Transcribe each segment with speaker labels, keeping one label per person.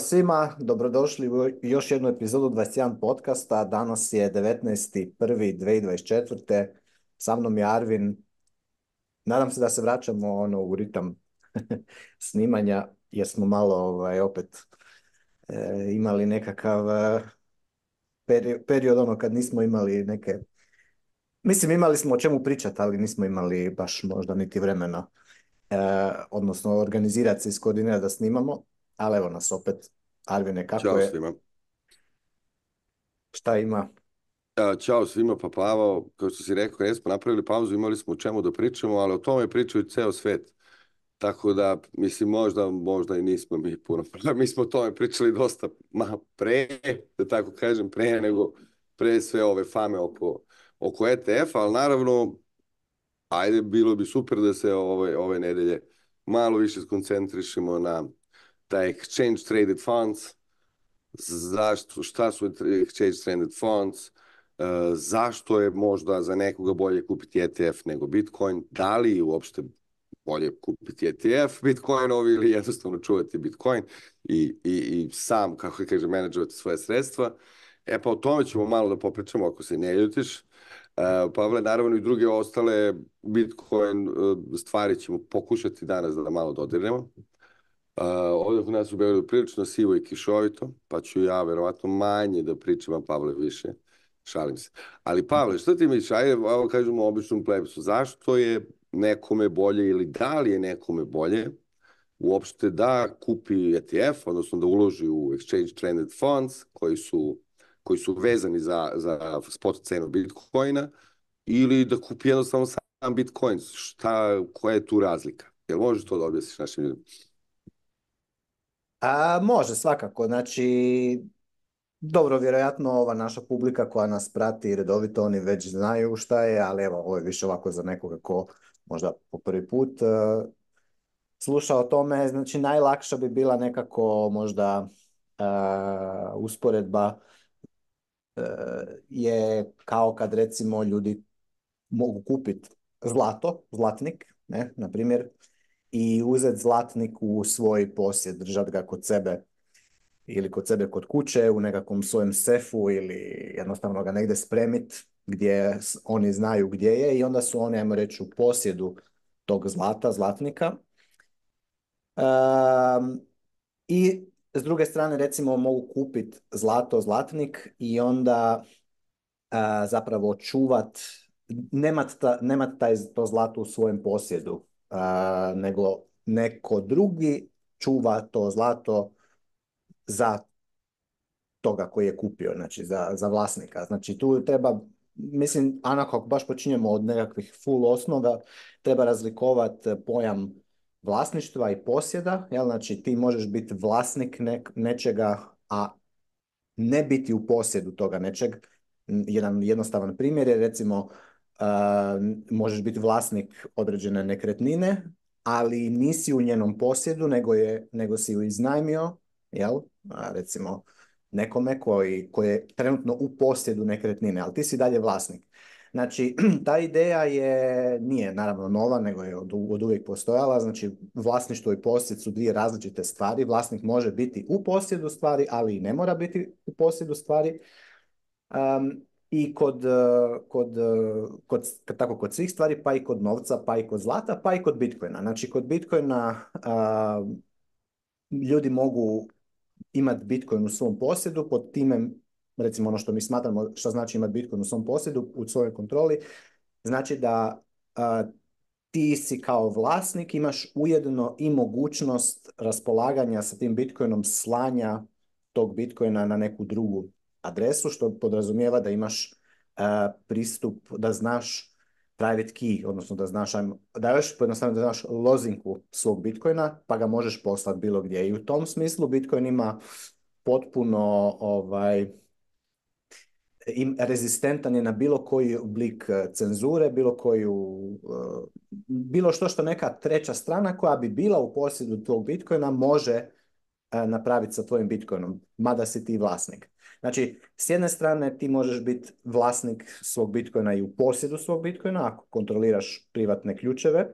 Speaker 1: Pozdrav svima, dobrodošli u još jednu epizodu 21 podcasta. Danas je 19.1.2024. Sa mnom je Arvin. Nadam se da se vraćamo ono u ritam snimanja jer smo malo ovaj, opet e, imali nekakav e, peri- period ono kad nismo imali neke... Mislim imali smo o čemu pričati, ali nismo imali baš možda niti vremena. E, odnosno organizirati se, iskoordinirati da snimamo
Speaker 2: ali evo nas
Speaker 1: opet. Arvine, kako
Speaker 2: Ćao je? Svima.
Speaker 1: Šta ima?
Speaker 2: E, ćao svima, pa kao što si rekao, jesmo napravili pauzu, imali smo o čemu da pričamo, ali o tome pričaju ceo svet. Tako da, mislim, možda, možda i nismo mi puno Mi smo o tome pričali dosta ma, pre, da tako kažem, pre nego pre sve ove fame oko, oko ETF-a, ali naravno, ajde, bilo bi super da se ove, ove nedelje malo više skoncentrišimo na taj exchange traded funds, zašto, šta su exchange traded funds, e, zašto je možda za nekoga bolje kupiti ETF nego Bitcoin, da li uopšte bolje kupiti ETF Bitcoinovi ili jednostavno čuvati Bitcoin i, i, i sam, kako kaže, menadžovati svoje sredstva. E pa o tome ćemo malo da popričamo ako se ne ljutiš. E, Pavle, naravno i druge ostale Bitcoin e, stvari ćemo pokušati danas da malo dodirnemo ovdje u nas u Beogradu prilično sivo i kišovito, pa ću ja verovatno manje da pričam, Pavle više. Šalim se. Ali Pavle, što ti misliš, ajde, evo kažemo običnom plebisu, zašto je nekome bolje ili da li je nekome bolje uopšte da kupi ETF, odnosno da uloži u Exchange Trended Funds koji su, koji su vezani za, za spot cenu Bitcoina ili da kupi jednostavno sam Bitcoin. Šta, koja je tu razlika? Jel možeš to da objasniš našim ljudima?
Speaker 1: A, može, svakako. Znači, dobro, vjerojatno ova naša publika koja nas prati redovito, oni već znaju šta je, ali evo, ovo je više ovako za nekoga ko možda po prvi put uh, sluša o tome. Znači, najlakša bi bila nekako možda e, usporedba e, je kao kad recimo ljudi mogu kupiti zlato, zlatnik, ne, na primjer, i uzeti zlatnik u svoj posjed, držati ga kod sebe ili kod sebe kod kuće u nekakvom svojem sefu ili jednostavno ga negdje spremiti gdje oni znaju gdje je i onda su oni, ajmo reći, u posjedu tog zlata, zlatnika. Ehm, I s druge strane, recimo, mogu kupiti zlato, zlatnik i onda e, zapravo čuvat, nemat, nemat taj, to zlato u svojem posjedu, nego neko drugi čuva to zlato za toga koji je kupio, znači za, za vlasnika. Znači tu treba, mislim, anako ako baš počinjemo od nekakvih full osnova, treba razlikovati pojam vlasništva i posjeda, jel? znači ti možeš biti vlasnik nečega, a ne biti u posjedu toga nečeg. Jedan jednostavan primjer je recimo možeš biti vlasnik određene nekretnine, ali nisi u njenom posjedu, nego, je, nego si ju iznajmio, jel? recimo nekome koji, je trenutno u posjedu nekretnine, ali ti si dalje vlasnik. Znači, ta ideja je, nije naravno nova, nego je od, od uvijek postojala. Znači, vlasništvo i posjed su dvije različite stvari. Vlasnik može biti u posjedu stvari, ali i ne mora biti u posjedu stvari. Um, i kod, e, kod, e, kod, tako, kod svih stvari, pa i kod novca, pa i kod zlata, pa i kod Bitcoina. Znači, kod Bitcoina ljudi mogu imati Bitcoin u svom posjedu, pod time, recimo ono što mi smatramo što znači imati Bitcoin u svom posjedu, u svojoj kontroli, znači da ti si kao vlasnik, imaš ujedno i mogućnost raspolaganja sa tim Bitcoinom, slanja tog Bitcoina na neku drugu adresu, što podrazumijeva da imaš pristup, da znaš private key, odnosno da znaš, da još pojednostavno da znaš lozinku svog bitcoina, pa ga možeš poslati bilo gdje. I u tom smislu bitcoin ima potpuno ovaj, rezistentan je na bilo koji oblik e, cenzure, bilo koju, e, bilo što što neka treća strana koja bi bila u posjedu tog bitcoina može e, napraviti sa tvojim bitcoinom, mada si ti vlasnik. Znači, s jedne strane ti možeš biti vlasnik svog bitcoina i u posjedu svog bitcoina ako kontroliraš privatne ključeve.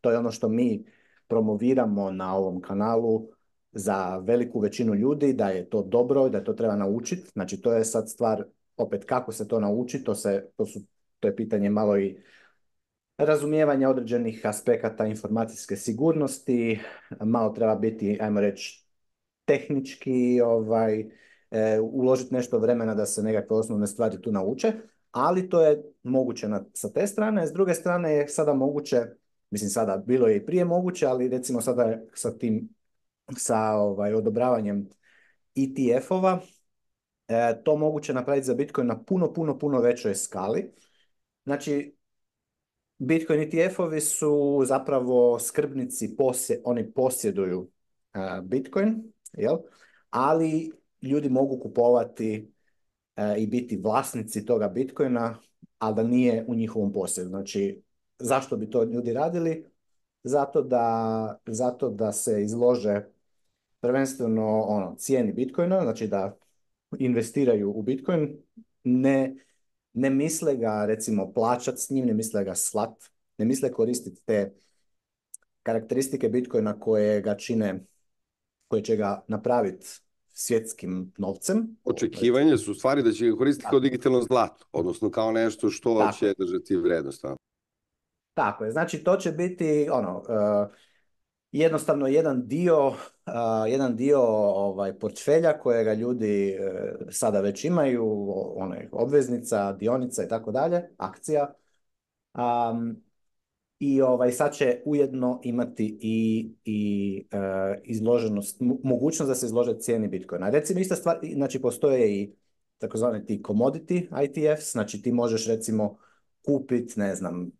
Speaker 1: to je ono što mi promoviramo na ovom kanalu za veliku većinu ljudi, da je to dobro, i da to treba naučiti. Znači, to je sad stvar, opet kako se to nauči, to, se, to, su, to je pitanje malo i razumijevanja određenih aspekata informacijske sigurnosti, malo treba biti, ajmo reći, tehnički ovaj, e, uložiti nešto vremena da se nekakve osnovne stvari tu nauče, ali to je moguće na, sa te strane. S druge strane je sada moguće, mislim sada bilo je i prije moguće, ali recimo sada sa tim, sa ovaj, odobravanjem ETF-ova, e, to moguće napraviti za Bitcoin na puno, puno, puno većoj skali. Znači, Bitcoin ETF-ovi su zapravo skrbnici, posje, oni posjeduju e, Bitcoin jel? ali ljudi mogu kupovati e, i biti vlasnici toga Bitcoina, a da nije u njihovom posjedu. Znači, zašto bi to ljudi radili? Zato da, zato da se izlože prvenstveno ono, cijeni Bitcoina, znači da investiraju u Bitcoin, ne, ne misle ga recimo plaćat s njim, ne misle ga slat, ne misle koristiti te karakteristike Bitcoina koje ga čine koje će ga napraviti svjetskim novcem.
Speaker 2: Očekivanje su stvari da će ga koristiti kao digitalno zlato, odnosno kao nešto što Tako. će držati vrednost.
Speaker 1: Tako je, znači to će biti ono, e, jednostavno jedan dio, e, jedan dio ovaj, portfelja kojega ljudi e, sada već imaju, one, obveznica, dionica i tako dalje, akcija, i ovaj, sad će ujedno imati i, i e, izloženost, mogućnost da se izlože cijeni bitcoina. Recimo ista stvar, znači postoje i takozvani ti commodity ITFs, znači ti možeš recimo kupiti, ne znam,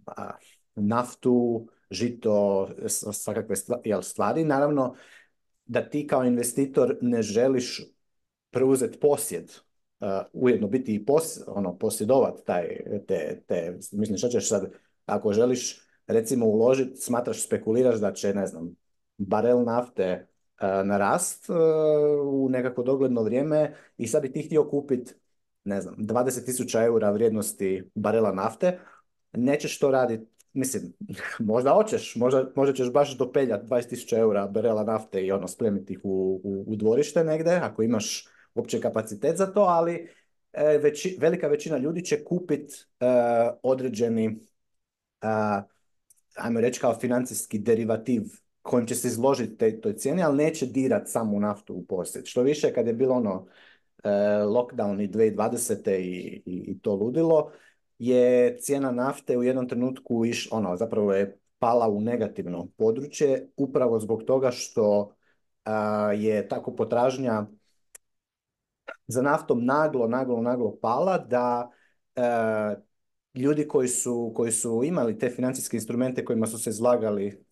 Speaker 1: naftu, žito, svakakve stvari, stvari. Naravno, da ti kao investitor ne želiš preuzeti posjed, e, ujedno biti i ono, posjedovat taj, te, te, mislim šta ćeš sad, ako želiš recimo uložiti, smatraš, spekuliraš da će, ne znam, barel nafte e, narast e, u nekako dogledno vrijeme i sad bi ti htio kupiti ne znam, 20.000 eura vrijednosti barela nafte, nećeš to raditi, mislim, možda hoćeš, možda, možda ćeš baš dopeljat 20.000 eura barela nafte i ono, spremiti ih u, u, dvorište negde, ako imaš uopće kapacitet za to, ali e, velika većina ljudi će kupiti određeni ajmo reći kao financijski derivativ kojim će se izložiti te, toj cijeni, ali neće dirat samo naftu u posjed. Što više, kad je bilo ono e, lockdown i 2020. I, i, to ludilo, je cijena nafte u jednom trenutku iš, ono, zapravo je pala u negativno područje, upravo zbog toga što je tako potražnja za naftom naglo, naglo, naglo pala, da e, ljudi koji su, koji su imali te financijske instrumente kojima su se izlagali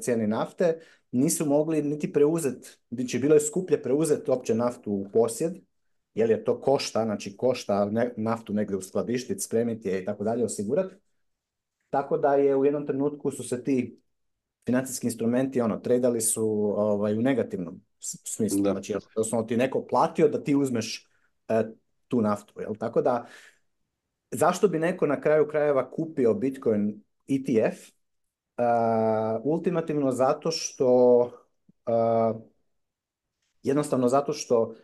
Speaker 1: cijene nafte, nisu mogli niti preuzeti, znači bilo je skuplje preuzeti opće naftu u posjed, jer je to košta, znači košta naftu negdje uskladištiti, spremiti je i tako dalje, osigurati. Tako da je u jednom trenutku su se ti financijski instrumenti ono, tradali su ovaj, u negativnom smislu. Da. Znači, odnosno ono ti neko platio da ti uzmeš e, tu naftu. Jel? Tako da zašto bi neko na kraju krajeva kupio Bitcoin ETF? Uh, ultimativno zato što uh, jednostavno zato što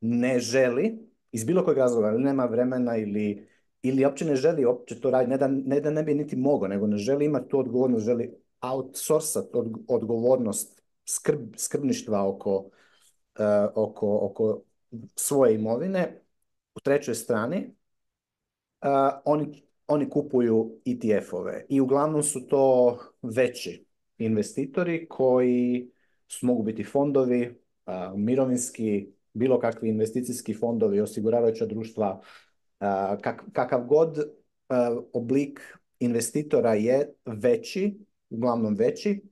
Speaker 1: ne želi iz bilo kojeg razloga ili nema vremena ili ili uopće ne želi uopće to raditi, ne da, ne da ne bi niti mogao, nego ne želi imati tu odgovornost, želi outsourcat od, odgovornost skrbništva oko, uh, oko, oko svoje imovine u trećoj strani, Eh, oni, oni kupuju ETF-ove i uglavnom su to veći investitori koji su, mogu biti fondovi, eh, mirovinski, bilo kakvi investicijski fondovi, osiguravajuća društva, eh, kak, kakav god oblik investitora je veći, uglavnom veći,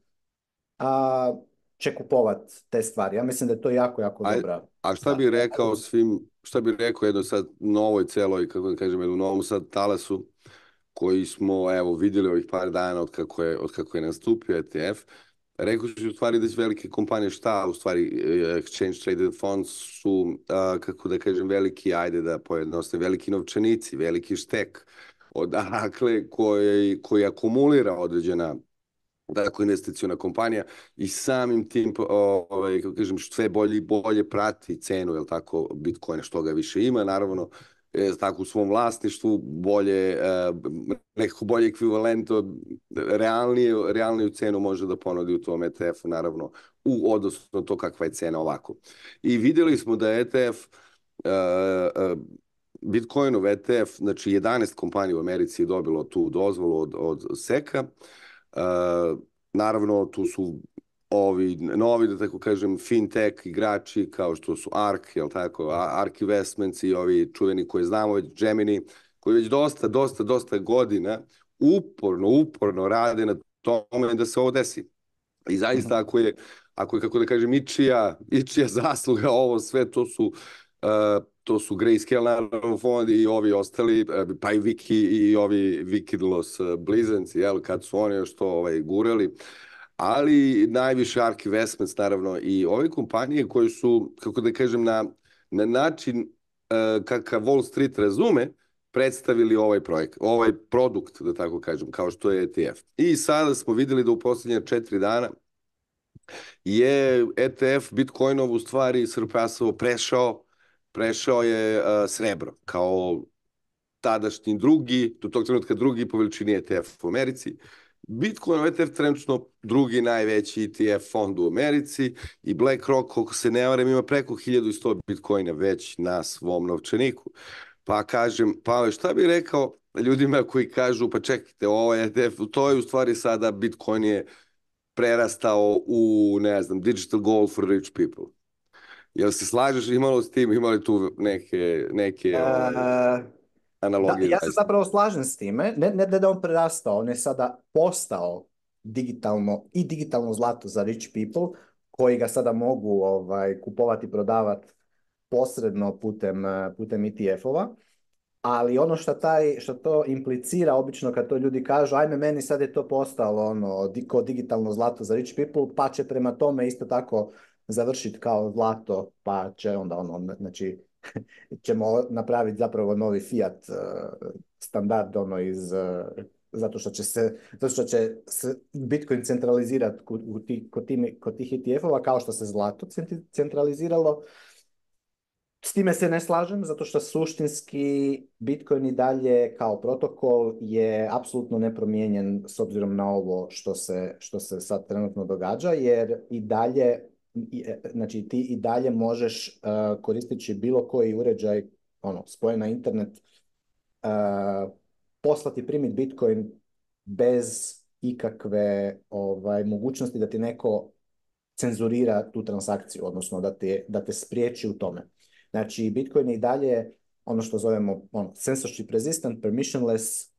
Speaker 1: će kupovat te stvari. Ja mislim da je to jako, jako dobra.
Speaker 2: a šta bi rekao svim šta bih rekao, jedno sad novoj celoj, kako da kažem, jednom novom sad talasu koji smo, evo, vidjeli ovih par dana od kako je, od kako je nastupio ETF, rekao ću u stvari da će velike kompanije šta, u stvari e, exchange traded funds su, kako da kažem, veliki, ajde da pojednostavim, veliki novčanici, veliki štek, odakle koji, koji akumulira određena dakle investiciona kompanija i samim tim ovaj, kako kažem, sve bolje i bolje prati cenu jel tako, Bitcoina što ga više ima, naravno e, tako u svom vlasništvu, bolje, e, nekako bolje ekvivalento, realnije, realniju cenu može da ponudi u tom ETF-u, naravno, u odnosu na to kakva je cena ovako. I vidjeli smo da ETF, e, Bitcoinov ETF, znači 11 kompanija u Americi je dobilo tu dozvolu od, od SEC-a, E, naravno, tu su ovi novi, da tako kažem, fintech igrači kao što su ARK, jel tako, ARK Investments i ovi čuveni koje znamo, Gemini, koji već dosta, dosta, dosta godina uporno, uporno rade na tome da se ovo desi. I zaista ako je, ako je kako da kažem, ičija, ičija zasluga ovo sve, to su e, to su Grayscale naravno fond i ovi ostali, e, pa i Viki i ovi Vikidlos e, blizanci, jel, kad su oni još to ovaj, gurali. Ali najviše Ark Investments naravno i ove kompanije koje su, kako da kažem, na, na način e, kakav Wall Street razume, predstavili ovaj projekt, ovaj produkt, da tako kažem, kao što je ETF. I sada smo videli da u posljednje četiri dana je ETF Bitcoinov u stvari surpasao, prešao prešao je e, srebro kao tadašnji drugi, do tog trenutka drugi po veličini ETF u Americi. Bitcoin ETF trenutno drugi najveći ETF fond u Americi i BlackRock, koliko se ne varam, ima preko 1100 bitcoina već na svom novčaniku. Pa kažem, pa šta bi rekao ljudima koji kažu, pa čekajte, ovo je ETF, to je u stvari sada Bitcoin je prerastao u, ne znam, digital gold for rich people. Jel se slažeš imalo s tim, imali tu neke, neke e, ovaj, analogije?
Speaker 1: Da, ja se zapravo slažem s time, ne, da on prerastao, on je sada postao digitalno i digitalno zlato za rich people, koji ga sada mogu ovaj, kupovati, prodavati posredno putem, e, putem ETF-ova. Ali ono što, taj, što to implicira, obično kad to ljudi kažu, ajme meni sad je to postalo ono, digitalno zlato za rich people, pa će prema tome isto tako završiti kao zlato, pa će onda ono, znači, ćemo napraviti zapravo novi Fiat e, standard ono iz e, zato što će se zato što će se Bitcoin centralizirati kod, ti kod tih ETF-ova kao što se zlato centraliziralo. S time se ne slažem, zato što suštinski Bitcoin i dalje kao protokol je apsolutno nepromijenjen s obzirom na ovo što se, što se sad trenutno događa, jer i dalje E, znači ti i dalje možeš uh, koristeći bilo koji uređaj ono, spojen na internet uh, poslati primit Bitcoin bez ikakve ovaj, mogućnosti da ti neko cenzurira tu transakciju, odnosno da te, da te spriječi u tome. Znači, Bitcoin je i dalje ono što zovemo ono, censorship resistant, permissionless,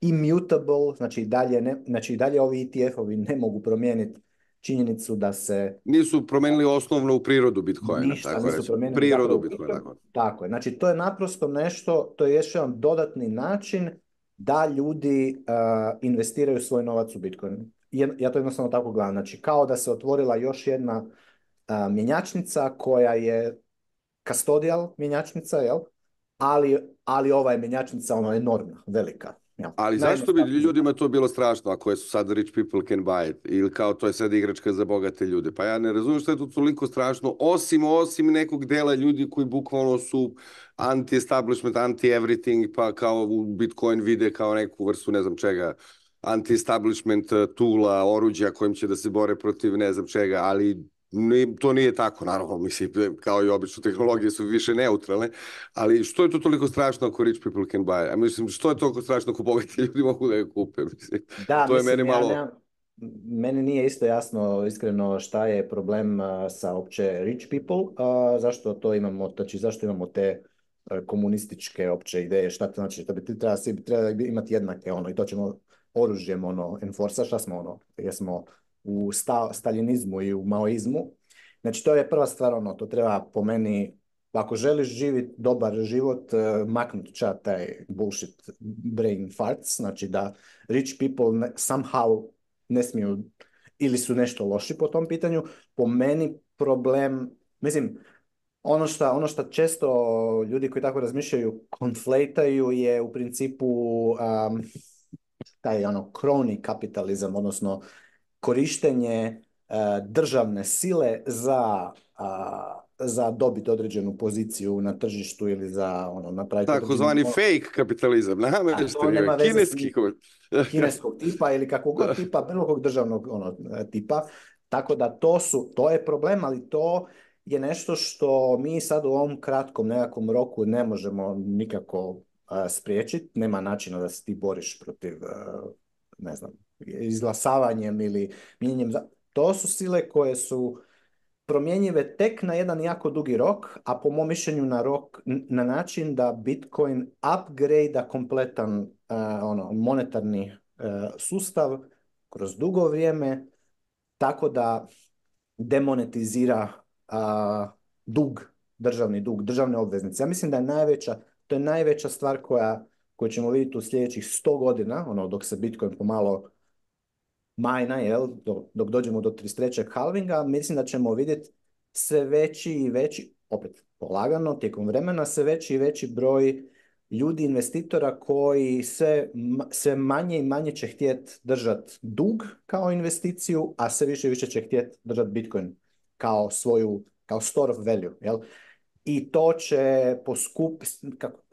Speaker 1: immutable, znači i dalje, znači i dalje ovi ETF-ovi ne mogu promijeniti činjenicu da se...
Speaker 2: Nisu promijenili u prirodu Bitcoina, ništa, tako nisu prirodu Bitcoina.
Speaker 1: Tako. tako
Speaker 2: je,
Speaker 1: znači to je naprosto nešto, to je još jedan dodatni način da ljudi e, investiraju svoj novac u Bitcoin. Ja to jednostavno tako gledam, znači kao da se otvorila još jedna e, mjenjačnica koja je kastodijal mjenjačnica, jel? Ali, ali ova je mjenjačnica ono enormna, velika.
Speaker 2: Ali zašto bi ljudima to bilo strašno ako su sad rich people can buy it ili kao to je sad igračka za bogate ljude? Pa ja ne razumijem što je to toliko strašno osim osim nekog dela ljudi koji bukvalno su anti-establishment, anti-everything pa kao u Bitcoin vide kao neku vrstu ne znam čega anti-establishment eh, tula, oruđa kojim će da se bore protiv ne znam čega, ali to nije tako, naravno, mislim, kao i obično, tehnologije su više neutralne, ali što je to toliko strašno ako rich people can buy? A mislim, što je toliko strašno ako bogati ljudi mogu da je kupe? da, to meni malo...
Speaker 1: nije isto jasno, iskreno, šta je problem sa opće rich people, zašto to imamo, znači zašto imamo te komunističke opće ideje, šta to znači, da bi ti treba, treba imati jednake, ono, i to ćemo oružjem, ono, enforsa, šta smo, ono, jesmo u sta, staljinizmu i u maoizmu. Znači, to je prva stvar, ono, to treba po meni, ako želiš živjeti dobar život, eh, maknut ča taj bullshit brain farts, znači da rich people somehow ne smiju ili su nešto loši po tom pitanju. Po meni problem, mislim, ono što ono često ljudi koji tako razmišljaju konflejtaju je u principu taj ono kroni kapitalizam, odnosno korištenje eh, državne sile za eh, za dobiti određenu poziciju na tržištu ili za ono napraviti
Speaker 2: takozvani određenu... fake kapitalizam na kineski kineskog tipa ili kakvog god tipa bilo kog državnog ono eh, tipa
Speaker 1: tako da to su to je problem ali to je nešto što mi sad u ovom kratkom nekakvom roku ne možemo nikako spriječiti nema načina da se ti boriš protiv ne znam izglasavanjem ili mijenjem. To su sile koje su promjenjive tek na jedan jako dugi rok, a po mom mišljenju na, rok, na način da Bitcoin upgrade kompletan eh, ono, monetarni eh, sustav kroz dugo vrijeme, tako da demonetizira eh, dug, državni dug, državne obveznice. Ja mislim da je najveća, to je najveća stvar koja, koju ćemo vidjeti u sljedećih 100 godina, ono, dok se Bitcoin pomalo majna, jel, dok dođemo do 33. halvinga, mislim da ćemo vidjeti sve veći i veći, opet polagano, tijekom vremena, sve veći i veći broj ljudi, investitora koji sve, manje i manje će htjet držati dug kao investiciju, a sve više i više će htjet držati Bitcoin kao svoju, kao store of value. Jel? i to će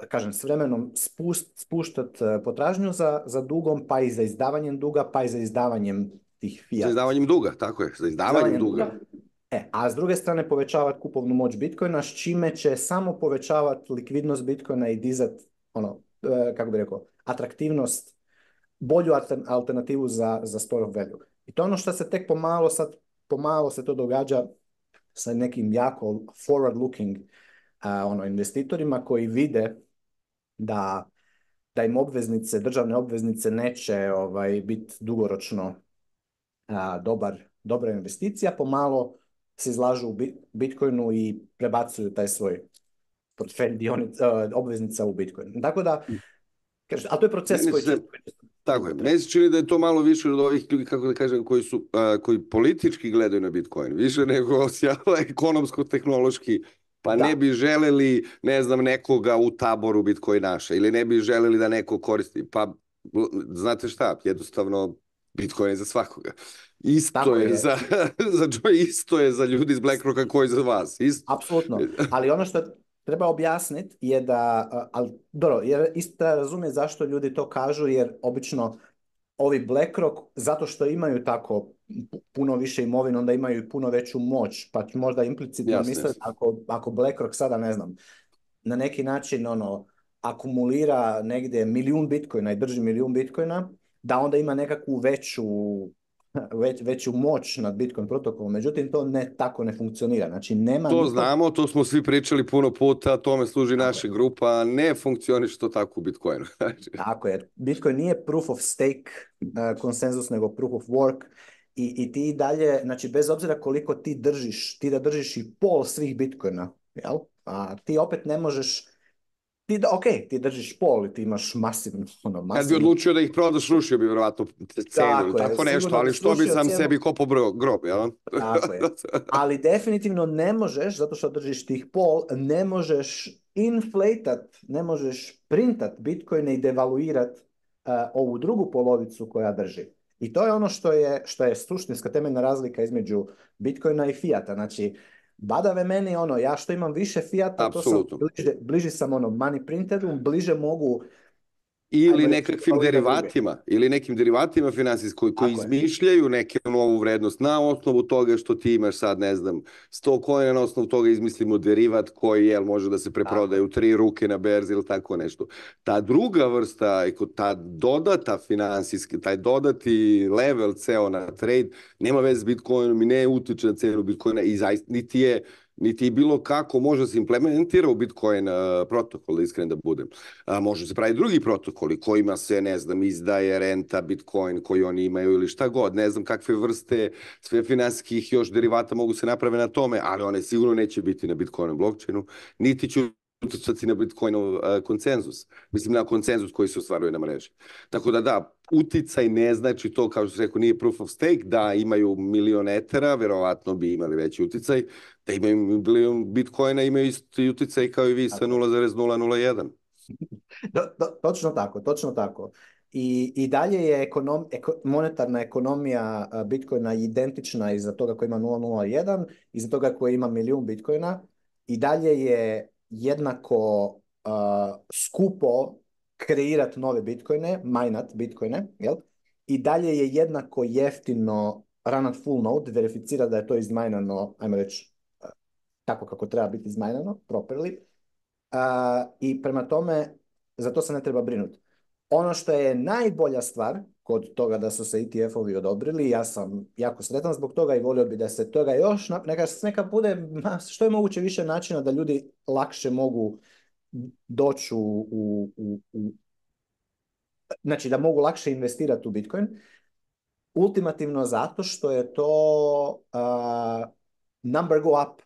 Speaker 1: kažem, s vremenom spust, spuštat e, potražnju za, dugom, pa i za izdavanjem duga, pa i za izdavanjem tih fiat.
Speaker 2: Za izdavanjem duga, tako je, za izdavanjem, duga.
Speaker 1: E, a s druge strane povećavati kupovnu moć Bitcoina, s čime će samo povećavati likvidnost Bitcoina i dizat, ono, e, kako bi rekao, atraktivnost, bolju alternativu za, za store value. I to ono što se tek pomalo sad, pomalo se to događa sa nekim jako forward looking ono, investitorima koji vide da, da im obveznice, državne obveznice neće ovaj, biti dugoročno dobar, dobra investicija, pomalo se izlažu u Bitcoinu i prebacuju taj svoj portfelj dionica, obveznica u Bitcoin. Tako da, mm. a to je proces koji... Će...
Speaker 2: Tako je. Meni se čini da je to malo više od ovih ljudi, kako da kažem, koji, su, koji politički gledaju na Bitcoin. Više nego ekonomsko-tehnološki pa ne bi želeli, ne znam, nekoga u taboru biti koji naše ili ne bi želeli da neko koristi. Pa, znate šta, jednostavno Bitcoin je za svakoga. Isto je, Za, za isto je za ljudi iz BlackRocka koji za vas.
Speaker 1: Apsolutno, ali ono što treba objasniti je da, ali dobro, jer isto razumije razumjeti zašto ljudi to kažu, jer obično ovi BlackRock, zato što imaju tako puno više imovine, onda imaju i puno veću moć, pa možda implicitno mislite misle ako, ako BlackRock sada, ne znam, na neki način ono, akumulira negdje milijun bitcoina i drži milijun bitcoina, da onda ima nekakvu veću već, veću moć nad Bitcoin protokolom. Međutim, to ne tako ne funkcionira. Znači, nema
Speaker 2: to znamo, to smo svi pričali puno puta, tome služi naša grupa, ne funkcioniš to tako u Bitcoinu.
Speaker 1: Znači, tako je. Bitcoin nije proof of stake uh, konsenzus, nego proof of work. I, I ti dalje, znači bez obzira koliko ti držiš, ti da držiš i pol svih Bitcoina, jel? a ti opet ne možeš ti, ok, ti držiš pol i ti imaš masivno, ono, masivno... Kad bi
Speaker 2: odlučio da ih prodaš, rušio bi vjerovatno cenu tako tako nešto, ali što bi sam sebi kopao grob, jel?
Speaker 1: Tako je. Ali definitivno ne možeš, zato što držiš tih pol, ne možeš inflatat, ne možeš printat bitcoine i devaluirat uh, ovu drugu polovicu koja drži. I to je ono što je, što je suštinska temeljna razlika između bitcoina i fiata. Znači, Badave meni ono, ja što imam više Fijata, a to sam bliže, bliži sam ono money printeru, bliže mogu
Speaker 2: ili nekakvim derivatima, ili nekim derivatima finansijskoj koji, izmišljaju neke novu vrednost na osnovu toga što ti imaš sad, ne znam, 100 kojena, na osnovu toga izmislimo derivat koji jel, može da se preprodaje u tri ruke na berzi ili tako nešto. Ta druga vrsta, ta dodata finansijska, taj dodati level ceo na trade, nema veze s Bitcoinom i ne utiče na cenu Bitcoina i zaista niti je niti bilo kako može se implementira u Bitcoin protokol, iskren da budem. A, može se praviti drugi protokoli kojima se, ne znam, izdaje renta Bitcoin koji oni imaju ili šta god. Ne znam kakve vrste sve još derivata mogu se naprave na tome, ali one sigurno neće biti na Bitcoin blockchainu, niti će utjecati na Bitcoinov konsenzus. Mislim na konsenzus koji se ostvaruje na mreži. Tako da da, uticaj ne znači to, kao što se rekao, nije proof of stake, da imaju milion etera, verovatno bi imali veći uticaj, da imaju milijun bitcoina, imaju isti utjecaj kao i vi sa 0,001.
Speaker 1: točno tako, točno tako. I, i dalje je ekonom, eko, monetarna ekonomija bitcoina identična iza toga koji ima 001, iza toga koji ima milijun bitcoina. I dalje je jednako skupo kreirati nove bitcoine, minat bitcoine, jel? I dalje je jednako jeftino ranat full node, verificira da je to izmajnano, ajmo reći, tako kako treba biti izmajnano, properly. Uh, I prema tome, za to se ne treba brinuti. Ono što je najbolja stvar kod toga da su se ETF-ovi odobrili, ja sam jako sretan zbog toga i volio bi da se toga još, neka, neka bude što je moguće više načina da ljudi lakše mogu doći u, u, u, u znači da mogu lakše investirati u Bitcoin, ultimativno zato što je to uh, number go up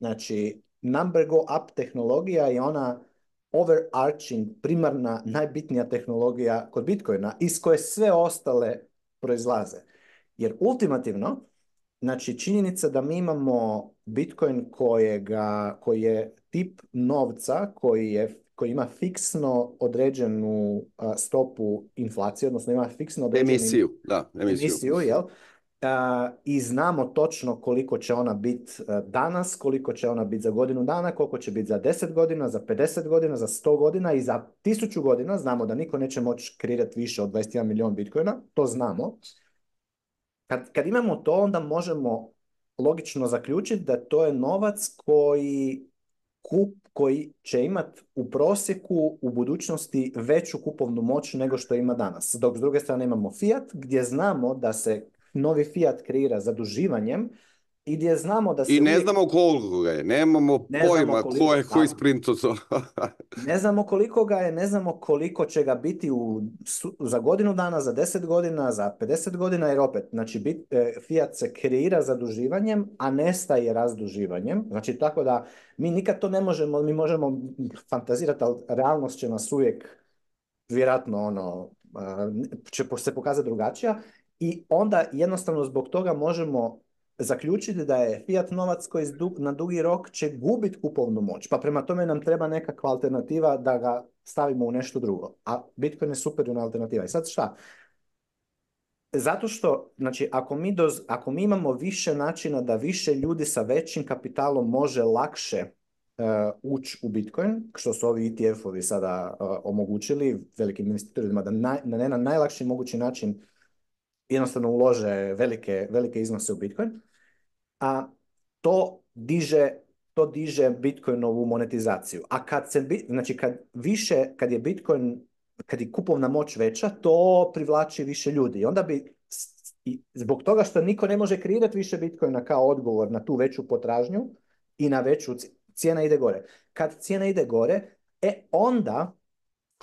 Speaker 1: Znači, number go up tehnologija je ona overarching, primarna, najbitnija tehnologija kod Bitcoina, iz koje sve ostale proizlaze. Jer ultimativno, znači činjenica da mi imamo Bitcoin kojega, koji je tip novca koji, je, koji ima fiksno određenu stopu inflacije, odnosno ima fiksno određenu
Speaker 2: emisiju, da, emisiju. emisiju jel?
Speaker 1: i znamo točno koliko će ona biti e, danas, koliko će ona biti za godinu dana, koliko će biti za 10 godina, za 50 godina, za 100 godina i za 1000 godina. Znamo da niko neće moći kreirati više od 21 milijon bitcoina, to znamo. Kad, kad imamo to, onda možemo logično zaključiti da to je novac koji kup koji će imati u prosjeku u budućnosti veću kupovnu moć nego što ima danas. Dok s druge strane imamo fiat gdje znamo da se novi Fiat kreira zaduživanjem i gdje znamo da se...
Speaker 2: I ne znamo koliko ga je, nemamo ne pojma ko je koji sprint to.
Speaker 1: ne znamo koliko ga je, ne znamo koliko će ga biti u, za godinu dana, za 10 godina, za 50 godina, jer opet, znači bit, e, Fiat se kreira zaduživanjem, a nestaje razduživanjem. Znači tako da mi nikad to ne možemo, mi možemo fantazirati, ali realnost će nas uvijek vjerojatno ono, će se pokazati drugačija i onda jednostavno zbog toga možemo zaključiti da je fiat novac koji na dugi rok će gubit kupovnu moć, pa prema tome nam treba nekakva alternativa da ga stavimo u nešto drugo. A Bitcoin je jedna alternativa. I sad šta? Zato što, znači, ako mi, doz, ako mi imamo više načina da više ljudi sa većim kapitalom može lakše uh, e, ući u Bitcoin, što su ovi ETF-ovi sada e, omogućili velikim investitorima da na, na najlakši mogući način jednostavno ulože velike, velike iznose u Bitcoin, a to diže to diže Bitcoinovu monetizaciju. A kad se, znači kad više, kad je Bitcoin, kad je kupovna moć veća, to privlači više ljudi. I onda bi, zbog toga što niko ne može kreirati više Bitcoina kao odgovor na tu veću potražnju i na veću cijena ide gore. Kad cijena ide gore, e onda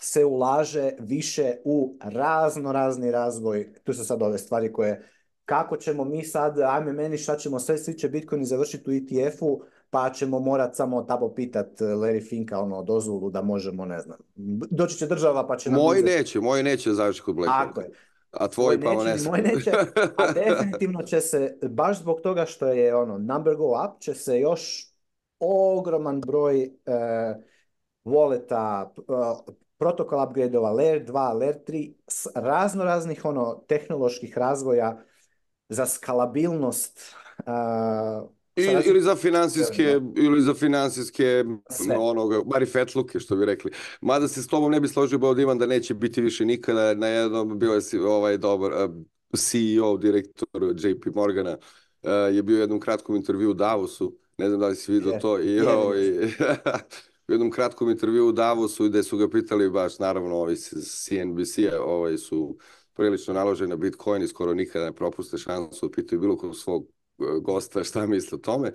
Speaker 1: se ulaže više u razno razni razvoj, tu su sad ove stvari koje kako ćemo mi sad, ajme meni šta ćemo sve svi će Bitcoin završiti u ETF-u, pa ćemo morat samo tamo pitat e, Larry Finka ono dozvolu da možemo, ne znam. Doći će država pa će
Speaker 2: nam... Moji neće, moji neće završiti kod je. A tvoji
Speaker 1: pa
Speaker 2: ono ne neće, a
Speaker 1: definitivno će se, baš zbog toga što je ono number go up, će se još ogroman broj voleta e, voleta, protokol upgradeova layer 2, layer 3, razno raznih ono, tehnoloških razvoja za skalabilnost.
Speaker 2: I, ili, za financijske, ili za financijske Sve. onoga, bari fetluke, što bi rekli. Mada se s tobom ne bi složio, Bog Divan, da neće biti više nikada. Na jednom bio je ovaj dobar uh, CEO, direktor JP Morgana, je bio u jednom kratkom intervju u Davosu, ne znam da li si vidio to. I, je, ovaj, u jednom kratkom intervju u Davosu gdje su ga pitali baš naravno ovi CNBC-a ovaj su prilično naloženi na Bitcoin i skoro nikada ne propuste šansu pitaju bilo kog svog e, gosta šta misle o tome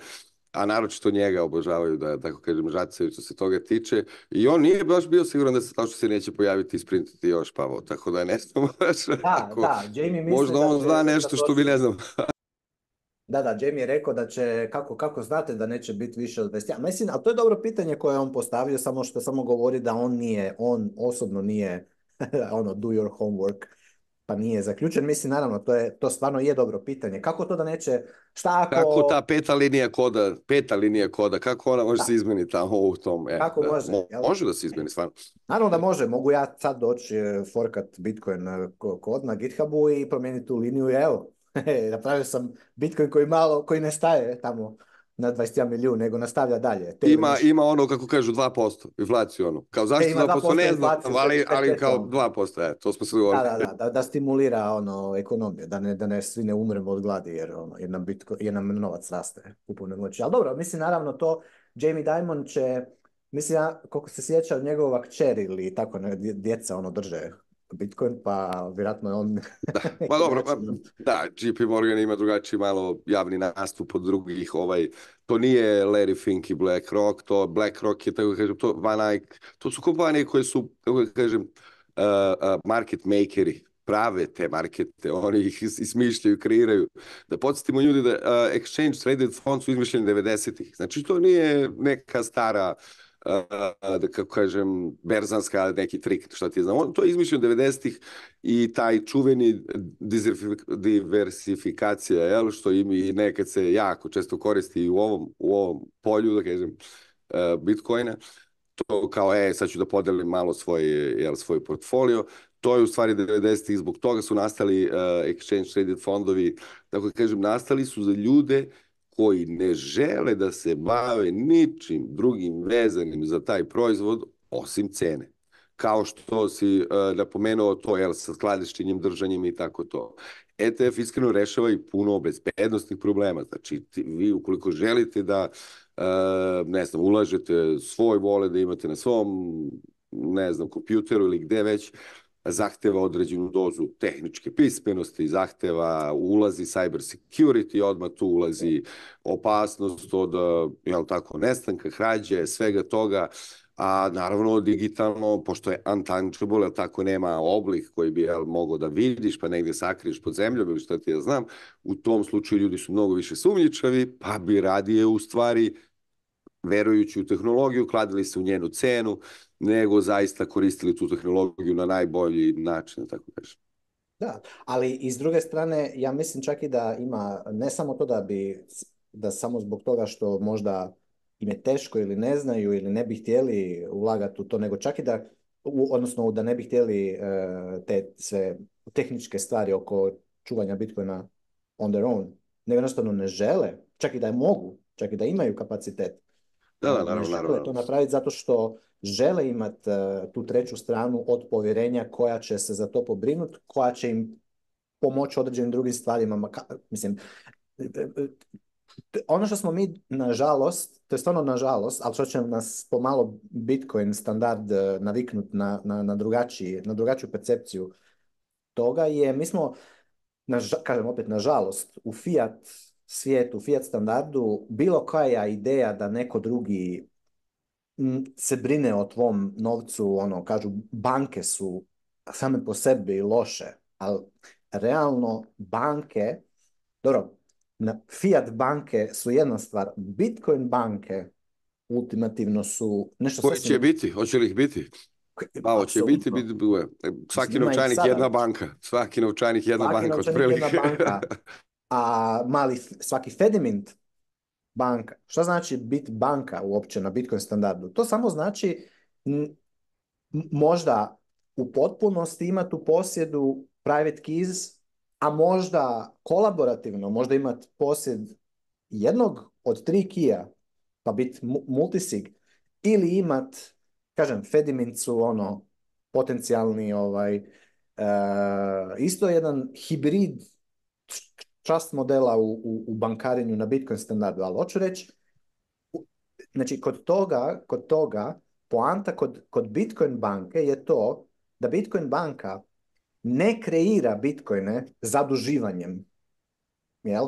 Speaker 2: a naročito njega obožavaju, da tako kažem, žacaju što se toga tiče. I on nije baš bio siguran da se to što se neće pojaviti i sprintiti još, Pavo, tako da ne znam možda on zna nešto što vi ne znam
Speaker 1: Da, da, Jamie je rekao da će, kako, kako znate da neće biti više od Ja Mislim, a to je dobro pitanje koje je on postavio, samo što samo govori da on nije, on osobno nije, ono, do your homework, pa nije zaključen. Mislim, naravno, to, je, to stvarno je dobro pitanje. Kako to da neće, šta ako...
Speaker 2: Kako ta peta linija koda, peta linija koda, kako ona može se izmeniti tamo u tom... E, kako može? Može da se izmeni, stvarno.
Speaker 1: Naravno da može, mogu ja sad doći e, forkat Bitcoin e, kod na GitHubu i promijeniti tu liniju, evo, E, napravio sam Bitcoin koji malo, koji ne staje tamo na 21 milijun, nego nastavlja dalje.
Speaker 2: ima, ima ono, kako kažu, 2%, inflaciju ono. Kao e, zašto e, 2%, ne ali, ali kao 2%, je, to smo se
Speaker 1: da, da, da, da, stimulira ono, ekonomiju, da ne, da ne svi ne umremo od gladi, jer, ono, jer, nam, bitko, jer nam novac raste Ali dobro, mislim, naravno to, Jamie Dimon će, mislim, ja, se sjeća od njegova čeri ili tako, ne, djeca ono drže Bitcoin, pa vjerojatno je on...
Speaker 2: Da, ma pa dobro, pa da, JP Morgan ima drugačiji malo javni nastup od drugih, ovaj, to nije Larry Fink i BlackRock, to BlackRock je, tako kažem, to Van to su kompanije koje su, tako kažem, eh, eh, market makeri, prave te markete, oni ih ismišljaju, kreiraju. Da podsjetimo ljudi da uh, exchange traded fond su izmišljeni 90-ih, znači to nije neka stara da kako kažem, berzanska neki trik, šta ti znam. On to je izmišljeno 90-ih i taj čuveni diversifikacija, jel, što im i nekad se jako često koristi i u ovom, u ovom polju, da kažem, e, Bitcoina, to kao, e, sad ću da podelim malo svoj, jel, svoj portfolio, to je u stvari 90-ih, zbog toga su nastali e, exchange traded fondovi, tako da kažem, nastali su za ljude koji ne žele da se bave ničim drugim vezanim za taj proizvod osim cene. Kao što si e, napomenuo to jel, sa skladištenjem, držanjem i tako to. ETF iskreno rešava i puno bezbednostnih problema. Znači, vi ukoliko želite da e, ne znam, ulažete svoj vole da imate na svom ne znam, kompjuteru ili gde već, zahteva određenu dozu tehničke pismenosti, zahteva ulazi cyber security, odmah tu ulazi opasnost od e, jel tako, nestanka, hrađe, svega toga, a naravno digitalno, pošto je untangible, jel tako nema oblik koji bi jel, mogao da vidiš, pa negdje sakriješ pod zemljom ili šta ti ja znam, u tom slučaju ljudi su mnogo više sumnjičavi, pa bi radije u stvari verujući u tehnologiju, kladili se u njenu cenu, nego zaista koristili tu tehnologiju na najbolji način, tako kažem.
Speaker 1: Da, ali i s druge strane, ja mislim čak i da ima, ne samo to da bi, da samo zbog toga što možda im je teško ili ne znaju ili ne bi htjeli ulagati u to, nego čak i da, odnosno da ne bi htjeli e, te sve tehničke stvari oko čuvanja Bitcoina on their own, nego jednostavno ne žele, čak i da je mogu, čak i da imaju kapacitet, da, da,
Speaker 2: naravno, naravno.
Speaker 1: to napraviti zato što žele imati e, tu treću stranu od povjerenja koja će se za to pobrinuti, koja će im pomoći određenim drugim stvarima. mislim, e, e, ono što smo mi, nažalost, to je stvarno nažalost, ali što će nas pomalo Bitcoin standard naviknut naviknuti na, na, na, drugačiji, na drugačiju percepciju toga je, mi smo, na, kažem opet, nažalost, u fiat svijetu, Fiat standardu, bilo koja ideja da neko drugi mm, se brine o tvom novcu, ono, kažu, banke su same po sebi loše, ali realno banke, dobro, fiat banke su jedna stvar, bitcoin banke ultimativno su nešto
Speaker 2: Koje će biti? Hoće li ih biti? Pa hoće biti, biti Svaki novčanik jedna banka. Svaki novčanik jedna banka. Svaki jedna banka.
Speaker 1: a mali svaki fedimint banka. Što znači bit banka uopće na Bitcoin standardu? To samo znači možda u potpunosti imati u posjedu private keys, a možda kolaborativno, možda imati posjed jednog od tri kija, pa biti multisig, ili imat, kažem, Fedimincu, su ono, potencijalni ovaj, e, isto jedan hibrid čast modela u, u, u bankarenju na Bitcoin standardu, ali hoću reći, znači kod toga, kod toga poanta kod, kod Bitcoin banke je to da Bitcoin banka ne kreira Bitcoine zaduživanjem, jel?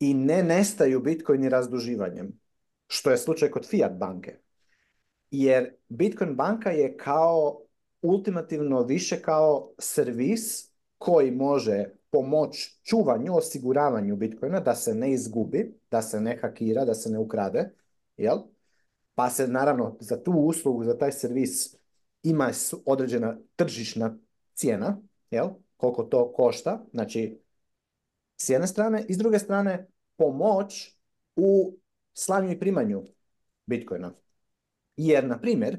Speaker 1: I ne nestaju Bitcoini razduživanjem, što je slučaj kod Fiat banke. Jer Bitcoin banka je kao ultimativno više kao servis koji može pomoć čuvanju, osiguravanju Bitcoina, da se ne izgubi, da se ne hakira, da se ne ukrade, jel? Pa se naravno za tu uslugu, za taj servis ima određena tržišna cijena, jel? Koliko to košta, znači s jedne strane i s druge strane pomoć u slanju i primanju Bitcoina. Jer, na primjer,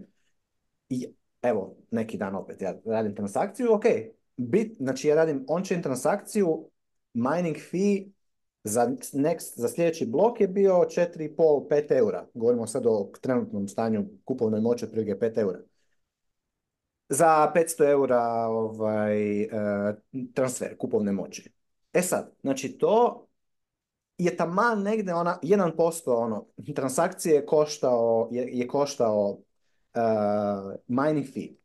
Speaker 1: evo, neki dan opet ja radim transakciju, ok, bit, znači ja radim on-chain transakciju, mining fee za, next, za sljedeći blok je bio 4,5-5 eura. Govorimo sad o trenutnom stanju kupovnoj moći otprilike 5 eura. Za 500 eura ovaj, e, transfer kupovne moći. E sad, znači to je taman negde ona, 1% ono, transakcije je koštao, je, je koštao e, mining fee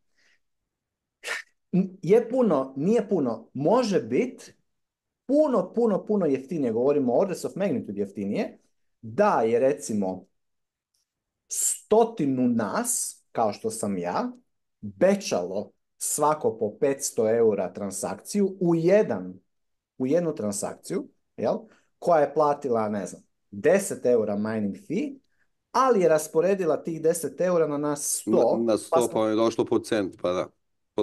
Speaker 1: je puno, nije puno, može biti puno, puno, puno jeftinije, govorimo o orders of magnitude jeftinije, da je recimo stotinu nas, kao što sam ja, bečalo svako po 500 eura transakciju u jedan, u jednu transakciju, jel? koja je platila, ne znam, 10 eura mining fee, ali je rasporedila tih 10 eura na nas
Speaker 2: 100.
Speaker 1: Na,
Speaker 2: 100, pa, pa je došlo po cent, pa da.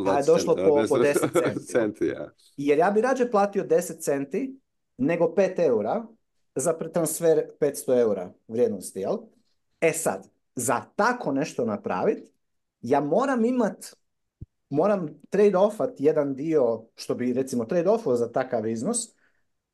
Speaker 1: Pa a je došlo po, 10 centi. ja. Jer ja bi rađe platio 10 centi nego 5 eura za transfer 500 eura vrijednosti, jel? E sad, za tako nešto napraviti, ja moram imat, moram trade-offat jedan dio, što bi recimo trade-offo za takav iznos,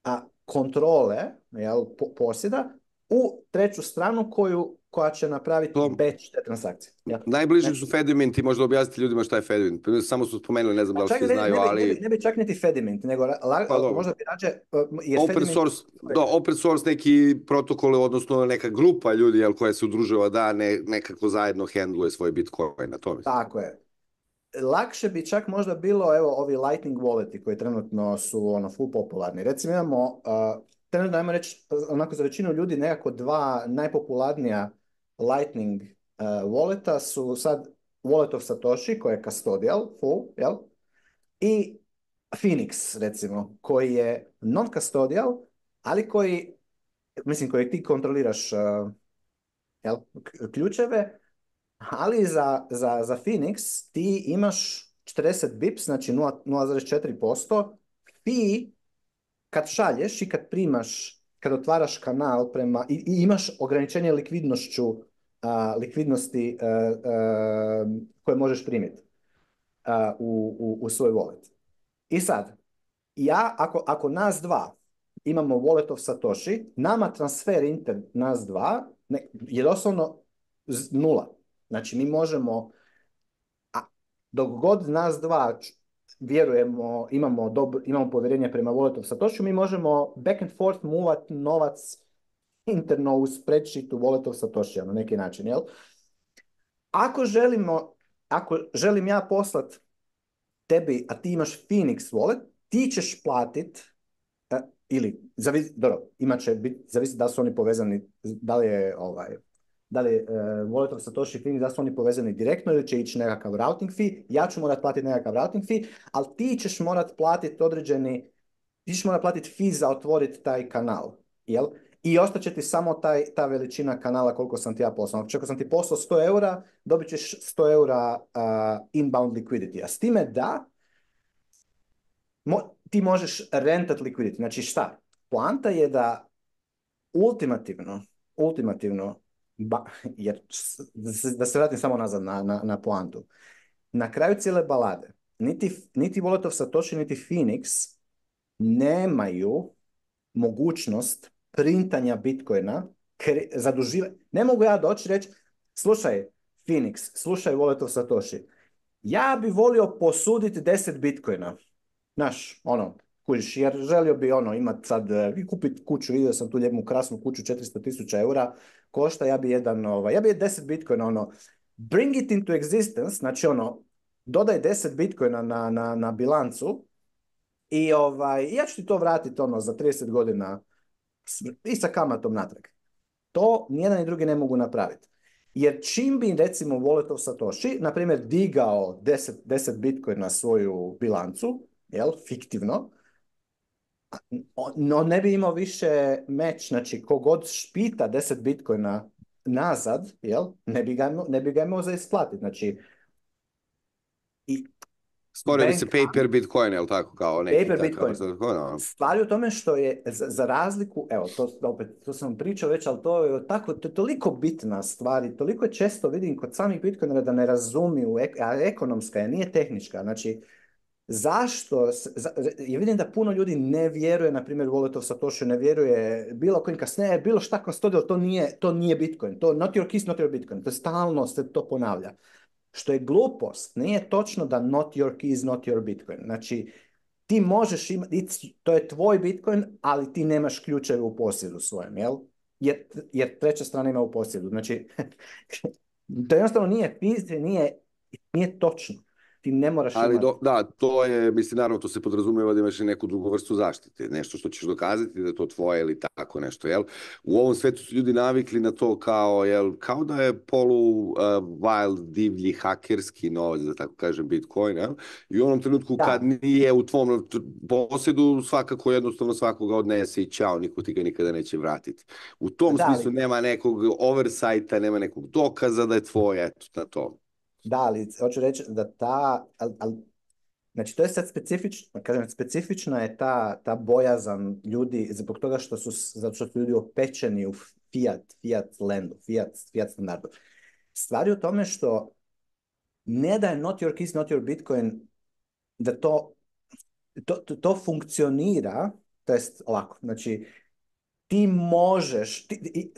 Speaker 1: a kontrole jel, posjeda, u treću stranu koju, koja će napraviti to... batch te transakcije.
Speaker 2: Ja. Najbliži su znači- Fedimint i možda objasniti ljudima šta je Fedimint. Samo su spomenuli, ne znam pa da li svi znaju, ne ali...
Speaker 1: Ne bi, čak niti Fedimint, nego pa možda bi rađe...
Speaker 2: E, open, source, open source neki protokole, odnosno neka grupa ljudi jel, koja se udružava da ne, nekako zajedno handluje svoj Bitcoin na tome.
Speaker 1: Tako je, lakše bi čak možda bilo evo ovi lightning walleti koji trenutno su ono full popularni. Recimo imamo e, trenutno, ajmo reći, pa onako za većinu ljudi nekako dva najpopularnija Lightning uh, walleta su sad Wallet of Satoshi, koji je custodial, full, jel? I Phoenix, recimo, koji je non-custodial, ali koji, mislim, koji ti kontroliraš e, jel, ključeve, ali za, za, za Phoenix ti imaš 40 bips, znači 0,4% fee kad šalješ i kad primaš, kad otvaraš kanal prema i, imaš ograničenje likvidnošću, likvidnosti e, e, koje možeš primiti u, u, u svoj wallet. I sad, ja, ako, ako nas dva imamo wallet of Satoshi, nama transfer inter nas dva ne, je doslovno nula. Znači mi možemo, a, dok god nas dva vjerujemo, imamo, dobro, imamo povjerenje prema sa Satoshi, mi možemo back and forth muvat novac interno u spreadsheetu sa Satoshi na neki način, jel? Ako želimo, ako želim ja poslat tebi, a ti imaš Phoenix wallet, ti ćeš platit e, ili, zavis, dobro, imat će zavisi da su oni povezani, da li je ovaj, da li e, Satoshi Fee da su oni povezani direktno ili će ići nekakav routing fee, ja ću morat platiti nekakav routing fee, ali ti ćeš morat platiti određeni, ti ćeš morat platiti fee za otvoriti taj kanal, jel? I ostaće ti samo taj, ta veličina kanala koliko sam ti ja poslao. Znači, ako sam ti poslao 100 eura, dobit ćeš 100 eura inbound liquidity. A s time da, ti možeš rentat liquidity. Znači šta? Poanta je da ultimativno, ultimativno ba, jer da se vratim samo nazad na, na, na poantu. Na kraju cijele balade, niti, niti Voletov Satoshi, niti Phoenix nemaju mogućnost printanja Bitcoina, zaduživa... Ne mogu ja doći reći, slušaj Phoenix, slušaj Voletov Satoshi, ja bi volio posuditi 10 Bitcoina. Naš, ono, kužiš, jer želio bi ono imat sad, eh, kupiti kuću, vidio sam tu lijepu krasnu kuću, 400 tisuća eura, košta, ja bi jedan, ovaj, ja bi 10 bitcoina, ono, bring it into existence, znači ono, dodaj 10 bitcoina na, na, na bilancu i ovaj, ja ću ti to vratiti ono za 30 godina i sa kamatom natrag. To nijedan ni drugi ne mogu napraviti. Jer čim bi recimo wallet of Satoshi, na primjer, digao 10, 10 bitcoina na svoju bilancu, jel, fiktivno, no ne bi imao više meč, znači kogod špita 10 bitcoina nazad, jel? Ne bi ga, ne bi ga imao za isplatiti, znači
Speaker 2: i se paper bitcoin, jel tako? Kao
Speaker 1: neki paper bitcoin. Ono. u tome što je, za, razliku, evo, to, opet, to sam pričao već, ali to je, tako, to je toliko bitna stvar i toliko često vidim kod samih bitcoinera da ne razumiju, a ekonomska je, nije tehnička. Znači, Zašto? Ja vidim da puno ljudi ne vjeruje, na primjer of Satoshi ne vjeruje bilo kojim kasne, bilo šta kroz to nije, to nije Bitcoin, to not your keys, not your Bitcoin, to stalno se to ponavlja. Što je glupost, nije točno da not your keys, not your Bitcoin. Znači, ti možeš imati, to je tvoj Bitcoin, ali ti nemaš ključeve u posjedu svojem, jel? Jer, treća strana ima u posjedu. Znači, to jednostavno nije, nije, nije točno ti ne moraš ali imati.
Speaker 2: da, to je, mislim, naravno, to se podrazumijeva da imaš i neku drugu vrstu zaštite, nešto što ćeš dokazati da je to tvoje ili tako nešto, jel? U ovom svetu su ljudi navikli na to kao, jel, kao da je polu eh, wild, divlji, hakerski novac, da tako kažem, Bitcoin, jel? I u onom trenutku da. kad nije u tvom posjedu, svakako jednostavno svakoga odnese i čao, niko ti ga nikada neće vratiti. U tom da, smislu nema nekog oversajta, nema nekog dokaza da je tvoje, eto, na to.
Speaker 1: Da, ali hoću reći da ta, al, znači to je sad specifično, kažem, specifična je ta, ta bojazan ljudi zbog toga što su, zato što su ljudi opečeni u fiat, fiat landu, fiat, fiat standardu. Stvari u tome što ne da je not your keys, not your bitcoin, da to, to, to, funkcionira, to jest ovako, znači ti možeš, ti,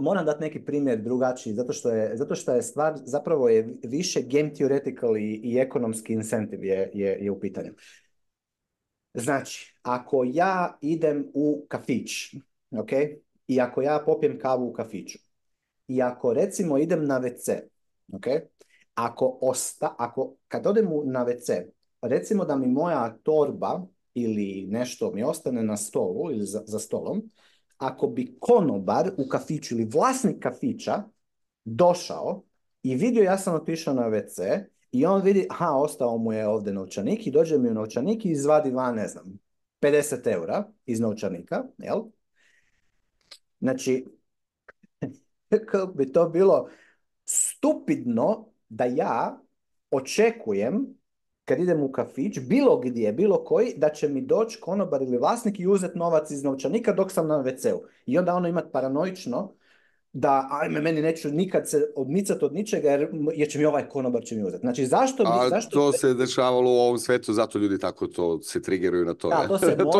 Speaker 1: moram dati neki primjer drugačiji, zato što je, zato što je stvar, zapravo je više game theoretical i, ekonomski incentiv je, je, je, u pitanju. Znači, ako ja idem u kafić, ok, i ako ja popijem kavu u kafiću, i ako recimo idem na WC, ok, ako, osta, ako kad odem na WC, recimo da mi moja torba ili nešto mi ostane na stolu ili za, stolom, ako bi konobar u kafiću ili vlasnik kafića došao i vidio ja sam otišao na WC i on vidi, ha, ostao mu je ovdje novčanik i dođe mi u novčanik i izvadi van, ne znam, 50 eura iz novčanika, jel? Znači, kako bi to bilo stupidno da ja očekujem kad idem u kafić, bilo gdje, bilo koji, da će mi doći konobar ili vlasnik i uzeti novac iz novčanika dok sam na WC-u. I onda ono imat paranoično da ajme, meni neću nikad se odmicati od ničega jer, će mi ovaj konobar će mi uzeti. Znači zašto... zašto...
Speaker 2: to se dešavalo u ovom svetu, zato ljudi tako to se trigeruju na to.
Speaker 1: Da, to se, možda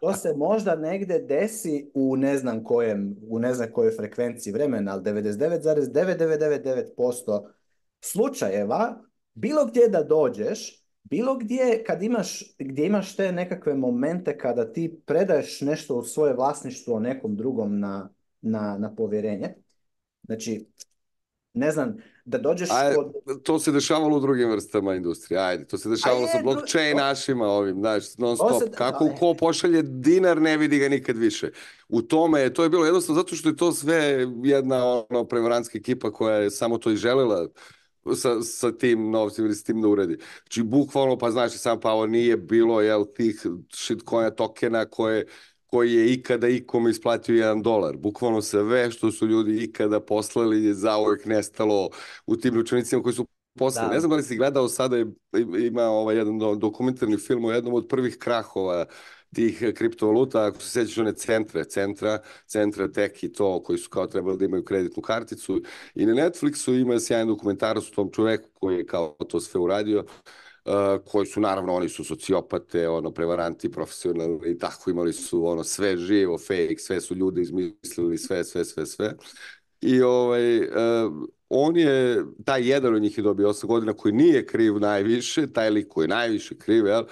Speaker 1: to, se možda negde desi u ne znam kojem, u ne znam kojoj frekvenciji vremena, ali 99,999% slučajeva bilo gdje da dođeš, bilo gdje kad imaš, gdje imaš te nekakve momente kada ti predaješ nešto u svoje vlasništvo nekom drugom na, na, na povjerenje, znači, ne znam, da dođeš...
Speaker 2: To se dešavalo u drugim vrstama industrije, ajde, to se dešavalo sa blockchain našima ovim, znaš, non stop, se... kako ko pošalje dinar ne vidi ga nikad više. U tome, to je bilo jednostavno zato što je to sve jedna ono premoranska ekipa koja je samo to i želila sa, sa tim novcem ili s tim da uredi Znači, bukvalno, pa znaš sam, pa ovo nije bilo jel, tih shitcoina tokena koje koji je ikada ikom isplatio jedan dolar. Bukvalno sve što su ljudi ikada poslali je zauvek nestalo u tim ručenicima koji su poslali. Da. Ne znam da li si gledao, sada ima ovaj jedan dokumentarni film o jednom od prvih krahova tih e, kriptovaluta, ako se sjećaš one centre, centra, centra tech i to, koji su kao trebali da imaju kreditnu karticu. I na Netflixu ima sjajan dokumentar s tom čoveku koji je kao to sve uradio, e, koji su naravno oni su sociopate, ono prevaranti profesionalni tako imali su ono sve živo, fake, sve su ljudi izmislili sve, sve, sve, sve. I ovaj e, on je taj jedan od njih je dobio 8 godina koji nije kriv najviše, taj lik koji je najviše kriv, jel?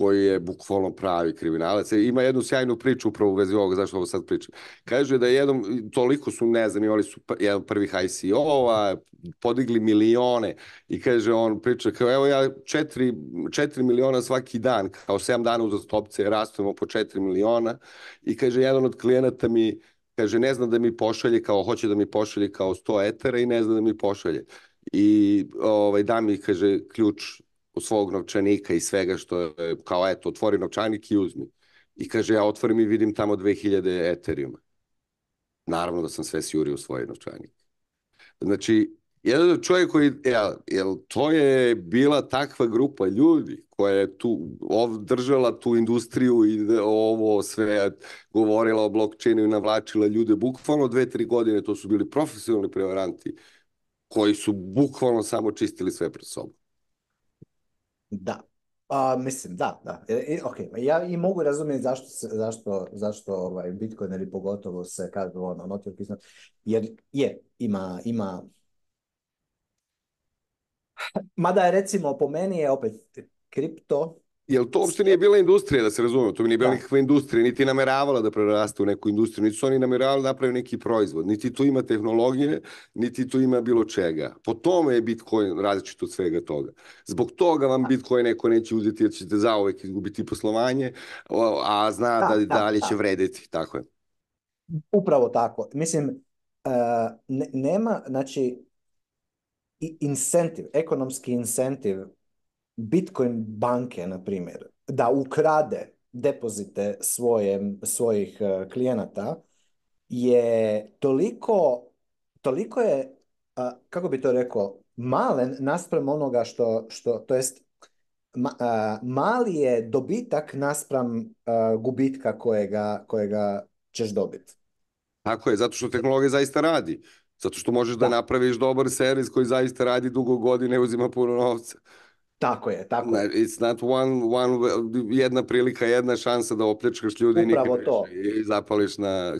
Speaker 2: koji je bukvalno pravi kriminalac. E, ima jednu sjajnu priču upravo u vezi ovoga, zašto ovo sad pričam. Kaže da jednom, toliko su, ne znam, imali su jedan prvih ICO-ova, podigli milione i kaže on, priča kao evo ja četiri, četiri miliona svaki dan, kao sedam dana stopce, rastujemo po četiri miliona i kaže jedan od klijenata mi kaže ne zna da mi pošalje kao hoće da mi pošalje kao 100 etera i ne zna da mi pošalje i ovaj da mi kaže ključ svog novčanika i svega što je, kao eto, otvori novčanik i uzmi. I kaže, ja otvorim i vidim tamo 2000 eterijuma. Naravno da sam sve sjurio u svoj novčanik. Znači, jedan čovjek koji, jel, jel, to je bila takva grupa ljudi koja je tu držala tu industriju i ovo sve govorila o blockchainu i navlačila ljude. Bukvalno dve, tri godine to su bili profesionalni prevaranti koji su bukvalno samo čistili sve pred sobom.
Speaker 1: Da. Pa, mislim, da, da. E, e, ok, pa ja i mogu razumjeti zašto, se, zašto, zašto ovaj, Bitcoin ili pogotovo se kaže ono, not your jer je, ima, ima Mada je recimo po meni je opet kripto
Speaker 2: Jel to uopšte nije bila industrija, da se razume, to mi nije bila da. nikakva industrija, niti nameravala da preraste u neku industriju, niti su oni nameravali da napravi neki proizvod, niti tu ima tehnologije, niti tu ima bilo čega. Po tome je Bitcoin različit od svega toga. Zbog toga vam Bitcoin neko neće uzeti jer ćete zaovek izgubiti poslovanje, a zna da, dalje će vrediti, tako je.
Speaker 1: Upravo tako. Mislim, e, nema, znači, incentiv, ekonomski incentiv Bitcoin banke, na primjer, da ukrade depozite svoje, svojih e, klijenata je toliko, toliko je, kako bi to rekao, malen naspram onoga što, što to jest mali je dobitak naspram gubitka kojega, kojega ćeš dobiti.
Speaker 2: Tako je, zato što tehnologija zaista radi. Zato što možeš da, da napraviš dobar servis koji zaista radi dugo godine i uzima puno novca.
Speaker 1: Tako je, tako
Speaker 2: je. It's not one, one, jedna prilika, jedna šansa da opljačkaš ljudi Upravo i to. i zapališ na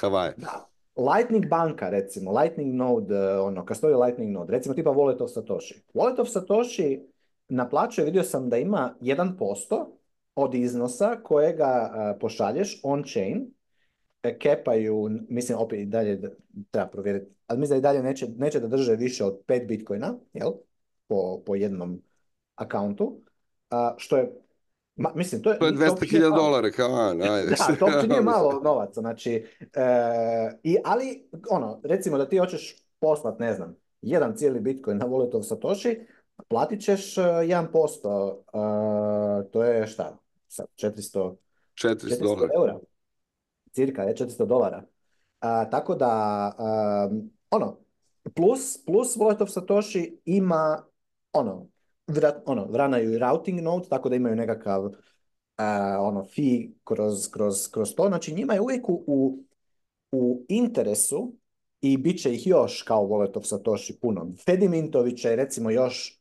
Speaker 2: Havaje.
Speaker 1: Da. Lightning banka, recimo, Lightning node, e, ono, kad stoji Lightning node, recimo tipa Wallet of Satoshi. Wallet of Satoshi naplaćuje, vidio sam da ima 1% od iznosa kojega e, pošalješ on-chain, e, kepaju, mislim, opet i dalje treba provjeriti, ali mislim da i dalje neće, da drže više od 5 bitcoina, jel? Po, po jednom Akauntu, uh, što je Ma, mislim, to
Speaker 2: je... To je 200.000 dolara, kao on, ajde.
Speaker 1: Da,
Speaker 2: to
Speaker 1: uopće nije malo novaca, znači... E, i, ali, ono, recimo da ti hoćeš poslat, ne znam, jedan cijeli Bitcoin na wallet of Satoshi, platit ćeš 1%, e, e, to je šta? Sad, 400... 400, 400
Speaker 2: dolara. eura.
Speaker 1: Cirka je 400 dolara. E, tako da, e, ono, plus, plus Wallet of Satoshi ima, ono, ono, vranaju i routing node, tako da imaju nekakav uh, ono, fee kroz, kroz, kroz to. Znači njima je uvijek u, u interesu i bit će ih još kao Wallet of Satoshi puno. Fedi će recimo još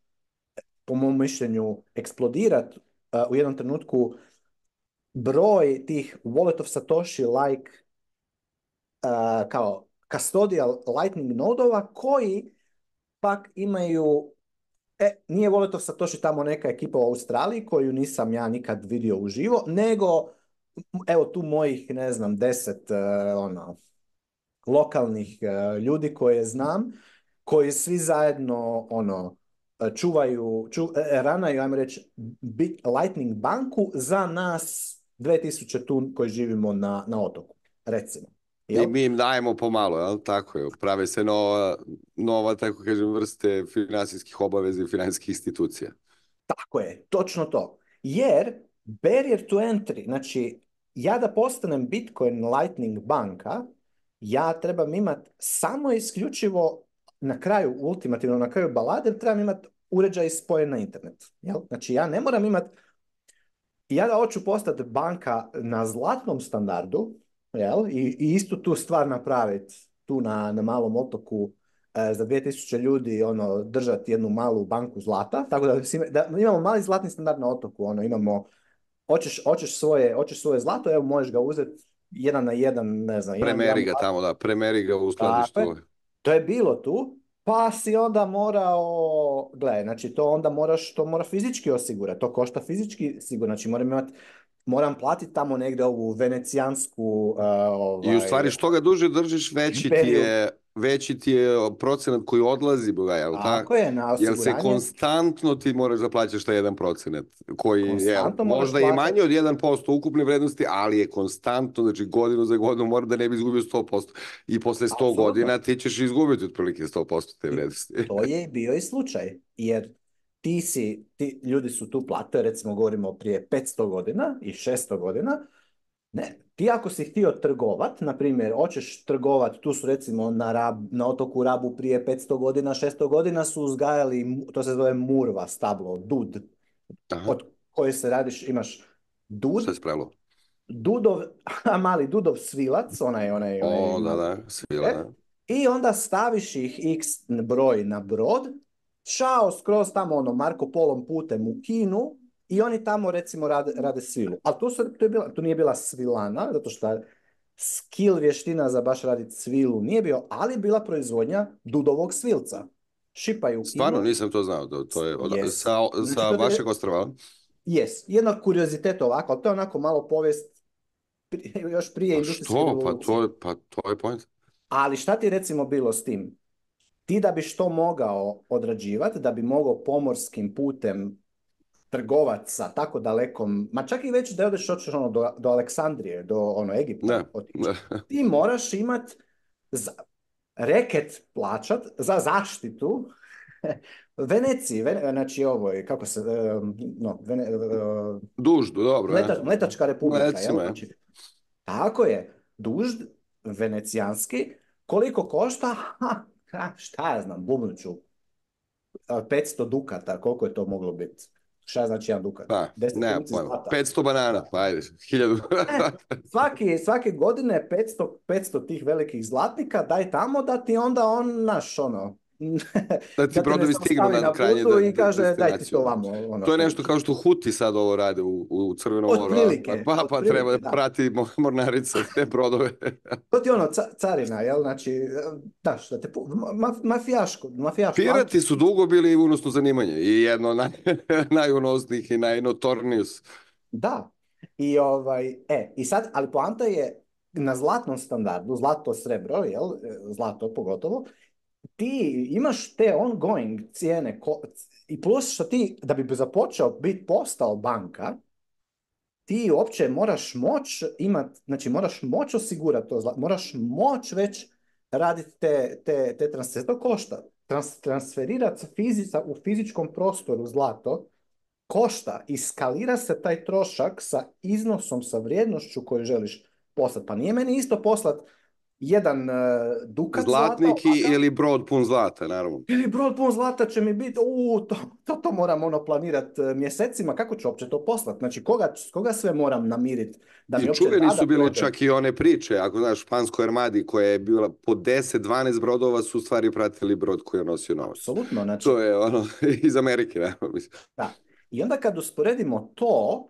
Speaker 1: po mom mišljenju eksplodirat u jednom trenutku broj tih Wallet of Satoshi like kao custodial lightning nodova koji pak imaju E, nije Voletov Satoshi tamo neka ekipa u Australiji koju nisam ja nikad vidio uživo, nego evo tu mojih, ne znam, deset uh, lokalnih e, ljudi koje znam, koji svi zajedno ono, čuvaju, ču, e, ranaju, ajmo reći, Lightning banku za nas 2000 tun koji živimo na, na otoku, recimo.
Speaker 2: I mi im dajemo pomalo, jel? tako je. Prave se nova, nova tako kažem, vrste financijskih obaveza i finansijskih institucija.
Speaker 1: Tako je, točno to. Jer barrier to entry, znači ja da postanem Bitcoin Lightning banka, ja trebam imat samo isključivo na kraju, ultimativno na kraju balade, trebam imat uređaj spojen na internet. Jel? Znači ja ne moram imat, ja da hoću postati banka na zlatnom standardu, jel? I, i istu tu stvar napraviti tu na, na malom otoku e, za 2000 ljudi ono držati jednu malu banku zlata, tako da, da imamo mali zlatni standard na otoku, ono imamo hoćeš, hoćeš, svoje, hoćeš svoje zlato, evo možeš ga uzeti jedan na jedan, ne znam. Premeri
Speaker 2: ga tamo, da, premeri ga u skladištu.
Speaker 1: to je bilo tu, pa si onda morao, gle, znači to onda moraš, to mora fizički osigurati, to košta fizički sigurno, znači moram imati moram platiti tamo negdje ovu venecijansku...
Speaker 2: ovaj, I u ovaj, stvari što ga duže držiš, veći ti je veći ti je procenat koji odlazi,
Speaker 1: jer
Speaker 2: Tako
Speaker 1: je, na
Speaker 2: se konstantno ti moraš da plaćaš jedan procenat, koji je možda je manji od 1% ukupne vrednosti, ali je konstantno, znači godinu za godinu mora da ne bi izgubio 100%. I posle 100 godina ti ćeš izgubiti otprilike 100% te vrednosti.
Speaker 1: to je bio i slučaj, jer ti si, ti ljudi su tu plate, recimo govorimo prije 500 godina i 600 godina, ne, ti ako si htio trgovat, na primjer, hoćeš trgovat, tu su recimo na, na otoku Rabu prije 500 godina, 600 godina su uzgajali, to se zove murva, stablo, dud, od koje se radiš, imaš dud. Dudov, a mali dudov svilac, onaj, onaj,
Speaker 2: onaj. O, da, da, svila, e, da.
Speaker 1: I onda staviš ih x broj na brod šao skroz tamo ono Marko Polom putem u Kinu i oni tamo recimo rade, svilu. Ali tu, tu, je bila, nije bila svilana, zato što skill vještina za baš raditi svilu nije bio, ali bila proizvodnja dudovog svilca. Šipaju.
Speaker 2: Stvarno Kinu. nisam to znao, to je od,
Speaker 1: sa,
Speaker 2: sa znači, vašeg ostrava.
Speaker 1: Jes, jedna kuriozitet ovako, ali to je onako malo povijest još prije
Speaker 2: pa što? Pa to, pa to je point.
Speaker 1: Ali šta ti recimo bilo s tim? ti da bi što mogao odrađivati, da bi mogao pomorskim putem trgovati sa tako dalekom, ma čak i već da odeš hoćeš ono do, do Aleksandrije, do ono Egipta,
Speaker 2: ti
Speaker 1: moraš imat reket plaćat za zaštitu Veneciji, znači ovo je, kako se, no, vene, Duždu, dobro. Letačka republika, Znači, tako je, dužd, venecijanski, koliko košta? Ha, ha, šta ja znam, bubnuću 500 dukata, koliko je to moglo biti? Šta znači jedan dukat?
Speaker 2: Pa, ne, pojma. 500 banana, pa ajde, 1000
Speaker 1: e, svaki, svake godine 500, 500 tih velikih zlatnika daj tamo da ti onda on, naš, ono,
Speaker 2: da ti brodovi stignu na krajnje i
Speaker 1: kaže daj ti to vamo.
Speaker 2: Ono, to je nešto kao što Huti sad ovo rade u, u Crvenom
Speaker 1: moru.
Speaker 2: Pa, pa treba da prati mornarica te brodove.
Speaker 1: to ti ono carina, jel? Znači, da mafijaško, mafijaško.
Speaker 2: Pirati su dugo bili unosno zanimanje i jedno naj, najunosnijih i najnotornijus.
Speaker 1: Da, i ovaj, e, i sad, ali poanta je na zlatnom standardu, zlato srebro, jel, zlato pogotovo, ti imaš te ongoing cijene i plus što ti, da bi započeo biti postao banka, ti uopće moraš moć imat, znači moraš moć osigurati to, zlato, moraš moć već raditi te, te, To košta. Trans, transferirati fizica, u fizičkom prostoru zlato košta iskalira se taj trošak sa iznosom, sa vrijednošću koju želiš poslati. Pa nije meni isto poslat jedan e, dukat Zlatnik
Speaker 2: ili brod pun zlata, naravno.
Speaker 1: Ili brod pun zlata će mi biti, u, to, to, to moram ono planirati e, mjesecima, kako ću uopće to poslat? Znači, koga, koga sve moram namiriti? Da mi
Speaker 2: I čuveni su bile čak i one priče, ako znaš, Španskoj armadi koja je bila po 10-12 brodova su stvari pratili brod koji je nosio novac.
Speaker 1: Absolutno, znači...
Speaker 2: To je ono, iz Amerike, naravno,
Speaker 1: Da. I onda kad usporedimo to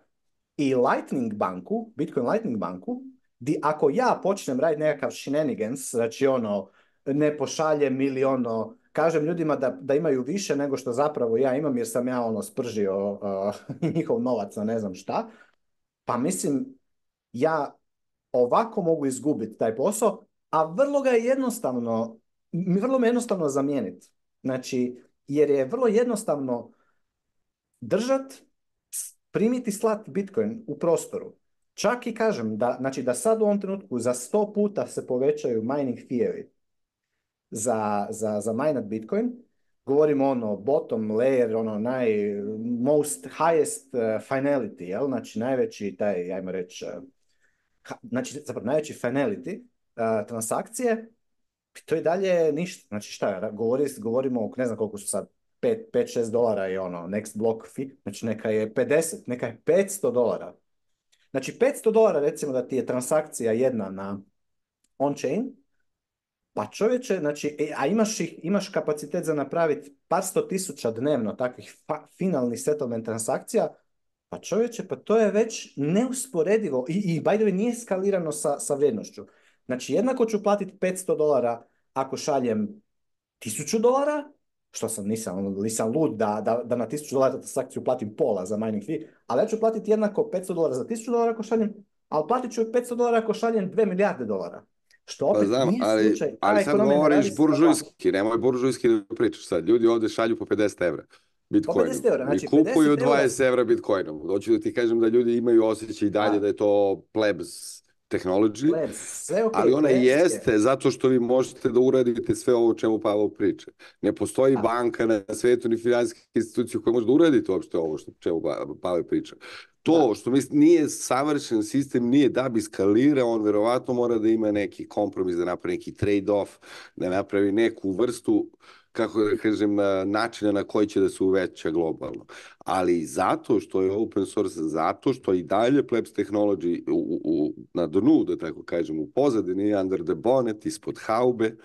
Speaker 1: i Lightning banku, Bitcoin Lightning banku, di ako ja počnem raditi nekakav shenanigans, znači ono, ne pošaljem ili ono, kažem ljudima da, da imaju više nego što zapravo ja imam jer sam ja ono spržio uh, njihov novac na ne znam šta, pa mislim ja ovako mogu izgubiti taj posao, a vrlo ga je jednostavno, vrlo me jednostavno zamijeniti. Znači, jer je vrlo jednostavno držat, primiti slat Bitcoin u prostoru. Čak i kažem, da, znači da sad u ovom trenutku za 100 puta se povećaju mining fee za, za, za minat Bitcoin, govorimo ono bottom layer, ono naj, most highest uh, finality, jel? znači najveći taj, ajmo reći, eh, znači zapravo najveći finality uh, transakcije, to je dalje ništa. Znači šta, govori, govorimo, ne znam koliko su sad, 5-6 dolara je ono, next block fee, znači neka je 50, neka je 500 dolara Znači 500 dolara recimo da ti je transakcija jedna na on-chain, pa čovječe, znači, e, a imaš, ih, imaš kapacitet za napraviti par sto tisuća dnevno takvih finalnih settlement transakcija, pa čovječe, pa to je već neusporedivo i, i by the way, nije skalirano sa, sa vrijednošću. Znači, jednako ću platiti 500 dolara ako šaljem 1000 dolara, što sam, nisam, ono, nisam lud da, da, da na 1000 dolara transakciju platim pola za mining fee, ali ja ću platiti jednako 500 dolara za 1000 dolara ako šaljem, ali platit ću 500 dolara ako šaljem 2 milijarde dolara. Što pa opet pa nije ali, slučaj.
Speaker 2: Ali sad govoriš buržujski, nemoj buržujski da pričaš sad. Ljudi ovdje šalju po 50 evra. Bitcoinu.
Speaker 1: Eura, znači I kupuju
Speaker 2: 20 evra, Bitcoinom. Hoću da ti kažem da ljudi imaju osjećaj i dalje da je to plebs technology, ali ona jeste zato što vi možete da uradite sve ovo o čemu Pavel priča. Ne postoji banka na svetu ni financijske institucije koja može da uradite uopšte ovo što čemu pa-, Pavel priča. To što mislim, nije savršen sistem, nije da bi skalira on verovatno mora da ima neki kompromis, da napravi neki trade-off, da napravi neku vrstu kako da kažem, načina na koji će da se uveća globalno. Ali zato što je open source, zato što i dalje plebs technology u, na dnu, da tako kažem, u pozadini, under the bonnet, ispod haube,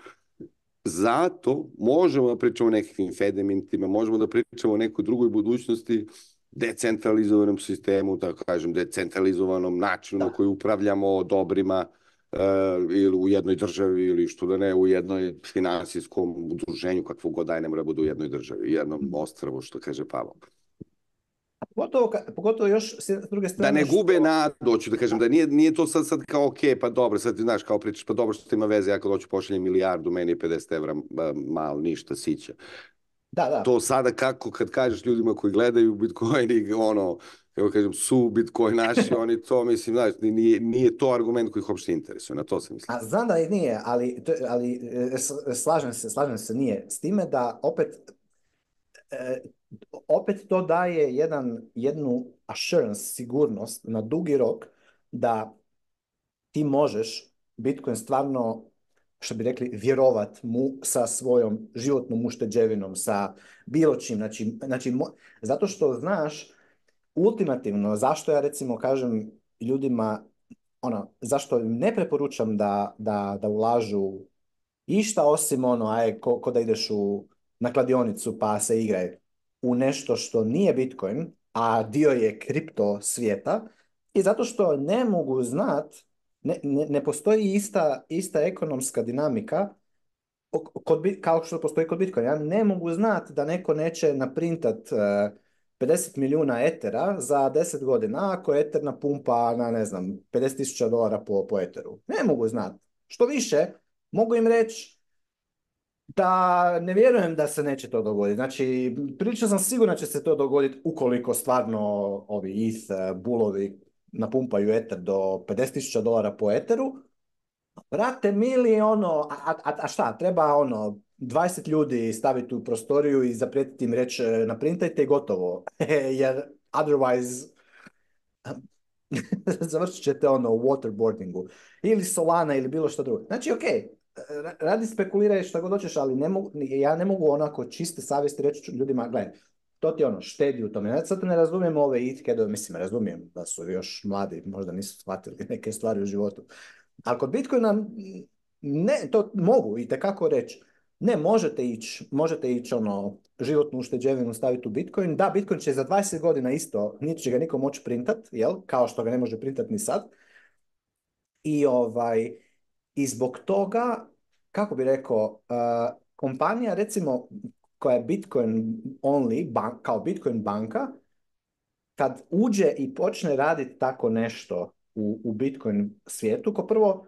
Speaker 2: zato možemo da pričamo o nekim fedementima, možemo da pričamo o nekoj drugoj budućnosti, decentralizovanom sistemu, tako kažem, decentralizovanom načinu na koji upravljamo dobrima, E, ili u jednoj državi ili što da ne u jednoj financijskom udruženju kakvo god da ne mora bude u jednoj državi, jednom ostrvu što kaže Pavel.
Speaker 1: pogotovo, pogotovo još s druge strane...
Speaker 2: Da ne gube što... nadu, da kažem, da nije, nije to sad, sad kao ok, pa dobro, sad ti znaš, kao pričaš, pa dobro što ima veze, ja kad hoću pošaljem milijardu, meni je 50 evra malo ništa, sića.
Speaker 1: Da, da.
Speaker 2: To sada kako, kad kažeš ljudima koji gledaju Bitcoin i ono, kako kažem, su naši, oni to, mislim, znaš, nije, nije to argument koji ih uopšte interesuje, na to se mislim.
Speaker 1: A znam da nije, ali, ali e, slažem se, slažem se, nije. S time da opet, e, opet to daje jedan, jednu assurance, sigurnost na dugi rok da ti možeš Bitcoin stvarno što bi rekli, vjerovat mu sa svojom životnom ušteđevinom, sa bilo čim. Znači, znači, zato što znaš ultimativno, zašto ja recimo kažem ljudima, ono, zašto im ne preporučam da, da, da ulažu išta osim ono, aj, ko, ko da ideš u, na kladionicu pa se igraj u nešto što nije Bitcoin, a dio je kripto svijeta, i zato što ne mogu znat, ne, ne, postoji ista, ista ekonomska dinamika kod, kao što postoji kod Bitcoin. Ja ne mogu znat da neko neće naprintat eh, 50 milijuna etera za 10 godina ako eter napumpa na ne znam tisuća dolara po, po eteru. Ne mogu znati. Što više, mogu im reći da ne vjerujem da se neće to dogoditi. Znači, prilično sam siguran će se to dogoditi ukoliko stvarno ovi ETH eh, bulovi napumpaju eter do tisuća dolara po eteru. Brate, mili, ono, a, a, a šta, treba ono 20 ljudi staviti u prostoriju i zaprijetiti im reći e, naprintajte i gotovo. Jer otherwise završit ćete ono u waterboardingu. Ili Solana ili bilo što drugo. Znači, ok, e, radi spekuliraj šta god hoćeš, ali ja ne mogu onako čiste savjesti reći ljudima, gledaj, to ti ono štedi u tome. Ja sad ne razumijem ove itkede, mislim, razumijem da su još mladi, možda nisu shvatili neke stvari u životu. Ali kod Bitcoina ne, to mogu i tekako reći. Ne, možete ići, možete ići ono, životnu ušteđevinu staviti u Bitcoin. Da, Bitcoin će za 20 godina isto, niti će ga niko moći printat, jel? kao što ga ne može printat ni sad. I, ovaj, i zbog toga, kako bi rekao, eh, kompanija recimo koja je Bitcoin only, bank, kao Bitcoin banka, kad uđe i počne raditi tako nešto u, u Bitcoin svijetu, ko prvo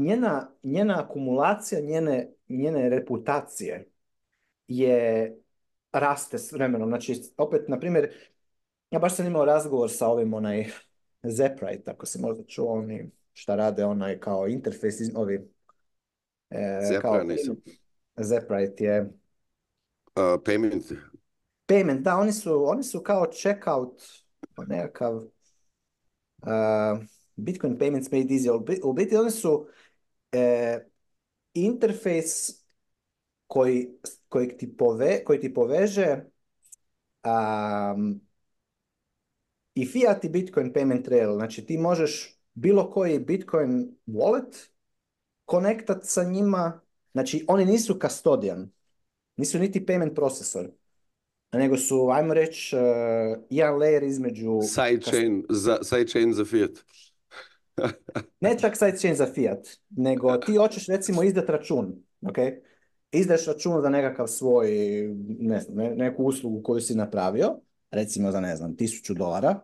Speaker 1: njena, njena akumulacija, njene, njene reputacije je raste s vremenom. Znači, opet, na primjer, ja baš sam imao razgovor sa ovim onaj Zeprite, ako se možda čuo oni šta rade onaj kao interfejs, ovi... E, kao, nisam. Zeprite je... payment. Payment, da, oni su, oni su kao checkout, pa nekakav... Uh, Bitcoin payments made easy. U biti oni su e, interfejs koji, ti pove, koji ti poveže i fiat i Bitcoin payment trail. Znači ti možeš bilo koji Bitcoin wallet konektat sa njima. Znači oni nisu custodian, nisu niti payment procesor, nego su, ajmo reći, e, jedan layer između... Sidechain
Speaker 2: za, side za fiat
Speaker 1: ne čak sad za fiat, nego ti hoćeš recimo izdat račun, ok? Izdaš račun za nekakav svoj, ne znam, neku uslugu koju si napravio, recimo za ne znam, tisuću dolara,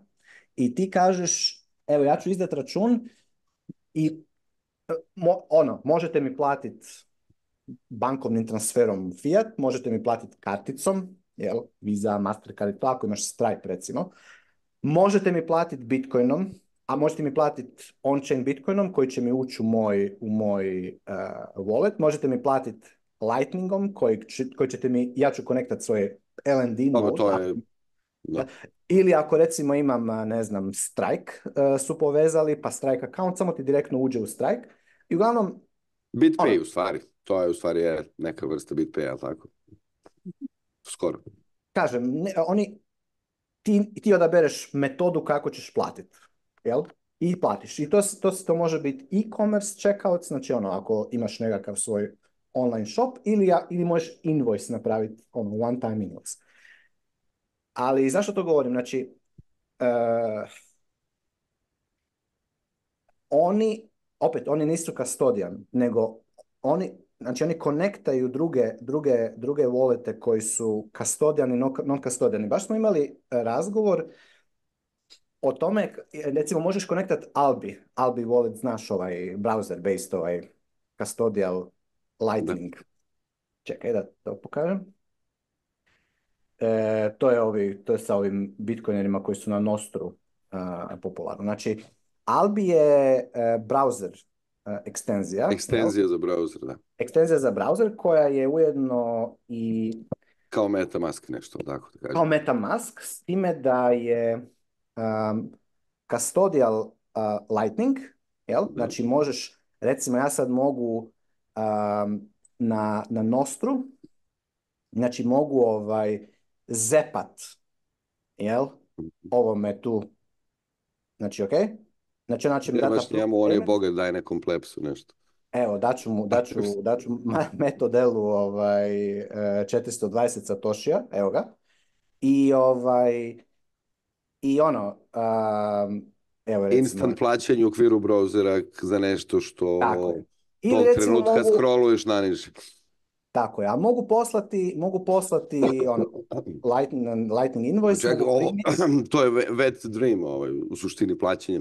Speaker 1: i ti kažeš, evo ja ću izdati račun i ono, možete mi platiti bankovnim transferom fiat, možete mi platiti karticom, jel, Visa, Mastercard, to ako imaš Stripe recimo, možete mi platiti bitcoinom, a možete mi platiti on-chain Bitcoinom koji će mi ući u moj, u moj e, wallet, možete mi platiti Lightningom koji, koji ćete mi, ja ću konektat svoje LND Ili ako recimo imam, e, ne znam, Strike e, su povezali, pa Strike account samo ti direktno uđe u Strike. I uglavnom...
Speaker 2: BitPay ono u stvari. To je u stvari je neka vrsta BitPay, tako? Skoro.
Speaker 1: Kažem, oni, ti, ti odabereš metodu kako ćeš platiti jel? I platiš. I to, to, to može biti e-commerce checkouts, znači ono, ako imaš nekakav svoj online shop ili, ja, ili možeš invoice napraviti, ono, one time invoice. Ali zašto to govorim? Znači, eh, oni, opet, oni nisu custodian, nego oni, znači oni konektaju druge, druge, druge volete koji su kastodijani, non kastodijani Baš smo imali eh, razgovor o tome, recimo možeš konektat Albi, Albi wallet, znaš ovaj browser based ovaj custodial lightning. Čekaj da to pokažem. E, to, je ovi, to je sa ovim bitcoinerima koji su na Nostru uh, popularni. Znači, Albi je e, browser e, ekstenzija.
Speaker 2: Ekstenzija za browser, da.
Speaker 1: Ekstenzija za browser koja je ujedno i...
Speaker 2: Kao Metamask nešto, tako
Speaker 1: da Kao Metamask, s time da je um, custodial uh, lightning, jel? Mhm. Znači možeš, recimo ja sad mogu um, na, na nostru, znači mogu ovaj zepat, jel? Mhm. Ovo me tu, znači ok?
Speaker 2: Znači
Speaker 1: ona će
Speaker 2: mi
Speaker 1: dati... Imaš njemu onaj
Speaker 2: boga daj nekom plepsu nešto. Evo, daću mu,
Speaker 1: daću, daću metodelu ovaj, 420 e, Satoshija, evo ga. I ovaj, i ono, um,
Speaker 2: evo recimo... Instant plaćanje u okviru browsera za nešto što
Speaker 1: tako
Speaker 2: tog recimo, trenutka mogu... scrolluješ na
Speaker 1: Tako je, a mogu poslati, mogu poslati ono. lightning, lightning invoice.
Speaker 2: to je wet dream, ovaj, u suštini plaćanje.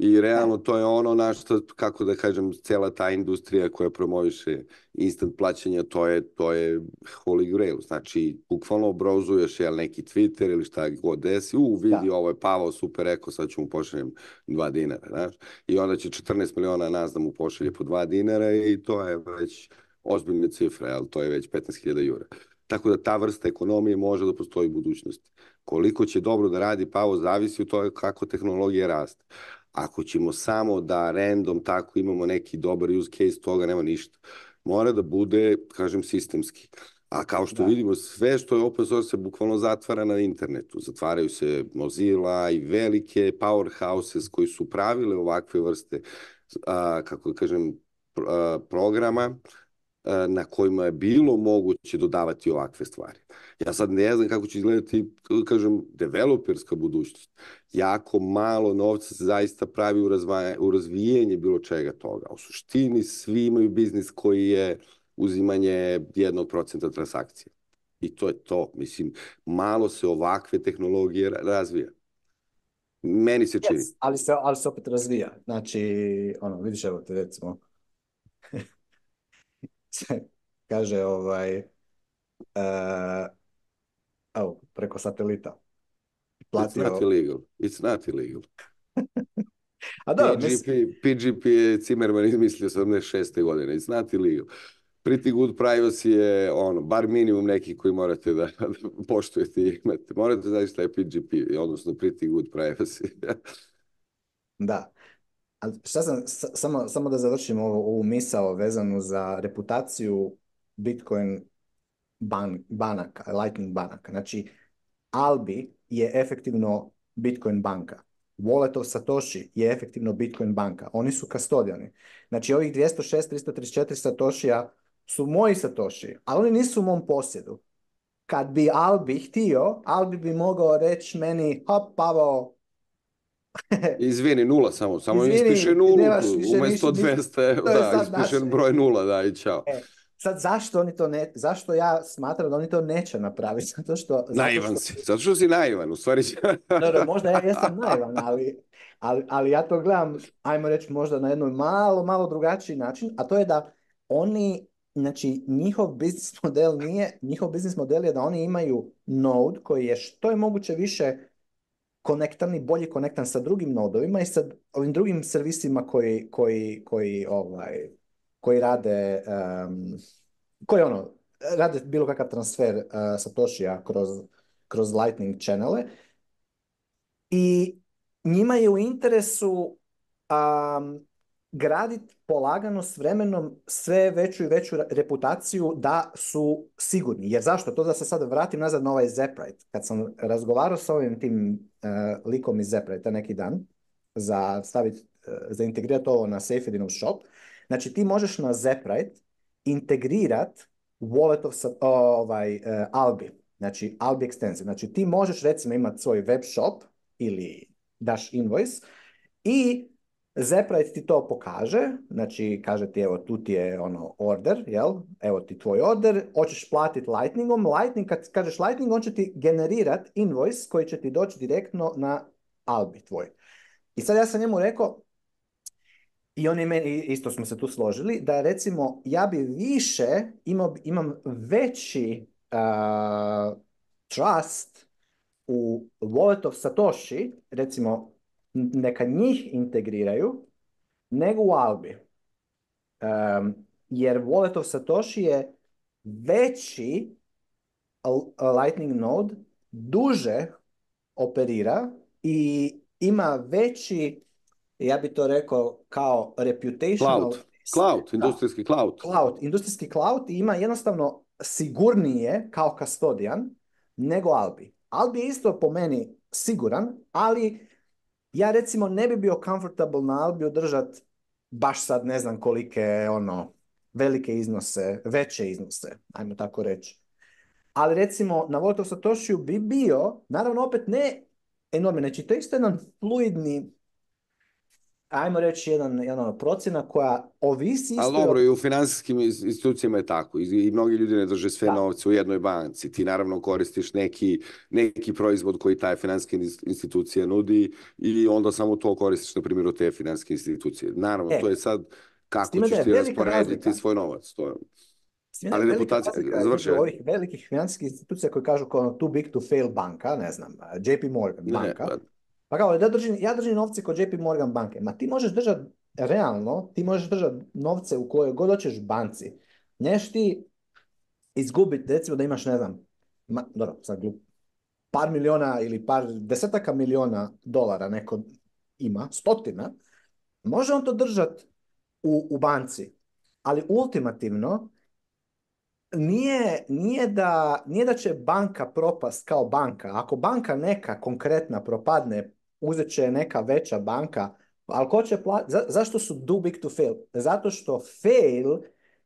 Speaker 2: I realno to je ono na što, kako da kažem, cijela ta industrija koja promoviše instant plaćanja, to je, to je holy grail. Znači, bukvalno obrozuješ jel, neki Twitter ili šta god desi, u, vidi, ovo je Pavo, super, rekao, sad ću mu pošaljem dva dinara, znaš. I onda će 14 miliona nas da mu pošalje po dva dinara i to je već ozbiljne cifre, ali to je već 15.000 jura. Tako da ta vrsta ekonomije može da postoji u budućnosti. Koliko će dobro da radi Pavo zavisi u toga kako tehnologija raste. Ako ćemo samo da random tako imamo neki dobar use case, toga nema ništa. Mora da bude, kažem, sistemski. A kao što vidimo, sve što je open source se bukvalno zatvara na internetu. Zatvaraju se Mozilla i velike powerhouses koji su pravile ovakve vrste, a, kako kažem, programa, E, na kojima je bilo moguće dodavati ovakve stvari. Ja sad ne znam kako će izgledati, kažem, developerska budućnost. Jako malo novca se zaista pravi u, razvijenje bilo čega toga. U suštini svi imaju biznis koji je uzimanje jednog procenta transakcije. I to je to. Mislim, malo se ovakve tehnologije razvija. Meni se čini.
Speaker 1: ali, se, ali se opet razvija. Znači, ono, vidiš evo te recimo, kaže ovaj, uh, preko satelita.
Speaker 2: Platio. It's not illegal. It's not illegal.
Speaker 1: A da,
Speaker 2: PGP, PGP je Cimerman izmislio 76. godine. It's not illegal. Pretty good privacy je ono, bar minimum neki koji morate da, poštujete i imate. Morate znati šta je PGP, odnosno pretty good privacy.
Speaker 1: da. Ali šta sam, samo, samo da završim ovu, ovu misao vezanu za reputaciju Bitcoin ban, banaka, Lightning banaka. Znači, Albi je efektivno Bitcoin banka. Wallet of Satoshi je efektivno Bitcoin banka. Oni su kastodijani. Znači, ovih 206, 334 Satoshija su moji Satoshi, ali oni nisu u mom posjedu. Kad bi Albi htio, Albi bi mogao reći meni, hop, Pavo,
Speaker 2: Izvini, nula samo, samo ispiše nulu, umjesto 200 eura, da, broj nula, da, i čao.
Speaker 1: E, sad, zašto oni to ne, zašto ja smatram da oni to neće napraviti? Zato što...
Speaker 2: Naivan si, zato što si naivan, u stvari...
Speaker 1: možda ja jesam naivan, ali, ali, ali ja to gledam, ajmo reći, možda na jednoj malo, malo drugačiji način, a to je da oni znači njihov biznis model nije, njihov biznis model je da oni imaju node koji je što je moguće više konektan i bolje konektan sa drugim nodovima i sa ovim drugim servisima koji, koji, koji, ovaj, koji rade, um, koji ono, rade bilo kakav transfer uh, Satoshija kroz, kroz Lightning channele. I njima je u interesu um, gradit polagano s vremenom sve veću i veću reputaciju da su sigurni. Jer zašto? To da se sad vratim nazad na ovaj Zeprite. Kad sam razgovarao s ovim tim e, likom iz Zeprite neki dan za staviti, uh, e, za integrirati ovo na Safedinov shop, znači ti možeš na Zeprite integrirat wallet of, ovaj, e, Albi, znači Albi Extensive. Znači ti možeš recimo imati svoj web shop ili daš invoice i Zeprite ti to pokaže, znači kaže ti evo tu ti je ono order, jel? Evo ti tvoj order, hoćeš platiti Lightningom. Lightning, kad kažeš Lightning, on će ti generirat invoice koji će ti doći direktno na Albi tvoj. I sad ja sam njemu rekao, i on meni, isto smo se tu složili, da recimo ja bi više imao, imam veći trust u wallet of Satoshi, recimo neka njih integriraju nego u Albi. Um, jer of Satoshi je veći Lightning node, duže operira i ima veći, ja bi to rekao kao reputational...
Speaker 2: Cloud, cloud industrijski cloud.
Speaker 1: Cloud, industrijski cloud ima jednostavno sigurnije kao kastodijan nego Albi. Albi je isto po meni siguran, ali ja recimo ne bi bio comfortable na albi održat baš sad ne znam kolike ono velike iznose, veće iznose, ajmo tako reći. Ali recimo na Volotov Satoshiju bi bio, naravno opet ne enormne znači to je isto jedan fluidni ajmo reći, jedan, jedna ono, procjena koja ovisi...
Speaker 2: Ali dobro, i u financijskim institucijama je tako. I, mnogi ljudi ne drže sve novce u jednoj banci. Ti naravno koristiš neki, neki proizvod koji taj financijska institucija nudi i onda samo to koristiš, na primjer, u te financijske institucije. Naravno, e, to je sad kako ćeš ti rasporediti svoj novac. To je...
Speaker 1: Ali reputacija,
Speaker 2: završaj. Ovih
Speaker 1: velikih financijskih institucija koji kažu kao ono, tu big to fail banka, ne znam, JP Morgan banka. Pa pa kao, držim, ja držim novce kod JP Morgan banke. Ma ti možeš držati, realno, ti možeš držati novce u kojoj god hoćeš banci. Neš ti izgubiti, recimo da imaš, ne znam, ma, dobro, sad glup, par miliona ili par desetaka miliona dolara neko ima, stotina, može on to držati u, u banci. Ali ultimativno, nije, nije, da, nije da će banka propast kao banka. Ako banka neka konkretna propadne uzet će neka veća banka, ali ko će zašto su do big to fail? Zato što fail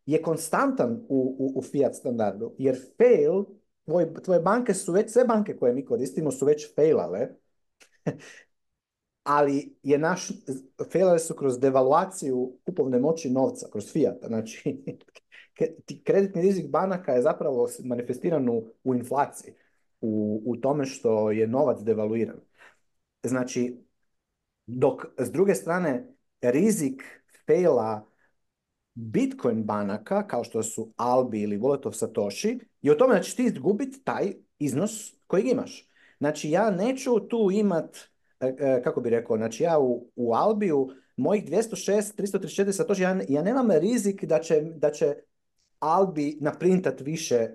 Speaker 1: je konstantan u, u, fiat standardu, jer fail, tvoje banke su već, sve banke koje mi koristimo su već failale, ali je naš, failale su kroz devaluaciju kupovne moći novca, kroz fiat, znači kreditni rizik banaka je zapravo manifestiran u, u inflaciji, u, u tome što je novac devaluiran. Znači, dok s druge strane rizik faila Bitcoin banaka, kao što su Albi ili of Satoshi, je o tome da ćeš ti izgubiti taj iznos kojeg imaš. Znači, ja neću tu imat, e, e, kako bi rekao, znači ja u, u Albiju mojih 206, 334 Satoshi, ja, ja nemam rizik da će, da će Albi naprintat više e,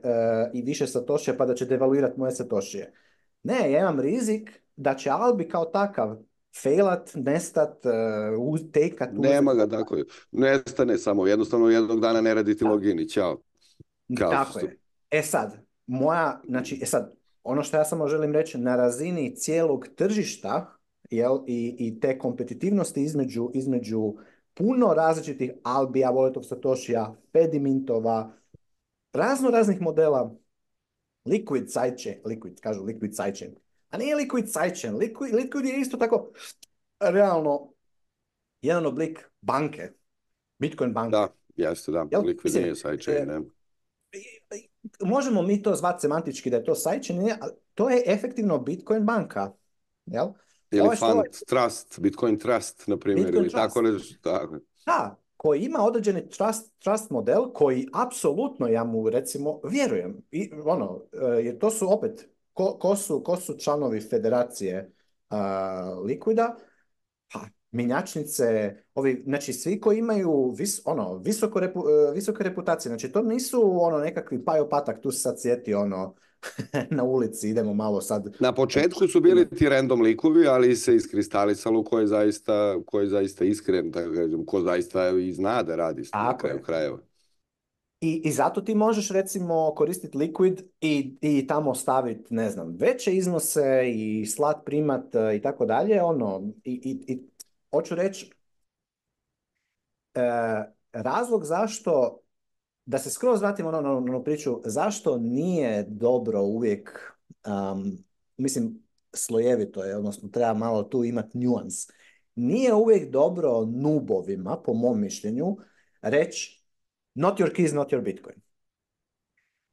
Speaker 1: i više satoše pa da će devaluirat moje satošije. Ne, ja imam rizik da će Albi kao takav failat, nestat, uh, tekat...
Speaker 2: Nema ga tako, nestane samo, jednostavno jednog dana ne raditi login i
Speaker 1: tako je. E sad, moja, znači, e sad, ono što ja samo želim reći, na razini cijelog tržišta jel, i, i te kompetitivnosti između, između puno različitih Albija, Voletov Satošija, Pedimintova, razno raznih modela Liquid sidechain, liquid, kažu liquid sidechain, a nije Liquid sidechain. Liquid, Liquid je isto tako realno jedan oblik banke. Bitcoin banke.
Speaker 2: Da, jeste, da. Jel? Liquid nije
Speaker 1: sidechain, e,
Speaker 2: ne.
Speaker 1: Možemo mi to zvati semantički da je to sidechain, ali to je efektivno Bitcoin banka. Jel?
Speaker 2: Ili fund, trust, Bitcoin trust, na primjer, tako
Speaker 1: Tako. Da, koji ima određeni trust, trust model koji apsolutno ja mu recimo vjerujem. I, ono, e, jer to su opet ko, ko, su, ko su članovi federacije uh, Pa, minjačnice, ovi, znači svi koji imaju ono, visoko e, visoke reputacije, znači to nisu ono nekakvi pajopatak, patak, tu se sad sjeti ono, na ulici idemo malo sad.
Speaker 2: Na početku su bili ti random likovi, ali se iskristalisalo ko je zaista, ko je zaista iskren, da kažem, ko zaista i zna da radi s kraju krajeva.
Speaker 1: I, zato ti možeš recimo koristiti Liquid i, i tamo staviti, ne znam, veće iznose i slat primat e, i tako dalje. Ono, i, i, i hoću reći, e, razlog zašto, da se skroz vratimo ono na priču, zašto nije dobro uvijek, mislim, slojevito je, odnosno treba malo tu imati nuance. Nije uvijek dobro nubovima, po mom mišljenju, reći Not your keys, not your Bitcoin.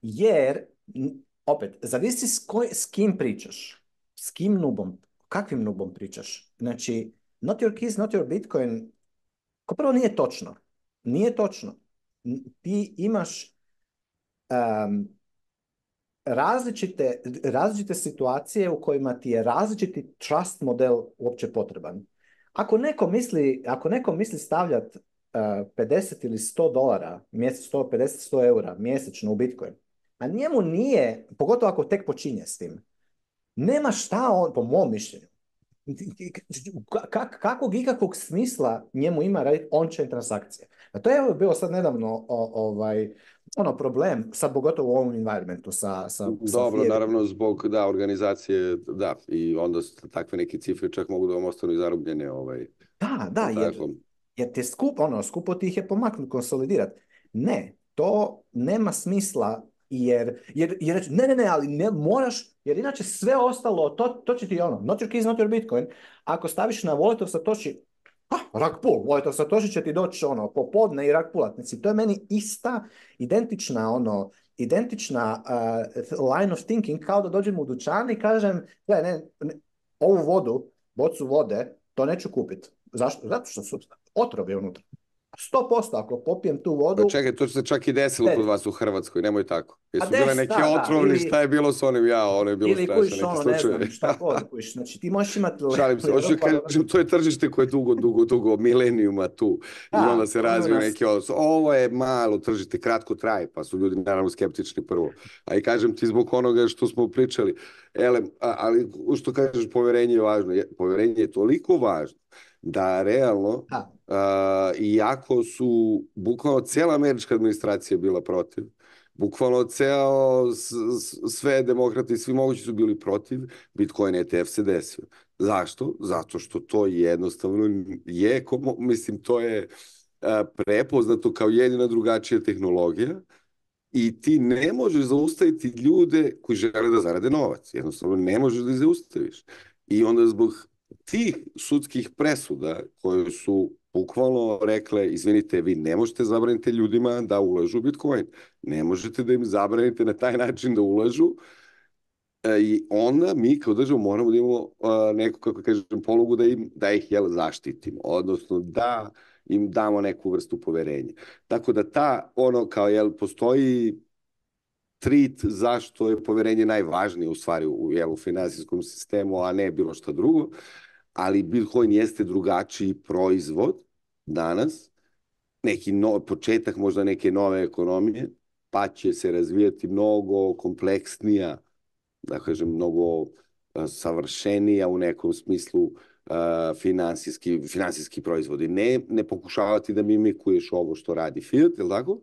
Speaker 1: Jer, opet, zavisi s, koj, s kim pričaš, s kim nubom, kakvim nubom pričaš. Znači, not your keys, not your Bitcoin, ko prvo nije točno. Nije točno. Ti imaš različite, različite situacije u kojima ti je različiti trust model uopće potreban. Ako neko misli, ako neko misli stavljati 50 ili 100 dolara, 150-100 eura mjesečno u Bitcoin, a njemu nije, pogotovo ako tek počinje s tim, nema šta on, po mom mišljenju, kakvog ikakvog smisla njemu ima raditi on-chain transakcije. A to je bilo sad nedavno ovaj, ono problem, sad pogotovo u ovom environmentu sa, sa,
Speaker 2: Dobro, naravno zbog da, organizacije, da, i onda takve neke cifre čak mogu da vam ostanu i Ovaj,
Speaker 1: da, da, jer, jer te skup, ono, skupo ti ih je pomaknuti, konsolidirati. Ne, to nema smisla jer, jer, jer ne, ne, ne, ali ne moraš, jer inače sve ostalo, to, to će ti ono, not your keys, not your bitcoin. Ako staviš na wallet of Satoshi, ah, rak pull. wallet of Satoshi će ti doći ono, popodne i rak To je meni ista, identična ono, identična eh, line of thinking kao da dođem u dućan i kažem, gle, ne, ovu vodu, bocu vode, to neću kupiti. Zašto? Zato što su otrove unutra. 100% ako popijem tu vodu... Pa
Speaker 2: čekaj, to se čak i desilo kod vas u Hrvatskoj, nemoj tako. Jesu pa bile neke otrovni, šta je bilo s onim ja, ono je bilo
Speaker 1: strašno, Ili kojiš ono, ne znam, šta Znači, ti
Speaker 2: možeš imati... Šalim se, to je tržište koje je dugo, dugo, dugo, milenijuma tu. I onda se razvio ono neki Ovo je malo tržište, kratko traje, pa su ljudi naravno skeptični prvo. A i kažem ti zbog onoga što smo pričali. Ele, ali što kažeš, poverenje je važno. Poverenje je toliko važno da realno, eh, iako su bukvalno cijela američka administracija bila protiv, bukvalno ceo, sve demokrati i svi mogući su bili protiv, Bitcoin ETF se desio. Zašto? Zato što to jednostavno je, mislim, to je eh, prepoznato kao jedina drugačija tehnologija i ti ne možeš zaustaviti ljude koji žele da zarade novac. Jednostavno ne možeš da ih zaustaviš. I onda zbog tih sudskih presuda koje su bukvalno rekle, izvinite, vi ne možete zabraniti ljudima da ulažu u Bitcoin. Ne možete da im zabranite na taj način da ulažu. E, I onda mi kao država moramo da imamo e, neku, kako kažem, polugu da, im, da ih jel, zaštitimo. Odnosno da im damo neku vrstu poverenja. Tako da ta, ono, kao jel, postoji Trit, zašto je povjerenje najvažnije u stvari u, financijskom sistemu, a ne bilo što drugo. Ali Bitcoin jeste drugačiji proizvod danas, neki početak možda neke nove ekonomije, pa će se razvijati mnogo kompleksnija, da kažem, mnogo savršenija u nekom smislu uh, finansijski, proizvodi. Ne, ne pokušavati da mimikuješ ovo što radi Fiat, jel tako?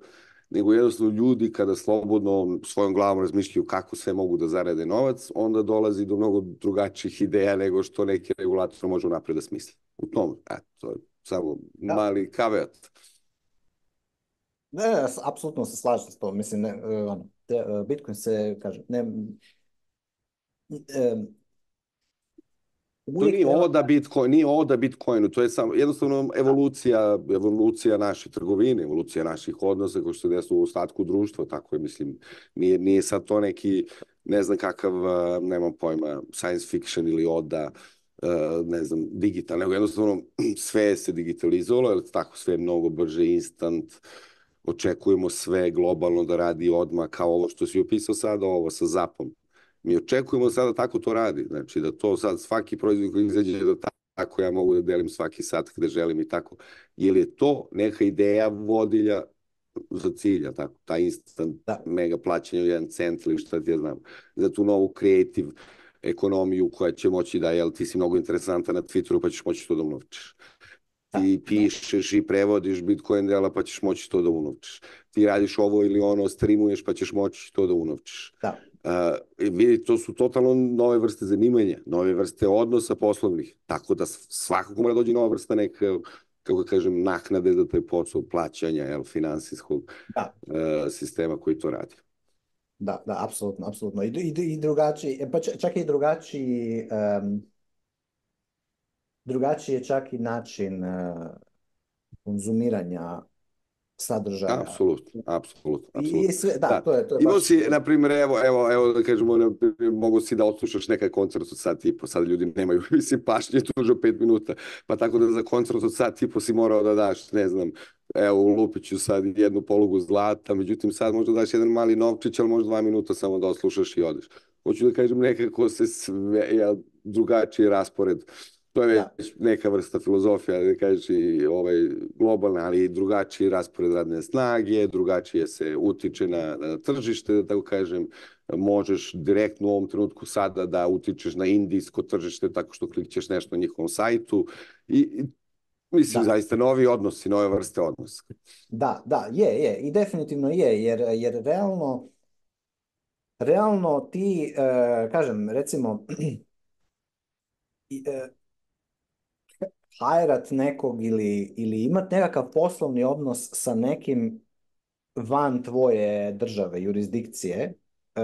Speaker 2: nego jednostavno ljudi kada slobodno svojom glavom razmišljaju kako sve mogu da zarade novac, onda dolazi do mnogo drugačijih ideja nego što neki regulator može napred da smisli. U tom, eto, to je samo mali kaveat.
Speaker 1: Ne, apsolutno se slažem s to. Mislim, ne, e, ono, e, Bitcoin se, kažem, ne, e,
Speaker 2: to nije ovo oda Bitcoin, nije da Bitcoinu, to je samo jednostavno evolucija, evolucija naše trgovine, evolucija naših odnosa koji se desilo u ostatku društva, tako je, mislim, nije, nije sad to neki, ne znam kakav, eh, nemam pojma, science fiction ili oda, eh, ne znam, digital, nego jednostavno sve se digitalizovalo, jer tako sve je mnogo brže, instant, očekujemo sve globalno da radi odmah, kao ovo što si opisao sada, ovo sa zapom mi očekujemo sada tako to radi, znači da to sad svaki proizvod koji izađe da tako ja mogu da delim svaki sat gde želim i tako. Je je to neka ideja vodilja za cilja, tako, ta instant mega plaćanje u jedan cent ili šta ti ja znam, za tu novu kreativ ekonomiju koja će moći da, jel, ti si mnogo interesanta na Twitteru pa ćeš moći to da unovčiš. Ti pišeš i prevodiš Bitcoin dela pa ćeš moći to da unovčiš. Ti radiš ovo ili ono, streamuješ pa ćeš moći to da unovčiš. Da vidi, to su totalno nove vrste zanimanja, nove vrste odnosa poslovnih, tako da svakako mora dođe nova vrsta neka kako kažem, naknade za taj posao plaćanja jel, finansijskog e, sistema koji to radi.
Speaker 1: Da, da, apsolutno, apsolutno. I, drugačiji, e, pa čak i drugačiji, drugačiji je čak i način e, konzumiranja sadržaja. Apsolutno,
Speaker 2: apsolutno. I
Speaker 1: sve, da, to je, to
Speaker 2: Imao si, na primjer, evo, evo, evo, da kažemo, mogu si da odslušaš nekaj koncert od sat i po, sad ljudi nemaju, mislim, pašnje tužo pet minuta, pa tako da za koncert od sat i si morao da daš, ne znam, evo, u Lupiću sad jednu polugu zlata, međutim, sad možda daš jedan mali novčić, ali možda dva minuta samo da odslušaš i odeš. Hoću da kažem, nekako se sve, ja, drugačiji raspored to je neka vrsta filozofija, ne ovaj, globalna, ali i drugačiji raspored radne snage, drugačije se utiče na, tržište, da tako kažem, možeš direktno u ovom trenutku sada da utičeš na indijsko tržište tako što klikćeš nešto na njihovom sajtu i, Mislim, zaista novi odnosi, nove vrste odnosa.
Speaker 1: Da, da, je, je. I definitivno je, jer, jer realno, realno ti, eh, kažem, recimo, eh, hajrat nekog ili, ili imati nekakav poslovni odnos sa nekim van tvoje države, jurisdikcije, eh,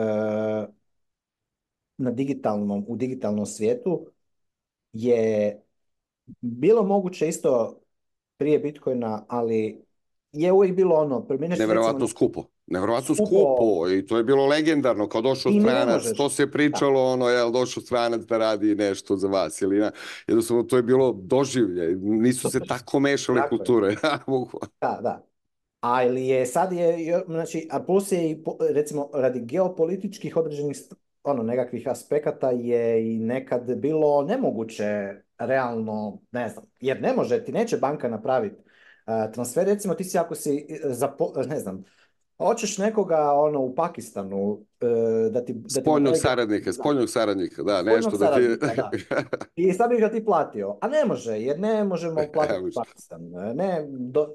Speaker 1: na digitalnom, u digitalnom svijetu je bilo moguće isto prije Bitcoina, ali je uvijek bilo ono...
Speaker 2: Nevjerojatno recimo... skupo. Nevrovatno skupo i to je bilo legendarno kao došao stranac, to se pričalo ono, jel došao stranac da radi nešto za vas ili na, jednostavno to je bilo doživlje, nisu se tako mešale kulture.
Speaker 1: da, da. Ali je sad je, znači, a plus je i, recimo radi geopolitičkih određenih ono nekakvih aspekata je i nekad bilo nemoguće realno, ne znam, jer ne može, ti neće banka napraviti transfer, recimo ti si ako si, e, za, ne znam, Hoćeš nekoga ono u Pakistanu e, da ti... Da
Speaker 2: spoljnog saradnika, spoljnog saradnika, da, nešto da ti... da.
Speaker 1: I sad bih ga ti platio, a ne može, jer ne možemo e, platiti u Pakistan. E, ne,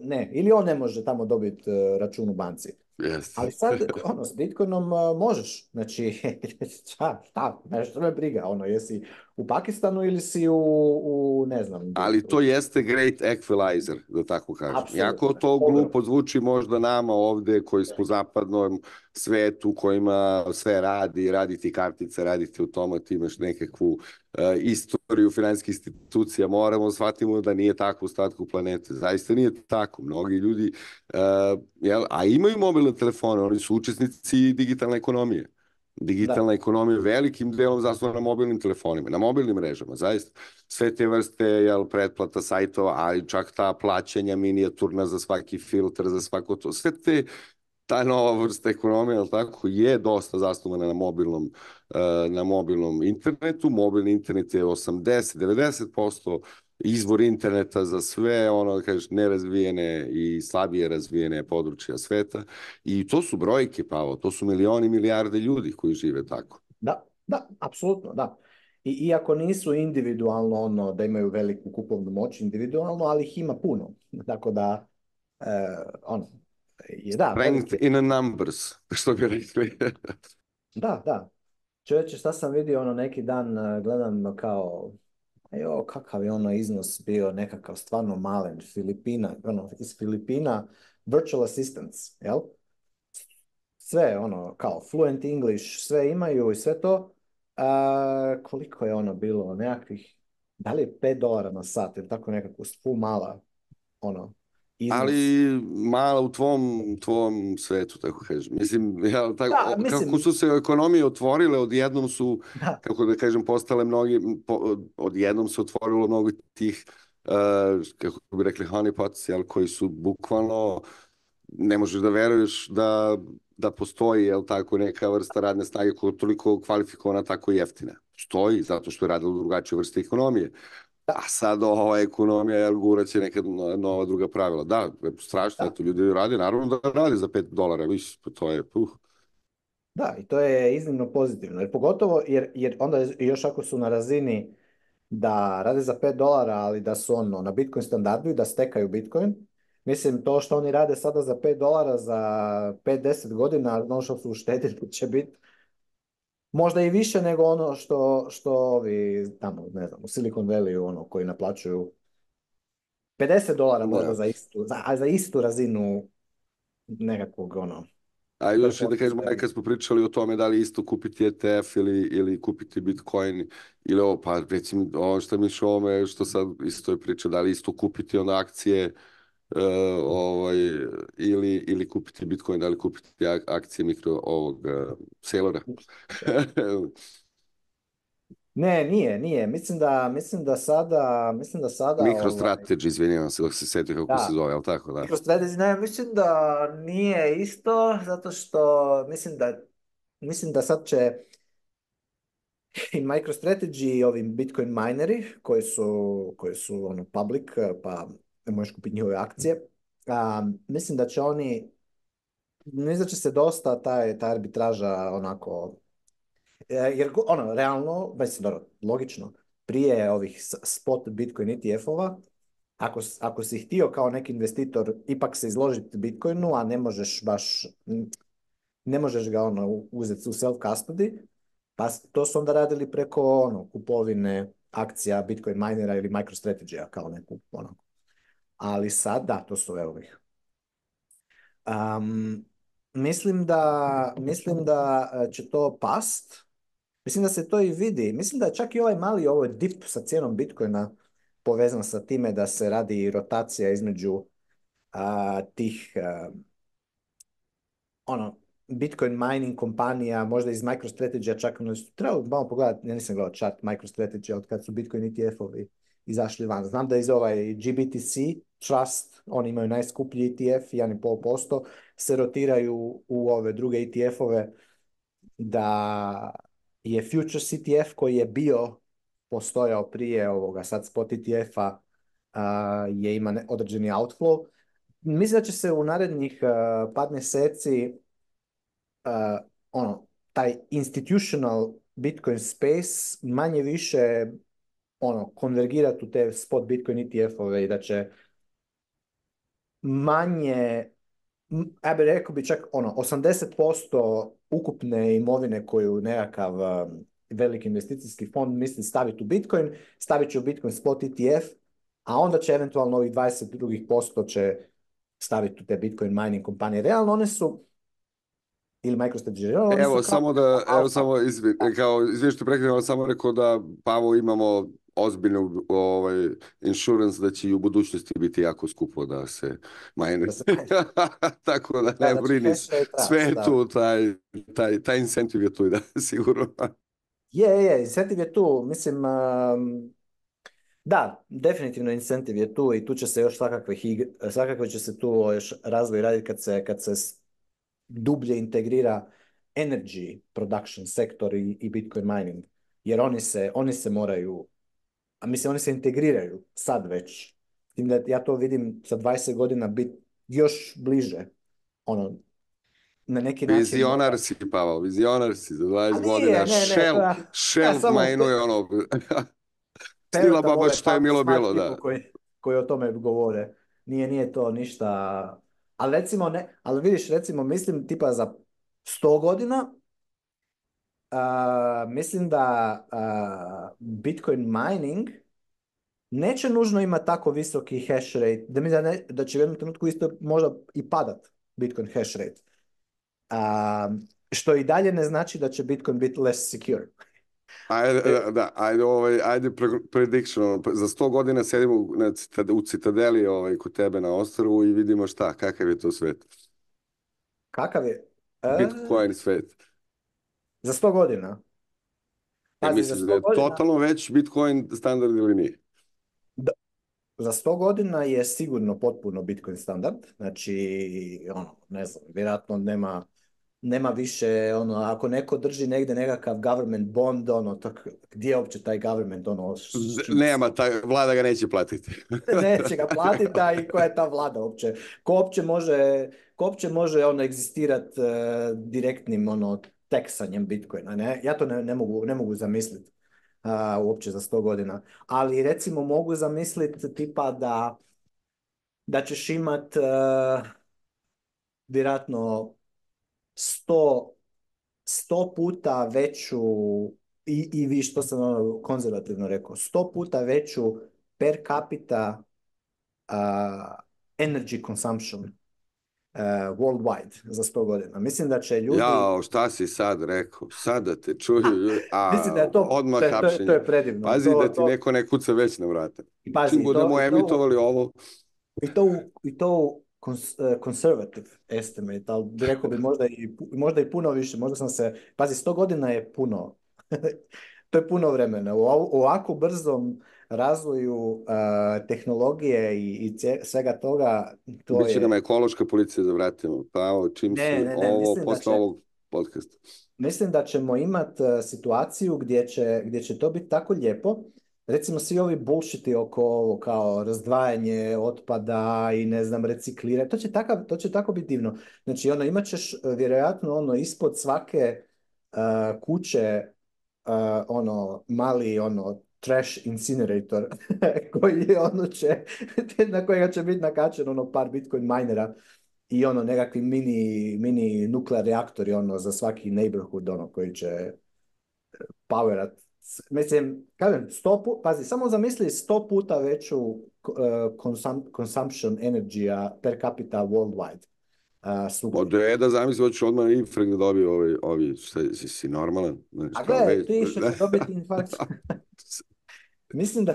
Speaker 1: ne, ili on ne može tamo dobiti račun u banci. Yes. Ali sad, ono, s Bitcoinom možeš, znači, šta, šta, nešto me briga, ono, jesi u Pakistanu ili si u,
Speaker 2: ne znam... Ali to jeste great equalizer, da tako kažem. Absolutno. Jako to glupo zvuči možda nama ovde koji smo u zapadnom svetu, kojima sve radi, raditi kartice, raditi u imaš nekakvu eh, istoriju finanskih institucija, moramo shvatimo da nije tako u statku planete. Zaista nije tako. Mnogi ljudi, eh, jel, a imaju mobilne telefone, oni su učesnici digitalne ekonomije digitalna da. ekonomija velikim delom zasnovana na mobilnim telefonima, na mobilnim mrežama, zaista. Sve te vrste jel, pretplata sajtova, ali čak ta plaćanja minijaturna za svaki filter, za svako to, sve te ta nova vrsta ekonomije, ali tako, je dosta zasnovana na mobilnom, eh, na mobilnom internetu. Mobilni internet je 80-90% izvor interneta za sve, ono, kažeš, nerazvijene i slabije razvijene područja sveta. I to su brojke, Pavo, to su milioni, milijarde ljudi koji žive tako.
Speaker 1: Da, da, apsolutno, da. I, iako nisu individualno ono da imaju veliku kupovnu moć individualno, ali ih ima puno. Tako da, e, ono,
Speaker 2: je
Speaker 1: da.
Speaker 2: in numbers, što bi rekli.
Speaker 1: da, da. Čovječe, šta sam vidio ono neki dan, e, gledam kao jo, kakav je ono iznos bio nekakav stvarno malen, Filipina, ono, iz Filipina, virtual assistants, jel? Sve, ono, kao fluent English, sve imaju i sve to. A, koliko je ono bilo, nekakvih, da li je 5 dolara na sat ili tako nekako, spu mala, ono,
Speaker 2: ali malo u tvom, tvom svetu, tako kažem. Mislim, ja, tako, kako su se ekonomije otvorile, odjednom su, kako da kažem, postale mnogi, po, odjednom se otvorilo mnogo tih, uh, kako bi rekli, honeypots, koji su bukvalno, ne možeš da veruješ da, da postoji, jel tako, neka vrsta radne snage koja je toliko kvalifikovana, tako jeftina. Stoji, zato što je radila drugačije vrste ekonomije. Da, sad ova ekonomija, jel, gurat neka nova druga pravila. Da, strašno, da. ljudi radi, naravno da radi za 5 dolara, više, pa to je, puh.
Speaker 1: Da, i to je iznimno pozitivno, jer pogotovo, jer, jer onda još ako su na razini da rade za 5 dolara, ali da su ono na Bitcoin standardu i da stekaju Bitcoin, Mislim, to što oni rade sada za 5 dolara za 5-10 godina, ono što su uštedili će biti možda i više nego ono što, što ovi tamo, ne znam, u Silicon Valley ono, koji naplaćuju 50 dolara možda za istu, za, a za istu razinu nekakvog ono,
Speaker 2: a još da kažemo, kad smo pričali o tome da li isto kupiti ETF ili, ili kupiti Bitcoin ili ovo, pa recimo ono što mi što sad isto je priča, da li isto kupiti onda akcije E, ovaj, ili, ili kupiti Bitcoin, li kupiti akcije mikro ovog uh,
Speaker 1: ne, nije, nije. Mislim da, mislim da sada... Mislim da sada
Speaker 2: ovaj, MicroStrategy, ovaj... izvinjavam se, dok se kako se zove, ali tako
Speaker 1: da. MicroStrategy, ne, mislim da nije isto, zato što mislim da, mislim da sad će i MicroStrategy i ovim Bitcoin mineri koji su, koji su ono, public, pa možeš kupiti njihove akcije. mislim da će oni, ne znači će se dosta taj, ta arbitraža onako, e, jer ono, realno, mislim, dobro, logično, prije ovih spot Bitcoin ETF-ova, ako, ako si htio kao neki investitor ipak se izložiti Bitcoinu, a ne možeš baš, ne možeš ga ono uzeti u self custody, pa to su onda radili preko ono, kupovine akcija Bitcoin minera ili MicroStrategy-a kao neku ono, ali sad da, to su ovih. mislim, da, mislim da e, će to past, mislim da se to i vidi, mislim da je čak i ovaj mali ovaj dip sa cijenom Bitcoina povezan sa time da se radi rotacija između tih e, ono, Bitcoin mining kompanija, možda iz microstrategy čak, ono, trebalo malo pogledati, ja nisam gledao čat microstrategy od kad su Bitcoin ETF-ovi izašli van. Znam da iz ovaj GBTC, Trust, oni imaju najskuplji ETF, 1,5%, se rotiraju u ove druge ETF-ove da je Futures ETF koji je bio postojao prije ovoga sad spot ETF-a je ima određeni outflow. Mislim da će se u narednih par mjeseci ono, taj institutional Bitcoin space manje više ono, konvergirati u te spot Bitcoin ETF-ove i da će manje, ja bih rekao bi čak ono, 80% ukupne imovine koju nekakav um, veliki investicijski fond misli staviti u Bitcoin, stavit će u Bitcoin spot ETF, a onda će eventualno ovih 20 drugih posto će staviti u te Bitcoin mining kompanije. Realno one su ili MicroStrategy.
Speaker 2: Evo, samo da, evo samo izvi, kao izvješću samo rekao da Pavo imamo ozbiljnu ovaj, insurance da će i u budućnosti biti jako skupo da se majne. Tako da ne da, znači, sve, sve je tu, taj, taj, taj incentiv je tu, i da, sigurno.
Speaker 1: Je, je, incentiv je tu, mislim, da, definitivno incentiv je tu i tu će se još svakakve, svakakve će se tu još razvoj raditi kad se, kad se dublje integrira energy production sektor i, i Bitcoin mining. Jer oni se, oni se moraju a mislim oni se integriraju sad već. Tim da ja to vidim sa 20 godina bit još bliže. Ono, na neki način...
Speaker 2: Vizionar si, Pavel, vizionar si za 20 godina. šel, ono... Stila baba što je milo bilo, da.
Speaker 1: Koji, o tome govore. Nije, nije to ništa... Ali recimo, ne, ali vidiš, recimo, mislim tipa za 100 godina, mislim da Bitcoin mining neće nužno imati tako visoki hash rate, da, mi da, da će u jednom trenutku isto možda i padat Bitcoin hash rate. što i dalje ne znači da će Bitcoin biti less secure.
Speaker 2: Ajde, e, da, ajde, ovaj, ajde prediction, za sto godina sjedimo u, u citadeli ovaj, kod tebe na ostrvu i vidimo šta, kakav je to svet.
Speaker 1: Kakav je?
Speaker 2: E, Bitcoin svet.
Speaker 1: Za 100 godina.
Speaker 2: E, Pazi, misliš da je totalno već Bitcoin standard ili nije?
Speaker 1: Da. Za 100 godina je sigurno potpuno Bitcoin standard. Znači, ono, ne znam, vjerojatno nema nema više, ono, ako neko drži negdje nekakav government bond, ono, tak, gdje je uopće taj government, ono...
Speaker 2: nema, taj, vlada ga neće platiti.
Speaker 1: neće ga platiti, a i koja je ta vlada uopće? Ko uopće može, ko uopće može ono, egzistirat e, direktnim, ono, teksanjem Bitcoina. Ne? Ja to ne, ne mogu, ne mogu zamisliti uh, uopće za 100 godina. Ali recimo mogu zamisliti tipa da, da ćeš imat uh, vjerojatno 100, 100 puta veću i, i vi što sam ono konzervativno rekao, 100 puta veću per capita uh, energy consumption Uh, worldwide za 100 godina. Mislim da će ljudi...
Speaker 2: Jao, šta si sad rekao? Sada te čuju, ljudi, a to, odmah
Speaker 1: to, to, je, to je predivno.
Speaker 2: Pazi da ti neko ne kuca već na vrata. Pazi, Čim budemo emitovali ovo...
Speaker 1: I to, i to uh, conservative estimate, ali rekao bi možda i, možda i puno više. Možda sam se... Pazi, 100 godina je puno. to je puno vremena. U ovako brzom razvoju uh, tehnologije i, i svega toga. To
Speaker 2: Biće je... nam ekološka policija za vratimo pa čim ne, ne, ne, ovo, ovog podcasta.
Speaker 1: Mislim da ćemo imati uh, situaciju gdje će, gdje će to biti tako lijepo, recimo svi ovi bullshiti oko ovo kao razdvajanje otpada i ne znam recikliranje, to će, to će tako biti divno. Znači ono imat ćeš uh, vjerojatno ono ispod svake kuće ono mali ono trash incinerator koji je ono će, na kojega će biti nakačeno ono par bitcoin minera i ono nekakvi mini, mini nuklear reaktori ono za svaki neighborhood ono koji će e, powerat. Mislim, kažem, sto puta, pazi, samo zamisli sto puta veću uh, consumption energija per capita worldwide.
Speaker 2: Uh, pa Od reda zamislim, hoćeš odmah infarkt da dobije ovi, ovaj, ovi
Speaker 1: šta,
Speaker 2: si, si normalan?
Speaker 1: Znači, A
Speaker 2: gledaj, već...
Speaker 1: ti što će dobiti infarkt. mislim, da,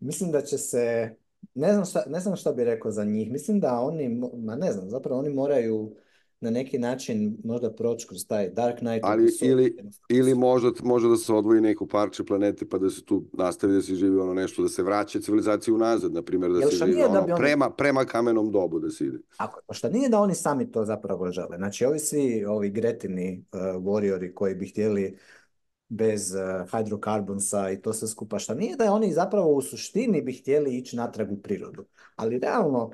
Speaker 1: mislim da će se, ne znam, šta, ne znam šta bi rekao za njih, mislim da oni, ma ne znam, zapravo oni moraju na neki način možda proći kroz taj Dark Knight. Ali,
Speaker 2: ili, ili možda, možda da se odvoji neku parče planete pa da se tu nastavi da se živi ono nešto, da se vraća civilizaciju nazad, na primjer, da se živi ono prema, prema kamenom dobu da se ide.
Speaker 1: Ako, šta nije da oni sami to zapravo žele. Znači, ovi svi ovi gretini uh, warriori koji bi htjeli bez uh, hidrokarbonsa i to sve skupa, šta nije da oni zapravo u suštini bi htjeli ići natrag u prirodu. Ali realno,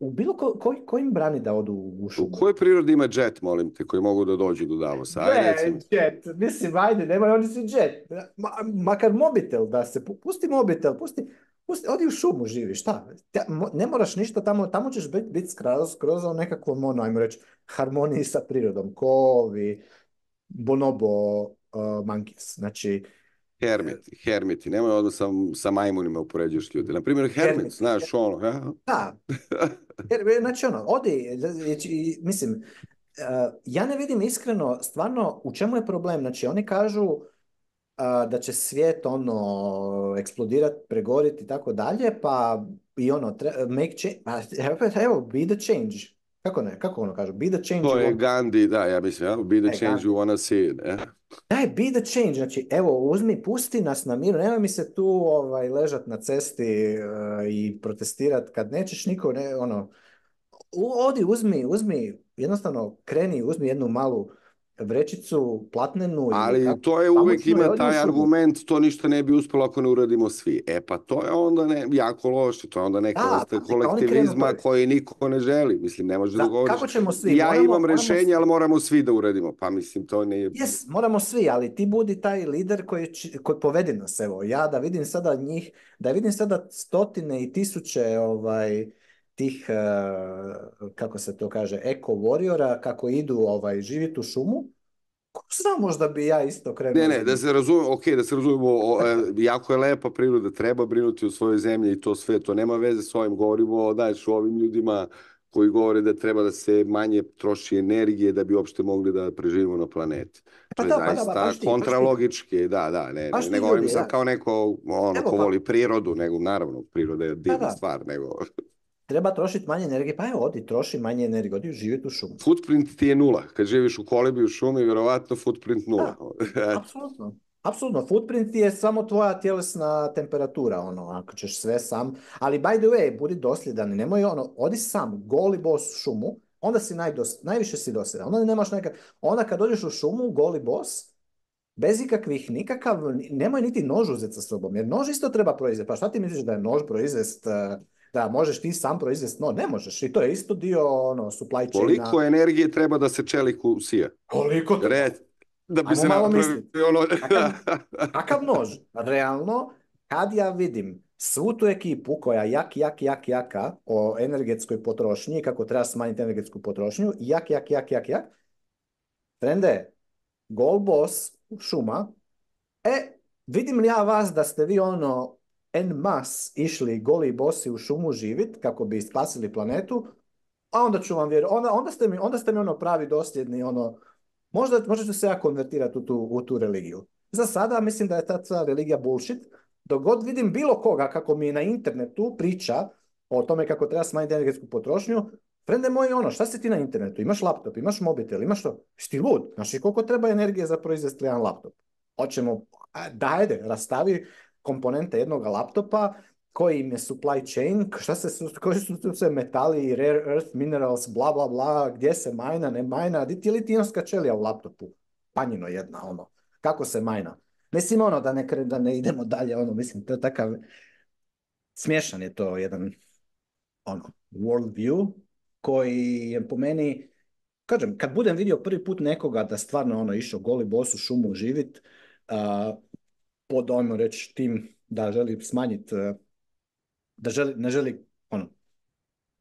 Speaker 1: u bilo ko, ko, kojim brani da odu u gušu?
Speaker 2: U kojoj prirodi ima jet, molim te, koji mogu da dođu do Davosa? ne,
Speaker 1: jet, mislim, ajde, oni si jet. Ma, makar mobitel da se, pusti mobitel, pusti, pusti odi u šumu živi, šta? ne moraš ništa, tamo, tamo ćeš biti bit skroz, skroz u ono nekakvom, ono, ajmo reći, harmoniji sa prirodom, kovi, bonobo, uh, monkeys. Znači,
Speaker 2: Hermeti, hermeti, nemoj odmah sa, sa majmunima upoređuješ ljude. Na primjer, hermit, znaš ono.
Speaker 1: Da, znači ono, odi, mislim, e, ja ne vidim iskreno stvarno u čemu je problem. Znači oni kažu e, da će svijet ono eksplodirati, pregoriti i tako dalje, pa i ono, make change, pa, evo, be the change. Kako ne? Kako ono kažu? Be the
Speaker 2: change to you je Gandhi, da, ja mislim, ja? be the e, change Gandhi. you wanna see. Ne?
Speaker 1: Daj, be the change, znači, evo, uzmi, pusti nas na miru, nemoj mi se tu ovaj, ležat na cesti uh, i protestirat kad nećeš niko, ne, ono, odi, uzmi, uzmi, jednostavno kreni, uzmi jednu malu vrećicu, platnenu.
Speaker 2: Ali to je uvijek ima taj argument, to ništa ne bi uspjelo ako ne uradimo svi. E pa to je onda ne, jako loše, to je onda neka da, pa kolektivizma koji niko ne želi. Mislim, ne može da,
Speaker 1: Kako ćemo svi?
Speaker 2: Ja moramo, imam rješenje, moramo ali moramo svi da uradimo. Pa mislim, to je...
Speaker 1: Yes, moramo svi, ali ti budi taj lider koji, koji povedi nas. Evo, ja da vidim sada njih, da vidim sada stotine i tisuće ovaj, tih, e, kako se to kaže, eko warriora, kako idu ovaj, živjeti u šumu, ko zna možda bi ja isto krenuo.
Speaker 2: Ne, ne, da se razumemo, ok, da se razumemo, e, jako je lepa priroda, treba brinuti o svojoj zemlji i to sve, to nema veze s ovim, govorimo, daš, o ovim ljudima koji govore da treba da se manje troši energije da bi uopšte mogli da preživimo na planeti. E, pa to je pa pa zaista kontralogički, da, da, ne, ne, ne govorim sad kao neko ono, ko pa. voli prirodu, nego naravno priroda je divna stvar, nego
Speaker 1: treba trošiti manje energije, pa evo, odi, troši manje energije, odi živjeti u šumu.
Speaker 2: Footprint ti je nula. Kad živiš u kolibi, u šumi, vjerovatno footprint nula.
Speaker 1: Da, apsolutno. Apsolutno, footprint je samo tvoja tjelesna temperatura, ono, ako ćeš sve sam. Ali by the way, budi dosljedan, nemoj ono, odi sam, goli bos šumu, onda si najviše si dosljedan. Onda nemaš nekak... Onda kad dođeš u šumu, goli bos, bez ikakvih, nikakav, nemoj niti nož uzeti sa sobom, jer nož isto treba proizvesti. Pa šta ti misliš da je nož proizvest eh, da možeš ti sam proizvesti, no ne možeš i to je isto dio ono, supply chaina.
Speaker 2: Koliko energije treba da se čeliku sija?
Speaker 1: Koliko?
Speaker 2: Re, da bi se malo ono...
Speaker 1: Takav nož, realno, kad ja vidim svu tu ekipu koja jak, jak, jak, jaka o energetskoj potrošnji, kako treba smanjiti energetsku potrošnju, jak, jak, jak, jak, jak, trende, boss šuma, e, vidim li ja vas da ste vi ono en mas išli goli i bosi u šumu živit kako bi spasili planetu, a onda ću vam vjerovati, onda, onda, ste mi, onda mi ono pravi dosljedni, ono, možda, možda ću se ja konvertirati u tu, u tu religiju. Za sada mislim da je ta, religija bullshit, dok god vidim bilo koga kako mi na internetu priča o tome kako treba smanjiti energetsku potrošnju, frende moj, ono, šta si ti na internetu? Imaš laptop, imaš mobitel, imaš što? Šti lud? Znači, koliko treba energije za proizvesti jedan laptop? Hoćemo, dajde, rastavi komponente jednog laptopa koji im je supply chain, šta se, koji su sve metali i rare earth minerals, bla bla bla, gdje se majna, ne majna, di ti litijonska čelija u laptopu? Panjino jedna, ono. Kako se majna? Mislim, ono, da ne, da ne idemo dalje, ono, mislim, to je takav... Smješan je to jedan, ono, world view koji je po meni... Kažem, kad budem vidio prvi put nekoga da stvarno ono išao goli bosu šumu živit, uh, pod ono reći tim da želi smanjiti, e, da želi, ne želi ono,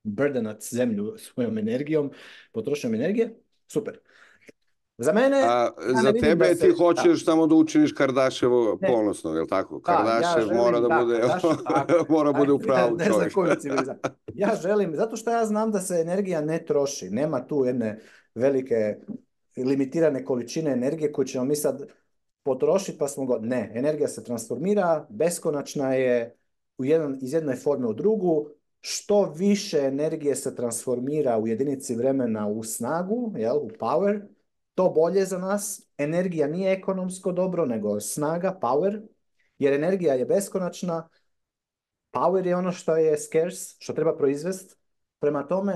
Speaker 1: brdenat zemlju svojom energijom, potrošnjom energije, super.
Speaker 2: Za mene... za tebe ti hoćeš samo da učiniš Kardaševo ponosno, je li tako? Da, ja želim, mora da, bude, mora bude u pravu ne,
Speaker 1: Ja želim, zato što ja znam da se energija ne troši. Nema tu jedne velike limitirane količine energije koju ćemo mi sad potrošiti pa smo go... Ne, energija se transformira, beskonačna je u jedan, iz jedne forme u drugu, što više energije se transformira u jedinici vremena u snagu, jel, u power, to bolje za nas. Energija nije ekonomsko dobro, nego snaga, power, jer energija je beskonačna, power je ono što je scarce, što treba proizvesti. Prema tome,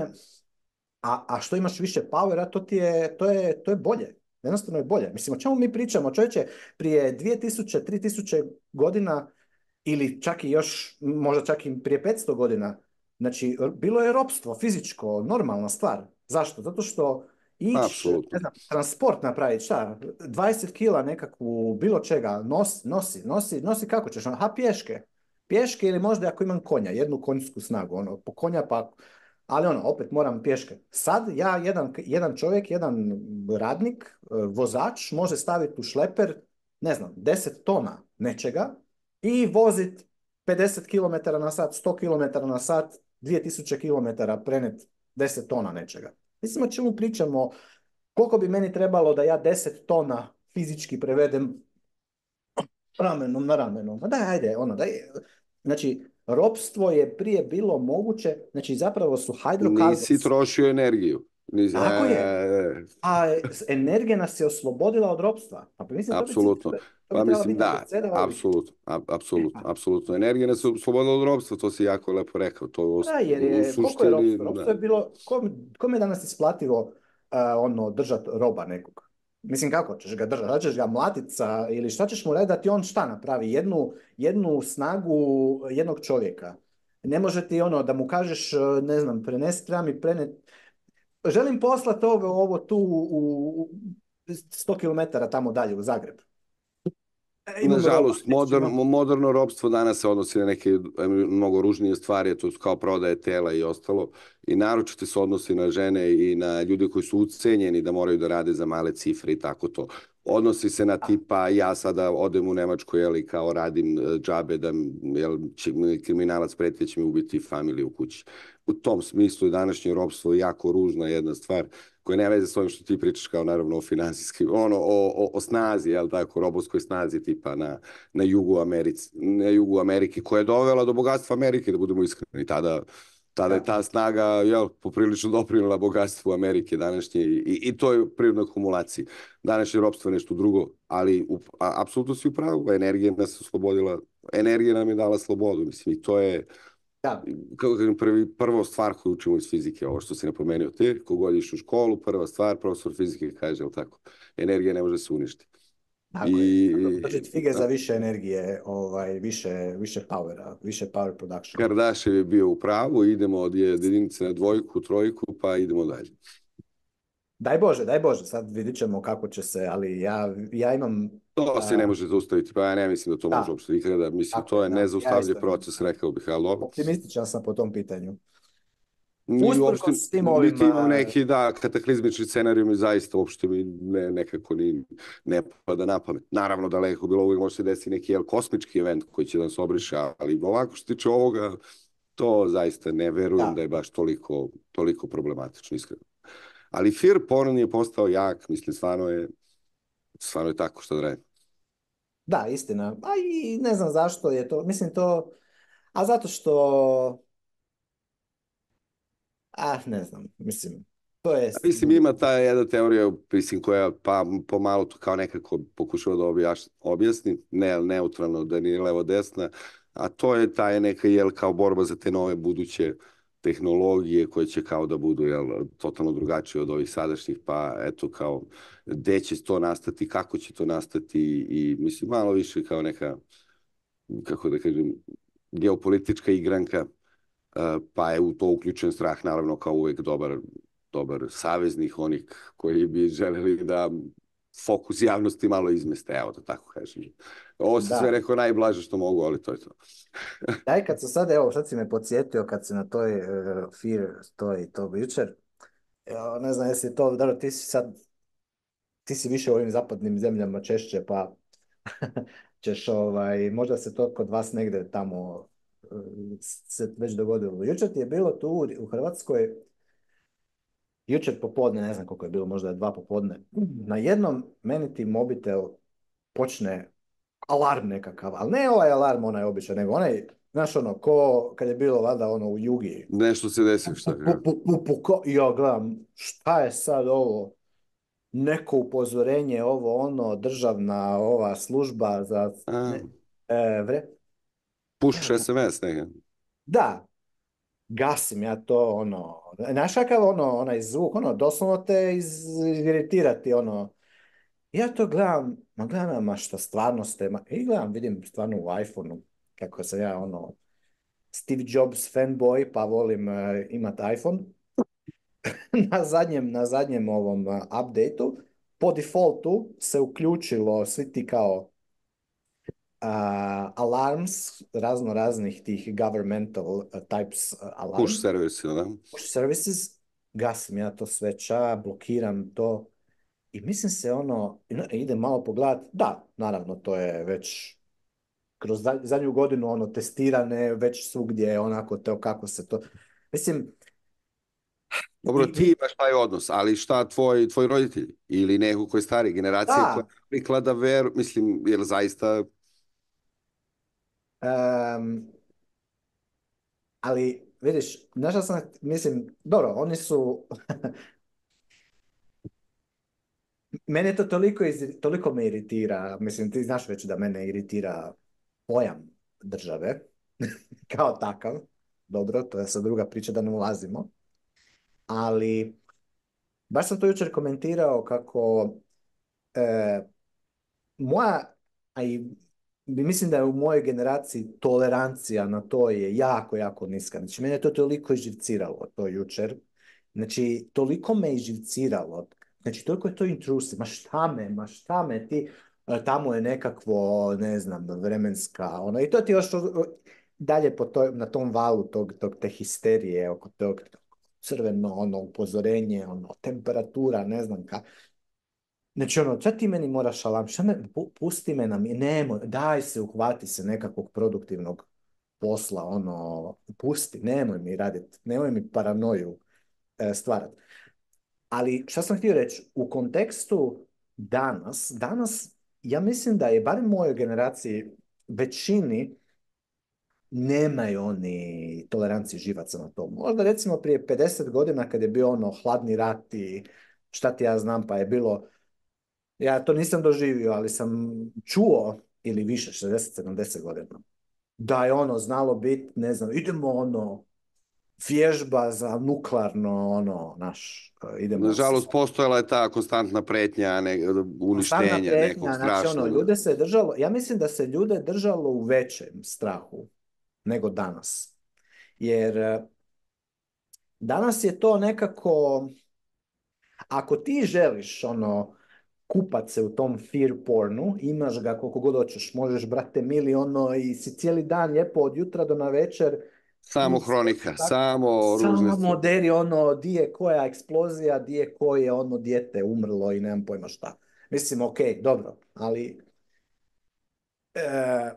Speaker 1: a, a što imaš više powera, to, ti je, to, je, to je bolje. Jednostavno je bolje. Mislim, o čemu mi pričamo? Čovječe, prije 2000, 3000 godina ili čak i još, možda čak i prije 500 godina, znači, bilo je ropstvo, fizičko, normalna stvar. Zašto? Zato što ići, ne znam, transport napraviti, šta, 20 kila nekakvu, bilo čega, nosi, nosi, nosi, nosi kako ćeš, A pješke. Pješke ili možda ako imam konja, jednu konjsku snagu, ono, po konja pa ali ono, opet moram pješke. Sad ja, jedan, jedan čovjek, jedan radnik, e, vozač, može staviti u šleper, ne znam, 10 tona nečega i vozit 50 km na sat, 100 km na sat, 2000 km prenet 10 tona nečega. Mislim, o čemu pričamo, koliko bi meni trebalo da ja 10 tona fizički prevedem ramenom na ramenom. Da, ajde, ono, da Znači, Ropstvo je prije bilo moguće, znači zapravo su hydrocarbons... Nisi
Speaker 2: trošio energiju. Nisi...
Speaker 1: Tako je. E, e. A energija nas je oslobodila od ropstva. Pa mislim,
Speaker 2: apsolutno. Pa mislim pa da, apsolutno, apsolutno, e, apsolutno. Energija nas je oslobodila od ropstva, to si jako lepo rekao.
Speaker 1: To
Speaker 2: da,
Speaker 1: jer je, suštini, koliko je ropstvo? Ropstvo je bilo, kom, kom je danas isplativo uh, ono, držati roba nekog? Mislim, kako ćeš ga držati? Hoćeš ga mlatica ili šta ćeš mu redati? on šta napravi? Jednu, jednu snagu jednog čovjeka. Ne može ti ono da mu kažeš, e, ne znam, prenesi, treba mi prenet. Želim poslati ovo, ovo tu u 100 km tamo dalje u Zagreb.
Speaker 2: E, Nažalost, modern, moderno robstvo danas se odnosi na neke e, mnogo ružnije stvari, to kao prodaje tela i ostalo. I naročito se odnosi na žene i na ljude koji su ucenjeni da moraju da rade za male cifre i tako to odnosi se na tipa ja sada odem u Nemačku jeli, kao radim e, džabe da jel, će, kriminalac pretjeći mi ubiti familiju u kući. U tom smislu današnje robstvo jako ružna jedna stvar koja ne veze s ovim što ti pričaš kao naravno o finansijski, ono, o, snazi, jel tako, robovskoj snazi tipa na, jugu na jugu Amerike koja je dovela do bogatstva Amerike, da budemo iskreni. Tada tada je ta snaga jel, poprilično doprinila bogatstvu Amerike današnje i, i to je prirodnoj akumulaciji. Današnje ropstvo je nešto drugo, ali apsolutno si u pravu, energija nas oslobodila, energija nam je dala slobodu, mislim, i to je da. prvo stvar koju učimo iz fizike, ovo što si napomenuo ti, kogod u školu, prva stvar, profesor fizike kaže, tako, energija ne može se uništiti.
Speaker 1: Tako I, je. Znači, fige za više energije, ovaj, više, više powera, više power production.
Speaker 2: Kardashev je bio u pravu, idemo od jedinice na dvojku, trojku, pa idemo dalje.
Speaker 1: Daj Bože, daj Bože, sad vidit ćemo kako će se, ali ja, imam...
Speaker 2: To
Speaker 1: se
Speaker 2: ne može zaustaviti, pa ja ne mislim da to može uopšte ikada. Mislim, to je nezaustavljiv proces, rekao bih, ali
Speaker 1: Optimističan sam po tom pitanju
Speaker 2: s tim ovim... neki, da, kataklizmični scenarij mi zaista uopšte mi ne, nekako ni, ne pada na pamet. Naravno, daleko bilo uvijek može se desiti neki jel, kosmički event koji će nas obriše, ali ovako što tiče ovoga, to zaista ne verujem da, je baš toliko, toliko problematično, iskreno. Ali fear porn je postao jak, mislim, stvarno je, stvarno je tako što da
Speaker 1: Da, istina. A i ne znam zašto je to. Mislim to... A zato što a ah, ne znam, mislim, to je...
Speaker 2: Mislim, ima ta jedna teorija, mislim, koja pa pomalo to kao nekako pokušava da objasni, ne neutralno, da nije levo-desna, a to je ta je neka, jel, kao borba za te nove buduće tehnologije koje će kao da budu jel, totalno drugačije od ovih sadašnjih, pa eto kao gde će to nastati, kako će to nastati i mislim malo više kao neka, kako da kažem, geopolitička igranka E, pa je u to uključen strah, naravno kao uvek dobar, dobar saveznih onih koji bi želeli da fokus javnosti malo izmeste, evo da tako kažem. Ovo
Speaker 1: sam
Speaker 2: sve rekao najblaže što mogu, ali to je to.
Speaker 1: Daj, kad se sad, evo, sad si me podsjetio kad se na toj uh, e, Fear stoji to jučer, e, ne znam jesi to, dobro, ti si sad, ti si više u ovim zapadnim zemljama češće, pa ćeš ovaj, možda se to kod vas negde tamo se već dogodilo. Jučer je bilo tu u Hrvatskoj, jučer popodne, ne znam koliko je bilo, možda je dva popodne, na jednom meni ti mobitel počne alarm nekakav, ali ne ovaj alarm onaj običan, nego onaj Znaš ono, ko kad je bilo vada ono u Jugi.
Speaker 2: Nešto se desi što
Speaker 1: je. gledam, šta je sad ovo? Neko upozorenje, ovo ono, državna ova služba za... E, vre,
Speaker 2: Pušiš SMS neke.
Speaker 1: Da, gasim ja to, ono, znaš kakav ono, onaj zvuk, ono, doslovno te ono, ja to gledam, ma gledam, ma što stvarno ste, i gledam, vidim stvarno u iPhoneu, kako sam ja, ono, Steve Jobs fanboy, pa volim imati e, imat iPhone, na zadnjem, na zadnjem ovom e, updateu, po defaultu se uključilo svi ti kao alarms razno raznih tih governmental uh, types uh, alarms.
Speaker 2: Push services, da?
Speaker 1: Push services, gasim ja to sve blokiram to i mislim se ono, ide malo pogledat, da, naravno to je već kroz zadnju godinu ono testirane, već svugdje onako to kako se to, mislim,
Speaker 2: dobro, ti imaš taj odnos, ali šta tvoj, tvoj roditelj ili neko koji je stari generacija da. koja priklada veru, mislim, jer zaista
Speaker 1: ali, vidiš, nešto sam, mislim, dobro, oni su... mene to toliko, iz, toliko me iritira, mislim, ti znaš već da mene iritira pojam države, kao takav, dobro, to je sad druga priča da ne ulazimo, ali baš sam to jučer komentirao kako e, moja, a i mislim da je u mojoj generaciji tolerancija na to je jako, jako niska. Znači, mene je to toliko izživciralo to jučer. Znači, toliko me izživciralo. Znači, toliko je to intrusiv. Ma šta me, ma šta me ti? E, tamo je nekakvo, ne znam, vremenska, ono, i to ti još dalje po na tom valu tog, tog te histerije oko tog crveno ono upozorenje, ono temperatura, ne znam ka. Znači ono, šta ti meni mora šalam, šta me, pusti me na mi, nemoj, daj se, uhvati se nekakvog produktivnog posla, ono, pusti, nemoj mi radit, nemoj mi paranoju e, stvarat. Ali šta sam htio reći, u kontekstu danas, danas ja mislim da je, barem mojoj generaciji, većini nemaju oni tolerancije živaca na to. Možda recimo prije 50 godina kad je bio ono hladni rat i šta ti ja znam, pa je bilo ja to nisam doživio, ali sam čuo ili više, 60-70 godina, da je ono znalo biti, ne znam, idemo ono, vježba za nuklearno, ono, naš,
Speaker 2: idemo... Nažalost, postojala je ta konstantna pretnja, ne, e, uništenja nekog strašnog. Znači, ono,
Speaker 1: ljude se držalo, ja mislim da se ljude držalo u većem strahu nego danas. Jer e, danas je to nekako, ako ti želiš, ono, kupat se u tom fear pornu, imaš ga koliko god hoćeš, možeš, brate, mili, ono, i si cijeli dan lijepo od jutra do večer
Speaker 2: Samo hronika, samo
Speaker 1: ružne Samo moderi, ono, di je koja eksplozija, di je koje, ono, dijete umrlo i nemam pojma šta. Mislim, ok, dobro, ali...
Speaker 2: E,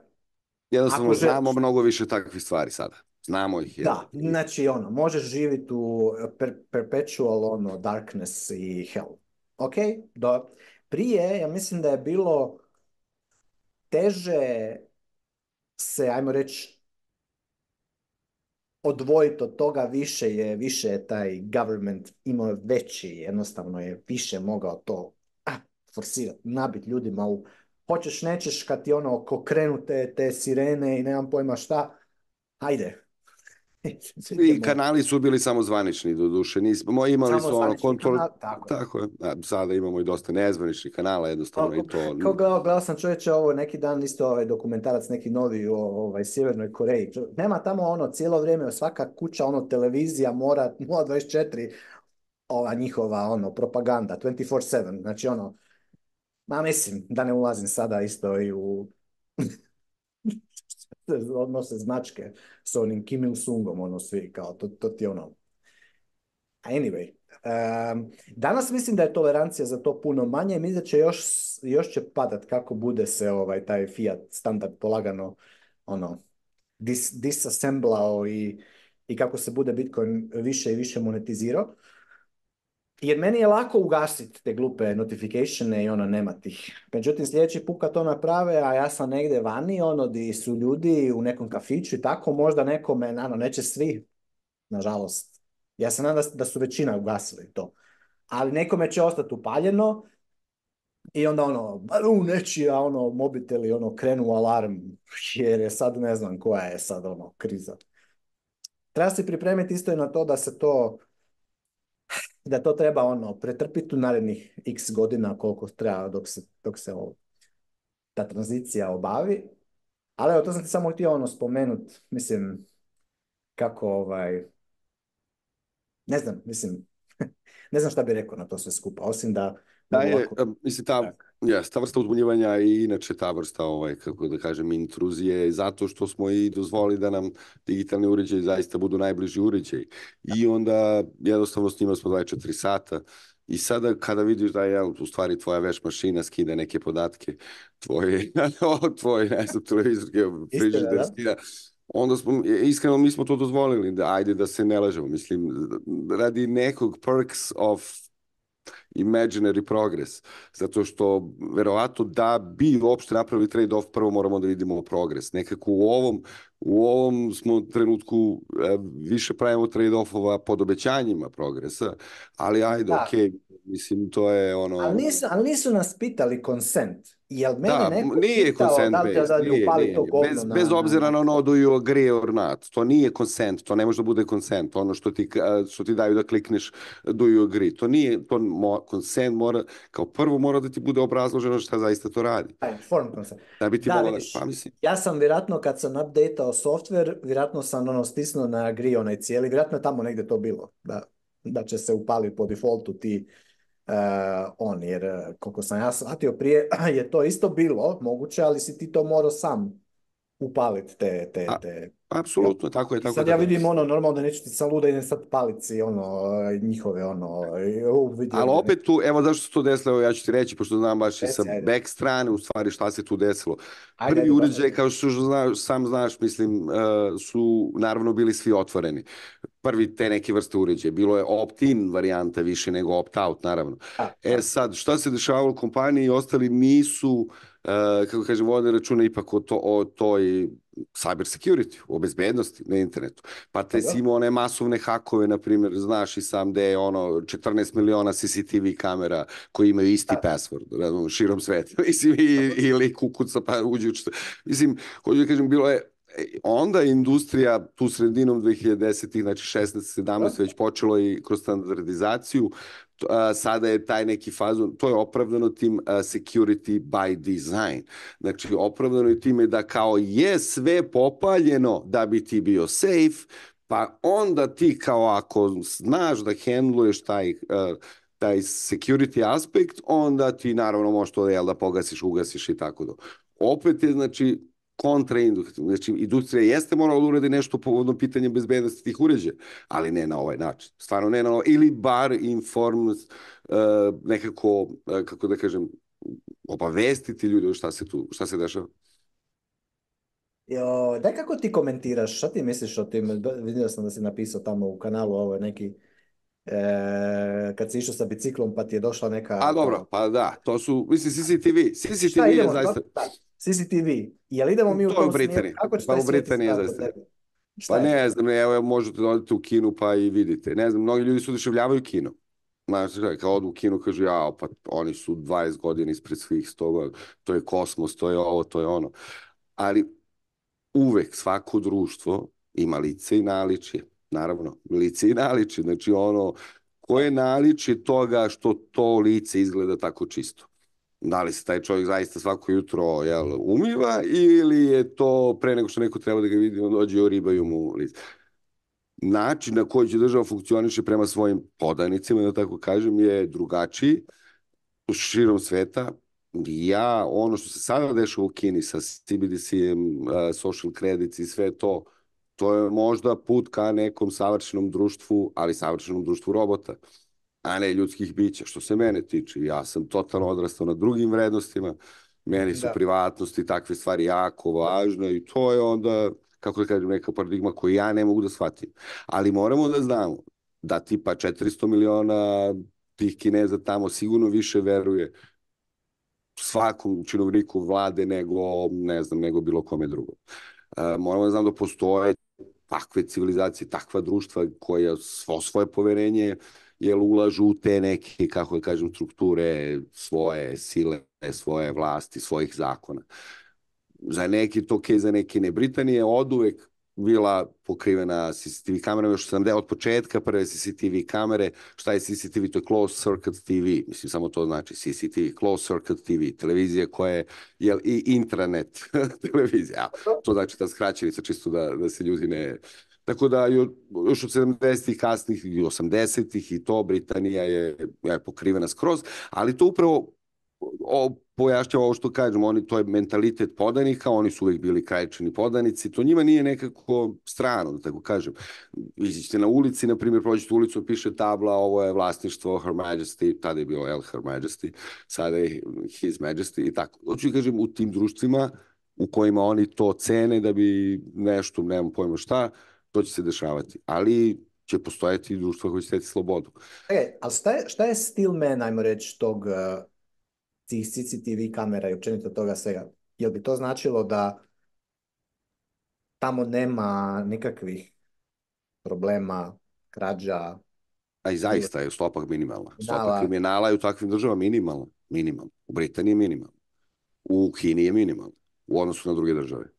Speaker 2: Jednostavno, znamo mnogo više takvih stvari sada. Znamo ih.
Speaker 1: Da, znači, ono, možeš živjeti u per perpetual, ono, darkness i hell. Ok, do. Prije, ja mislim da je bilo teže se, ajmo reći, odvojiti od toga, više je, više je taj government imao veći, jednostavno je više mogao to a, forsirati, nabiti ljudima u hoćeš, nećeš, kad ti ono, ko krenu te, sirene i nemam pojma šta, hajde,
Speaker 2: i kanali su bili samo zvanični, doduše. Nismo, imali samo ono kontrol... Kanal, tako, je. sada imamo i dosta nezvaničnih kanala, jednostavno i to... Kao
Speaker 1: gledao, sam čovječe ovo neki dan isto ovaj dokumentarac neki novi u ovaj, Sjevernoj Koreji. Nema tamo ono cijelo vrijeme, svaka kuća, ono televizija mora 24 ova njihova ono propaganda 24/7. Znači ono ma mislim da ne ulazim sada isto i u odnose značke s onim Kim Il-sungom, ono svi, kao, to, to ti je ono. Anyway, um, danas mislim da je tolerancija za to puno manje i mislim da će još, još će padat kako bude se ovaj taj Fiat standard polagano ono, dis, disassemblao i, i kako se bude Bitcoin više i više monetizirao jer meni je lako ugasiti te glupe notificatione i ono nema tih. Međutim, sljedeći put kad to naprave, a ja sam negdje vani, ono, di su ljudi u nekom kafiću i tako, možda nekome, ano, neće svi, nažalost. Ja se nadam da su većina ugasili to. Ali nekome će ostati upaljeno i onda ono, u a ono, mobiteli, ono, krenu alarm, jer je sad ne znam koja je sad, ono, kriza. Treba se pripremiti isto i na to da se to da to treba ono pretrpiti u narednih x godina koliko treba dok se, dok se ta tranzicija obavi. Ali evo, to sam ti samo htio ono spomenut, mislim, kako ovaj, ne znam, mislim, ne znam šta bi rekao na to sve skupa, osim da...
Speaker 2: Da je, mislim, ta, ja ta vrsta uzbunjivanja i inače ta vrsta, ovaj, kako da kažem, intruzije, zato što smo i dozvolili da nam digitalni uređaj zaista budu najbliži uređaj. I onda jednostavno s njima smo 24 sata i sada kada vidiš da je u stvari tvoja veš mašina skida neke podatke, tvoje, tvoje ne znam, televizorke, frižider skida, onda smo, iskreno mi smo to dozvolili, da ajde da se ne lažemo, mislim, radi nekog perks of imaginary progress, zato što verovato da bi uopšte napravili trade-off, prvo moramo da vidimo progres. Nekako u ovom, u ovom smo trenutku e, više pravimo trade-offova pod obećanjima progresa, ali ajde, da. ok, mislim, to je ono...
Speaker 1: Ali nisu, ali nisu nas pitali konsent. Jel da, neko nije consent da
Speaker 2: Bez, bez obzira na ono do you agree or not. To nije consent, to ne može da bude consent. Ono što ti, što ti daju da klikneš do you agree. To nije, to mo, consent mora, kao prvo mora da ti bude obrazloženo šta zaista to radi.
Speaker 1: E, form consent. Da
Speaker 2: da, pa
Speaker 1: Ja sam vjerojatno kad sam updateao software, vjerojatno sam ono stisnuo na agree onaj cijeli, vjerojatno je tamo negdje to bilo. Da, da će se upali po defaultu ti E, on, jer e, koliko sam ja shvatio prije je to isto bilo moguće, ali si ti to morao sam upaliti te, te, te
Speaker 2: pa apsolutno, tako je. Tako
Speaker 1: sad ja vidim ono, normalno da neću ti sad luda idem sad palici, ono, e, njihove, ono, e,
Speaker 2: vidim. Ali opet tu, evo zašto se to desilo, evo ja ću ti reći, pošto znam baš i sa ajde. back strane, u stvari šta se tu desilo. Ajde, Prvi uređaj, kao što znaš, sam znaš, mislim, e, su naravno bili svi otvoreni. Prvi te neke vrste uređaje. Bilo je opt-in varijanta više nego opt-out, naravno. e sad, šta se dešavalo u kompaniji, ostali nisu E, kako kažem, vode računa ipak o, to, o toj cyber security, o bezbednosti na internetu. Pa te si imao one masovne hakove, na primjer, znaš i sam gde je ono 14 miliona CCTV kamera koji imaju isti password, širom sveta. Mislim, i, i lik pa uđu. u Mislim, hoću da kažem, bilo je e, onda industrija tu sredinom 2010-ih, znači 16-17 već počelo i kroz standardizaciju sada je taj neki fazon, to je opravdano tim security by design. Znači, opravdano je time da kao je sve popaljeno da bi ti bio safe, pa onda ti kao ako znaš da handluješ taj taj security aspekt, onda ti naravno možeš to da pogasiš, ugasiš i tako do. Opet je, znači, kontraindustrijom. Znači, industrija jeste morala da uradi nešto povodno pitanje bezbednosti tih uređaja, ali ne na ovaj način. Stvarno ne na ovaj, ili bar inform, uh, nekako, uh, kako da kažem, obavestiti ljudi šta se tu, šta se dešava.
Speaker 1: Jo, daj kako ti komentiraš, šta ti misliš o tim, vidio sam da si napisao tamo u kanalu ovo neki, e, kad si išao sa biciklom pa ti je došla neka...
Speaker 2: A dobro, ono pa da, to su, mislim, CCTV, CCTV je zaista... Pa,
Speaker 1: CCTV.
Speaker 2: Jel
Speaker 1: idemo mi u
Speaker 2: to je u Britaniji. Pa u Britaniji pa je Pa ne znam, evo možete odete u kinu pa i vidite. Ne znam, mnogi ljudi su odiševljavaju kino. Znači, kad odu u kino kažu, ja, pa oni su 20 godina ispred svih stoga, to je kosmos, to je ovo, to je ono. Ali uvek svako društvo ima lice i naličje. Naravno, lice i naličje. Znači ono, koje naličje toga što to lice izgleda tako čisto? da li se taj čovjek zaista svako jutro jel, umiva ili je to pre nego što neko treba da ga vidi, on dođe i ribaju mu lice. Način na koji će država funkcioniše prema svojim podanicima, da tako kažem, je drugačiji u širom sveta. Ja, ono što se sada dešava u Kini sa cbdc social credits i sve to, to je možda put ka nekom savršenom društvu, ali savršenom društvu robota a ne ljudskih bića. Što se mene tiče, ja sam totalno odrastao na drugim vrednostima, meni su privatnosti i takve stvari jako važne i to je onda, kako da kažem, neka paradigma koju ja ne mogu da shvatim. Ali moramo da znamo da tipa 400 miliona tih kineza tamo sigurno više veruje svakom činovniku vlade nego, ne znam, nego bilo kome drugom. E, moramo da znam da postoje takve civilizacije, takva društva koja svo svoje poverenje jer ulažu u te neke, kako je kažem, strukture svoje sile, svoje vlasti, svojih zakona. Za neki to okay, za neke ne. Britanija je oduvek bila pokrivena CCTV kamerama, još sam deo od početka prve CCTV kamere, šta je CCTV, to je closed circuit TV, mislim samo to znači CCTV, closed circuit TV, televizija koja je jel, i intranet televizija, to znači ta skraćenica čisto da, da se ljudi ne, tako da još od 70-ih, kasnih i 80-ih i to Britanija je, pokrivena skroz, ali to upravo o, pojašnjava ovo što kažemo, oni, to je mentalitet podanika, oni su uvijek bili krajčani podanici, to njima nije nekako strano, da tako kažem. Izićete na ulici, na primjer, prođete ulicu, piše tabla, ovo je vlasništvo Her Majesty, tada je bilo El Her Majesty, sada je His Majesty i tako. Hoću kažem, u tim društvima u kojima oni to cene da bi nešto, nemam pojma šta, to će se dešavati. Ali će postojati društva koji će steti slobodu.
Speaker 1: E, ali šta je, šta je stil me ajmo reći, tog, e, tih CCTV kamera i općenito toga svega? Jel bi to značilo da tamo nema nikakvih problema, krađa,
Speaker 2: a i zaista je stopak minimalna. Stopak kriminala je u takvim državama minimalna. Minimalna. U Britaniji je minimalna. U Kini je minimalna. U odnosu na druge države.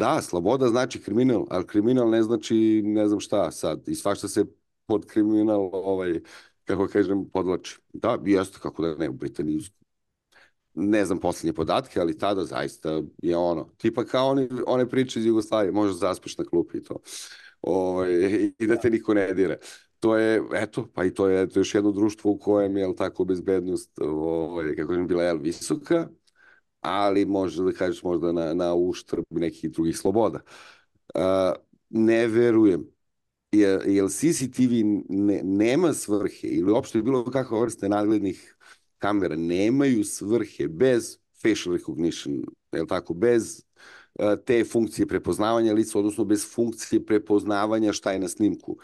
Speaker 2: Da, sloboda znači kriminal, ali kriminal ne znači ne znam šta sad. I svašta se pod kriminal, ovaj, kako kažem, podlači. Da, jeste kako da ne, u Britaniji ne znam posljednje podatke, ali tada zaista je ono, tipa kao one, one priče iz Jugoslavije, možda zaspiš na klupi i to. Ovaj, I da te niko ne dire. To je, eto, pa i to je eto, još jedno društvo u kojem je, tako, bezbednost, o ovaj, kako je bila, jel, visoka, ali možeš da kažeš možda na, na uštrb nekih drugih sloboda. Uh, ne verujem jer, jer CCTV nema svrhe ili uopšte bilo kakva vrsta nadglednih kamera nemaju svrhe bez facial recognition, je tako, bez te funkcije prepoznavanja lica, odnosno bez funkcije prepoznavanja šta je na snimku.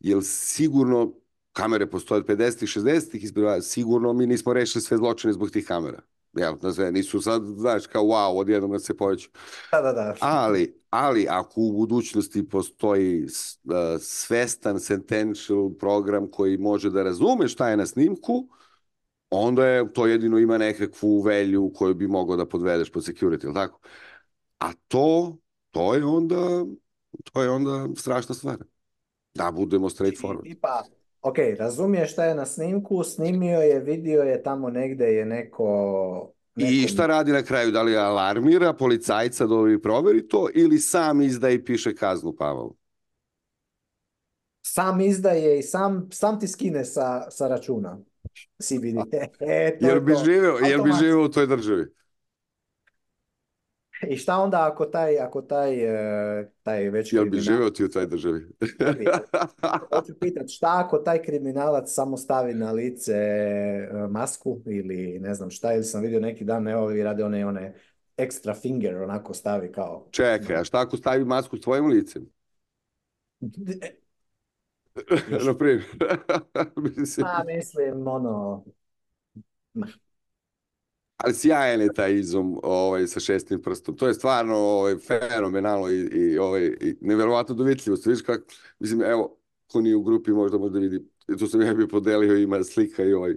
Speaker 2: Jer sigurno kamere postoje od 50-ih, 60-ih, sigurno mi nismo rešili sve zločine zbog tih kamera ja znam nisu sad, znaš, kao wow, odjednom se poveću.
Speaker 1: Da, da, da.
Speaker 2: Ali, ali ako u budućnosti postoji e, svestan sentential program koji može da razume šta je na snimku, onda je to jedino ima nekakvu velju koju bi mogao da podvedeš pod security, ili tako? A to, to je onda, to je onda strašna stvar. Da budemo i znači,
Speaker 1: pa ok, razumije šta je na snimku, snimio je, vidio je, tamo negde je neko...
Speaker 2: I šta radi na kraju? Da li alarmira policajca da ovi proveri to ili sam izda i piše kaznu Pavlu?
Speaker 1: Sam izdaje i sam, sam ti skine sa, računa. CBD.
Speaker 2: E, Jer bi živio bi živeo u toj državi?
Speaker 1: I šta onda ako taj, ako taj, e, taj već
Speaker 2: Jel bi živio ti u taj državi?
Speaker 1: Hoću pitat, šta ako taj kriminalac samo stavi na lice e, masku ili ne znam šta, ili sam vidio neki dan, evo vi rade one, one ekstra finger, onako stavi kao...
Speaker 2: Čekaj, a šta ako stavi masku tvojim licem? E. Na primjer.
Speaker 1: mislim... Pa mislim, ono
Speaker 2: ali sjajan je taj izum ovaj, sa šestim prstom. To je stvarno ovaj, fenomenalno i, i, ovaj, i nevjerovatno dovitljivost. mislim, evo, ko nije u grupi možda možda vidi, tu sam ja bi podelio, ima slika i ovaj,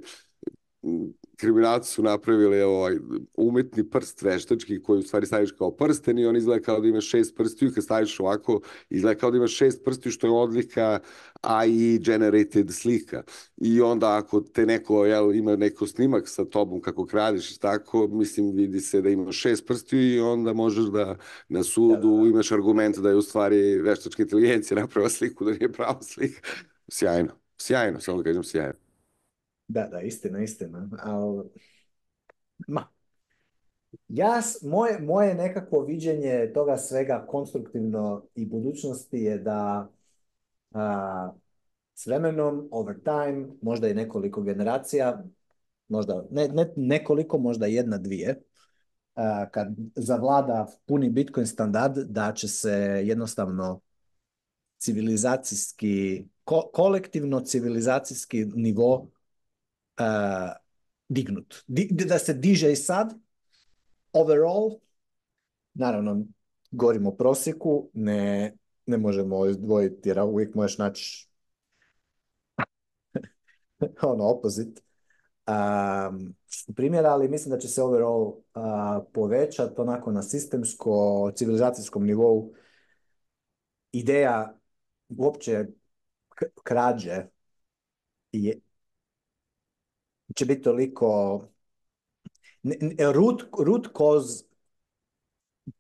Speaker 2: kriminalci su napravili ovaj umetni prst veštački koji u stvari staviš kao prsten i on izgleda kao da ima šest prstiju i kad staviš ovako izgleda kao da ima šest prstiju što je odlika AI generated slika. I onda ako te neko jel, ima neko snimak sa tobom kako kradeš tako, mislim vidi se da ima šest prstiju i onda možeš da na sudu imaš argument da je u stvari veštačka inteligencija napravila sliku da nije prava slika. Sjajno. Sjajno, samo da kažem sjajno.
Speaker 1: Da, da, istina, istina. Al, ma, ja, moje, moje nekako viđenje toga svega konstruktivno i budućnosti je da a, s vremenom, over time, možda i nekoliko generacija, možda ne, ne nekoliko, možda jedna, dvije, a, kad zavlada puni Bitcoin standard, da će se jednostavno civilizacijski, kolektivno civilizacijski nivo E, dignut. da se diže i sad, overall, naravno, govorimo o prosjeku, ne, ne možemo izdvojiti, jer uvijek možeš naći ono, opozit um, primjera, ali mislim da će se overall uh, povećati onako na sistemsko, civilizacijskom nivou ideja uopće krađe je, će biti toliko... Root, root cause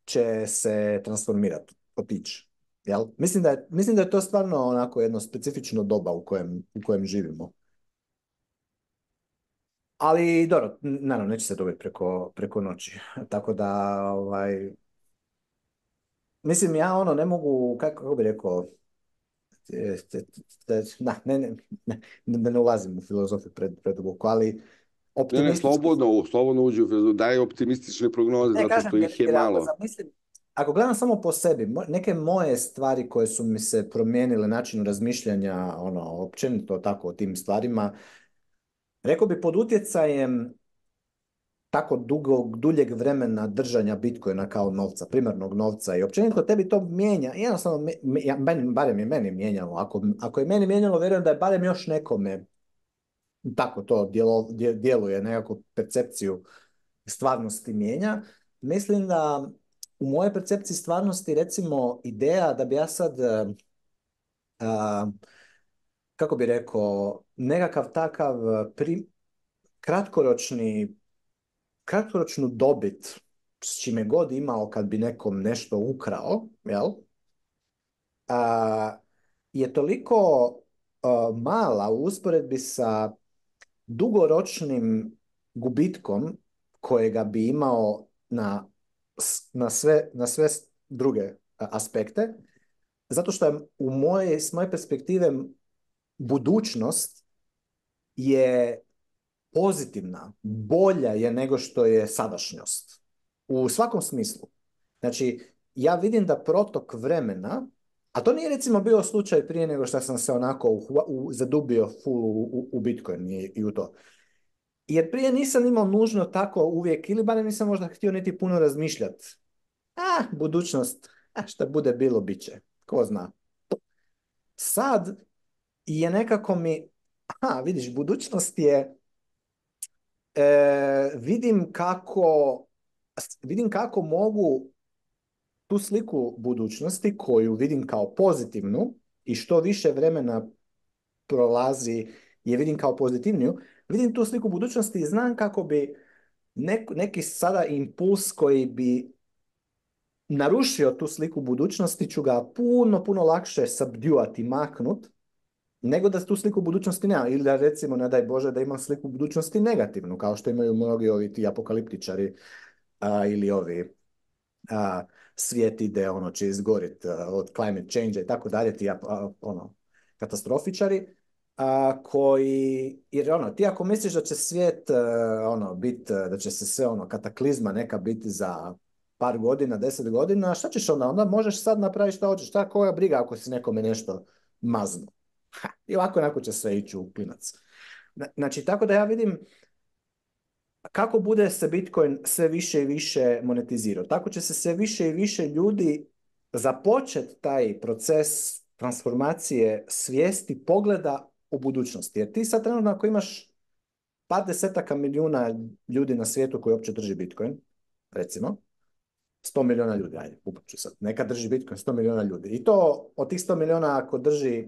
Speaker 1: će se transformirati, otići. Jel? Mislim, da je, mislim da je to stvarno onako jedno specifično doba u kojem, u kojem živimo. Ali dobro, naravno, neće se dobiti preko, preko noći. Tako da, ovaj, mislim, ja ono ne mogu, kako bi rekao, da ne, ne, ulazim u filozofiju pred, ali
Speaker 2: optimistički... Ne, slobodno, slobodno uđi daj optimistične prognoze, zato što ih je malo. Ako,
Speaker 1: zamislim, ako gledam samo po sebi, neke moje stvari koje su mi se promijenile način razmišljanja, ono, općenito tako o tim stvarima, rekao bi pod utjecajem tako dugog, duljeg vremena držanja Bitcoina kao novca, primarnog novca i općenito tebi to mijenja, jednostavno, barem je meni mijenjalo, ako, ako je meni mijenjalo, vjerujem da je barem još nekome tako to djelo, djeluje, nekakvu percepciju stvarnosti mijenja. Mislim da u mojoj percepciji stvarnosti, recimo, ideja da bi ja sad, eh, eh, kako bi rekao, nekakav takav eh, kratkoročni kratkoročnu dobit s čime god imao kad bi nekom nešto ukrao, jel? A, je toliko mala u usporedbi sa dugoročnim gubitkom kojega bi imao na, na, sve, na sve druge aspekte, zato što je u moje, s moje perspektive budućnost je pozitivna, bolja je nego što je sadašnjost. U svakom smislu. Znači, ja vidim da protok vremena, a to nije recimo bio slučaj prije nego što sam se onako u, u, zadubio full u, u, Bitcoin i, i u to. Jer prije nisam imao nužno tako uvijek, ili barem nisam možda htio niti puno razmišljati. Ah, budućnost, a šta bude bilo, bit će. Ko zna. Sad je nekako mi, a, vidiš, budućnost je e, vidim kako vidim kako mogu tu sliku budućnosti koju vidim kao pozitivnu i što više vremena prolazi je vidim kao pozitivniju, vidim tu sliku budućnosti i znam kako bi neki sada impuls koji bi narušio tu sliku budućnosti ću ga puno, puno lakše subduati, maknut nego da tu sliku budućnosti nema. Ili da recimo, ne daj Bože, da imam sliku budućnosti negativnu, kao što imaju mnogi ovi ti apokaliptičari a, ili ovi a, svijet ide, ono, će izgorit od climate change i tako dalje, ti ono, katastrofičari, a, koji, jer ono, ti ako misliš da će svijet, ono, bit, da će se sve, ono, kataklizma neka biti za par godina, deset godina, šta ćeš onda? Onda možeš sad napraviti šta hoćeš, šta koja briga ako si nekome nešto mazno. Ha, I ovako onako će sve ići u klinac. Znači, tako da ja vidim kako bude se Bitcoin sve više i više monetizirao. Tako će se sve više i više ljudi započet taj proces transformacije svijesti pogleda u budućnosti. Jer ti sad trenutno ako imaš par desetaka milijuna ljudi na svijetu koji uopće drži Bitcoin, recimo, 100 milijuna ljudi, ajde, ću sad, neka drži Bitcoin 100 milijuna ljudi. I to od tih 100 milijuna ako drži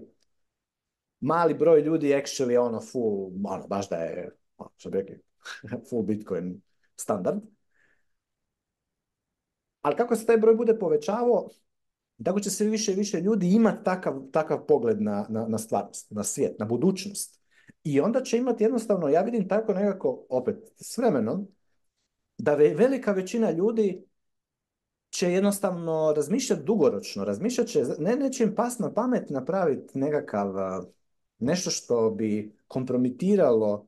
Speaker 1: mali broj ljudi actually ono full, ono baš da je, ono, što full Bitcoin standard. Ali kako se taj broj bude povećavao, tako će sve više i više ljudi imati takav, takav pogled na, na, na stvarnost, na svijet, na budućnost. I onda će imati jednostavno, ja vidim tako nekako, opet, s vremenom, da velika većina ljudi će jednostavno razmišljati dugoročno, razmišljat će, ne, neće im pas na pamet napraviti nekakav nešto što bi kompromitiralo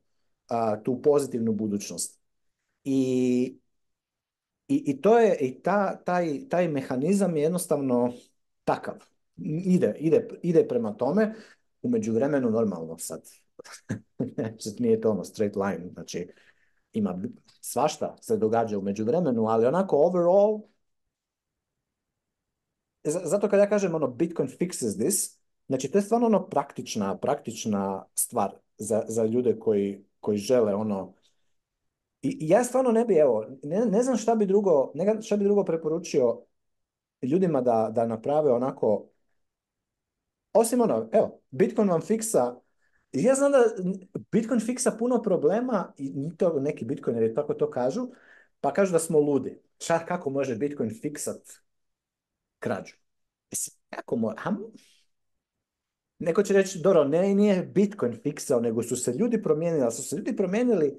Speaker 1: tu pozitivnu budućnost. I, i, i to je, i ta, taj, taj mehanizam je jednostavno takav. Ide, ide, ide prema tome, u međuvremenu normalno sad. Znači, nije to ono straight line, znači ima svašta se događa u međuvremenu, ali onako overall zato kad ja kažem ono Bitcoin fixes this, Znači, to je stvarno ono praktična, praktična stvar za, za ljude koji, koji žele ono... I, ja stvarno ne bi, evo, ne, znam šta bi drugo, ne, šta bi drugo preporučio ljudima da, da naprave onako... Osim ono, evo, Bitcoin vam fiksa ja znam da Bitcoin fiksa puno problema i to neki Bitcoineri tako to kažu, pa kažu da smo ludi. Šta kako može Bitcoin fiksat krađu? Mislim, kako Neko će reći, dobro, ne, nije Bitcoin fiksao, nego su se ljudi promijenili, ali su se ljudi promijenili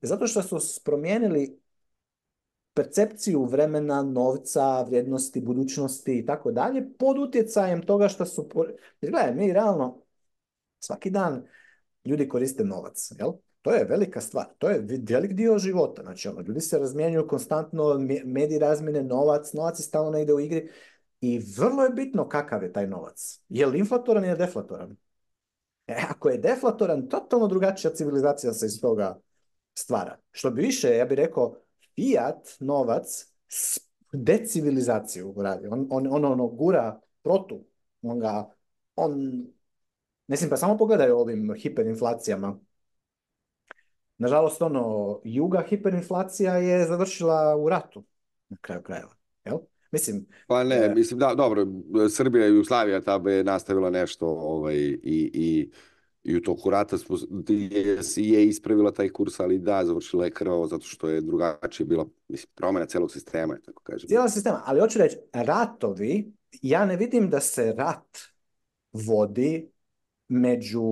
Speaker 1: zato što su promijenili percepciju vremena, novca, vrijednosti, budućnosti i tako dalje, pod utjecajem toga što su... Jer gledaj, mi realno svaki dan ljudi koriste novac, jel? To je velika stvar, to je velik dio života. Znači, ono, ljudi se razmjenjuju konstantno, mediji razmijene novac, novac je stalno negdje u igri. I vrlo je bitno kakav je taj novac. Je li inflatoran ili deflatoran? E, ako je deflatoran, totalno drugačija civilizacija se iz toga stvara. Što bi više, ja bih rekao, fiat novac decivilizaciju radi. On, on, ono, ono gura protu. On ga, on, mislim, pa samo o ovim hiperinflacijama. Nažalost, ono, juga hiperinflacija je završila u ratu na kraju krajeva. Mislim...
Speaker 2: Pa ne, e, mislim da, dobro, Srbija i Jugoslavija ta je nastavila nešto ovaj, i, i, i u toku rata je ispravila taj kurs, ali da, završila je krvavo zato što je drugačije bila mislim, promjena celog
Speaker 1: sistema, tako
Speaker 2: kažem. Cijela sistema,
Speaker 1: ali hoću reći, ratovi, ja ne vidim da se rat vodi među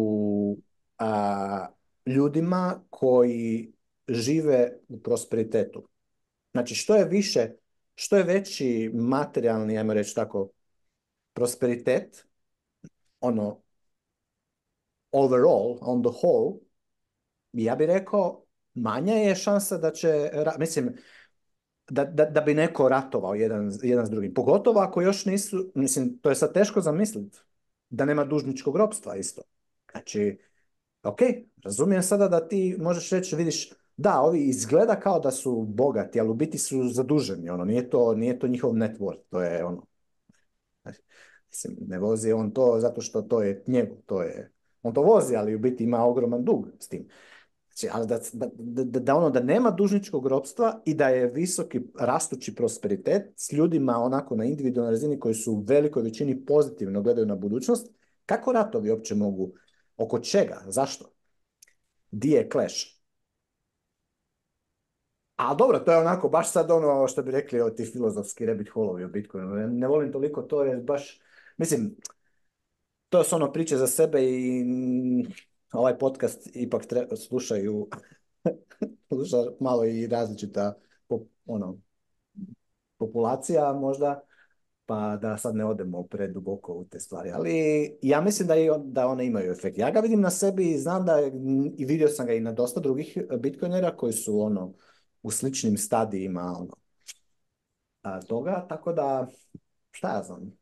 Speaker 1: ljudima koji žive u prosperitetu. Znači, što je više što je veći materijalni, ajmo reći tako, prosperitet, ono, overall, on the whole, ja bih rekao, manja je šansa da će, mislim, da, da, da bi neko ratovao jedan, jedan s drugim. Pogotovo ako još nisu, mislim, to je sad teško zamisliti, da nema dužničkog robstva isto. Znači, ok, razumijem sada da ti možeš reći, vidiš, da, ovi izgleda kao da su bogati, ali u biti su zaduženi, ono, nije to, nije to njihov network, to je ono, mislim, ne vozi on to zato što to je njegov, to je, on to vozi, ali u biti ima ogroman dug s tim. Znači, ali da, da, da, ono da nema dužničkog ropstva i da je visoki rastući prosperitet s ljudima onako na individualnoj razini koji su u velikoj većini pozitivno gledaju na budućnost, kako ratovi uopće mogu, oko čega, zašto? Di je clash? A dobro, to je onako baš sad ono što bi rekli o ti filozofski rabbit hole-ovi o Bitcoinu. Ne, volim toliko to je baš, mislim, to su ono priče za sebe i ovaj podcast ipak slušaju sluša malo i različita ono, populacija možda, pa da sad ne odemo preduboko u te stvari. Ali ja mislim da, i on, da one imaju efekt. Ja ga vidim na sebi i znam da i vidio sam ga i na dosta drugih bitcoinera koji su ono, u sličnim stadijima ono, toga, tako da, šta ja znam.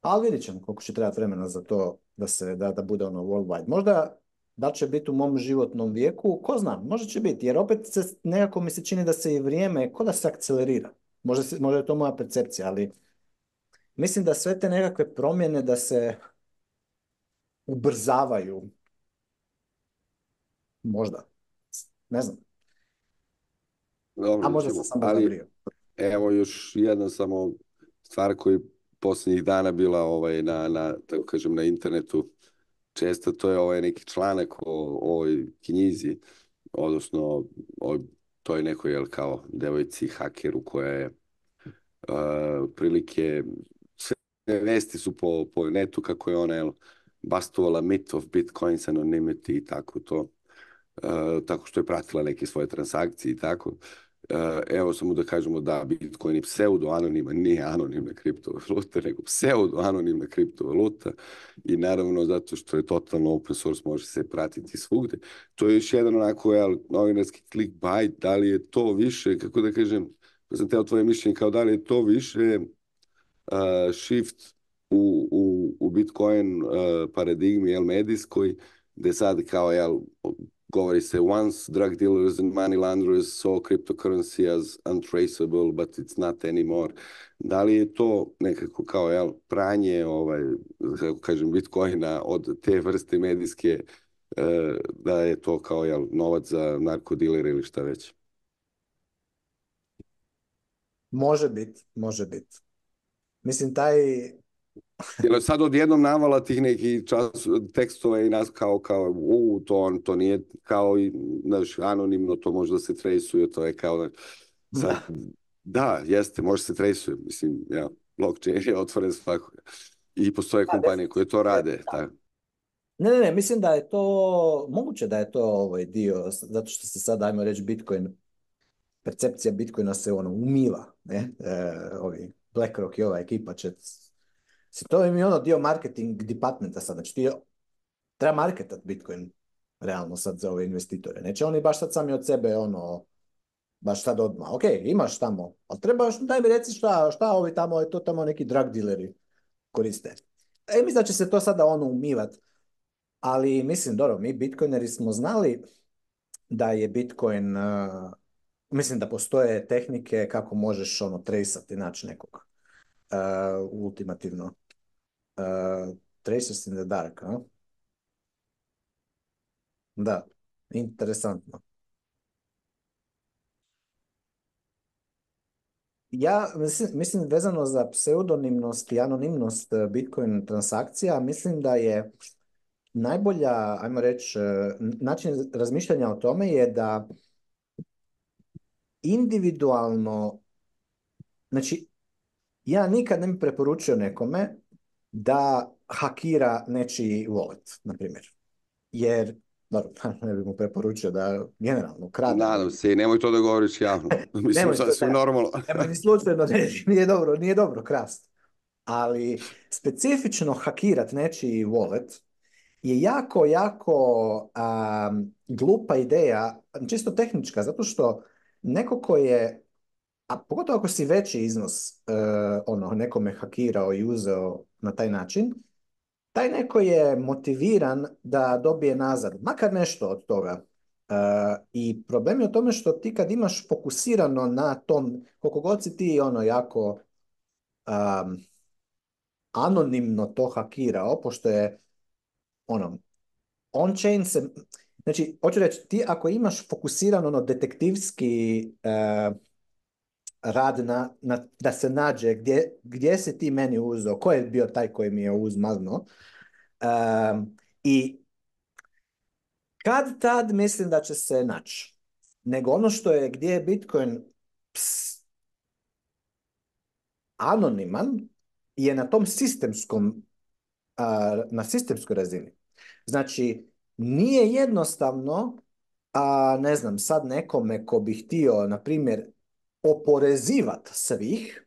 Speaker 1: Ali vidit ćemo koliko će trebati vremena za to da, se, da, da bude ono worldwide. Možda da će biti u mom životnom vijeku, ko zna, možda će biti, jer opet se, nekako mi se čini da se i vrijeme, ko da se akcelerira. se, možda je to moja percepcija, ali mislim da sve te nekakve promjene da se ubrzavaju. Možda. Ne znam.
Speaker 2: Dobro, A možda sam samo ali, Evo još jedna samo stvar koji posljednjih dana bila ovaj, na, na, tako kažem, na internetu često, to je ovaj neki članak o ovoj knjizi, odnosno o toj nekoj, jel kao, devojci hakeru koja je prilike sve vesti su po, po netu kako je ona, jel, bastovala mit of bitcoins anonymity i tako to. tako što je pratila neke svoje transakcije i tako. Eh, evo samo da kažemo da Bitcoin je pseudo-anonimna, nije anonimna kriptovaluta, nego pseudo-anonimna kriptovaluta i naravno zato što je totalno open source, može se pratiti svugde. To je još jedan onako jel, novinarski clickbait, da li je to više, kako da kažem, pa sam teo tvoje mišljenje, kao da li je to više eh, shift u, Bitcoin eh, paradigmi, jel, medijskoj, gde sad kao jel, govori se once drug dealers and money launderers saw cryptocurrency as untraceable but it's not anymore. Da li je to nekako kao jel, pranje ovaj, kako kažem, bitcoina od te vrste medijske eh, da je to kao jel, novac za narkodilere ili šta već?
Speaker 1: Može biti, može biti. Mislim, taj
Speaker 2: jer sad odjednom navala tih nekih čas, tekstova i nas kao, kao u, to, on, to nije kao i, znaš, anonimno, to da se trejsuje, to je kao, sad, da, jeste, može se trejsuje, mislim, ja, blockchain je otvoren svako. I postoje kompanije koje to rade.
Speaker 1: Ne, ne, ne, mislim da je to, moguće da je to ovaj dio, zato što se sad, ajmo reći, Bitcoin, percepcija Bitcoina se ono umila, ne, e, ovi BlackRock i ova ekipa će si to je mi ono dio marketing departmenta sad. Znači, ti treba marketat Bitcoin realno sad za ove investitore. Neće oni baš sad sami od sebe ono, baš sad odmah. Ok, imaš tamo, ali treba, daj mi reci šta, šta ovi tamo, je to tamo neki drug dileri koriste. E, mislim da će se to sada ono umivat. Ali mislim, dobro, mi bitcoineri smo znali da je bitcoin, e, mislim da postoje tehnike kako možeš ono tresati, naći nekog uh, ultimativno Tracers in the Dark, Da, interesantno. Ja mislim, vezano za pseudonimnost i anonimnost e, Bitcoin transakcija, mislim da je najbolja, ajmo reći, e, način razmišljanja o tome je da individualno, znači ja nikad ne bi preporučio nekome da hakira nečiji wallet, na primjer. Jer, dobro, ne bih mu preporučio da generalno kradu.
Speaker 2: Nadam se nemoj to da govoriš javno. Mislim, normalno.
Speaker 1: nije dobro, nije dobro krast. Ali specifično hakirat nečiji wallet je jako, jako glupa ideja, čisto tehnička, zato što neko ko je a pogotovo ako si veći iznos e, ono, nekome hakirao i uzeo na taj način, taj neko je motiviran da dobije nazad, makar nešto od toga. E, I problem je u tome što ti kad imaš fokusirano na tom, koliko god si ti ono jako anonimno to hakirao, pošto je ono, on-chain se, znači, hoću reći, ti ako imaš fokusirano ono detektivski e, rad na, da se nađe gdje, gdje si ti meni uzeo, ko je bio taj koji mi je uzmazno. I kad tad mislim da će se naći. Nego ono što je gdje je Bitcoin ps, anoniman je na tom sistemskom na sistemskoj razini. Znači, nije jednostavno a ne znam, sad nekome ko bi htio, na primjer, oporezivati svih,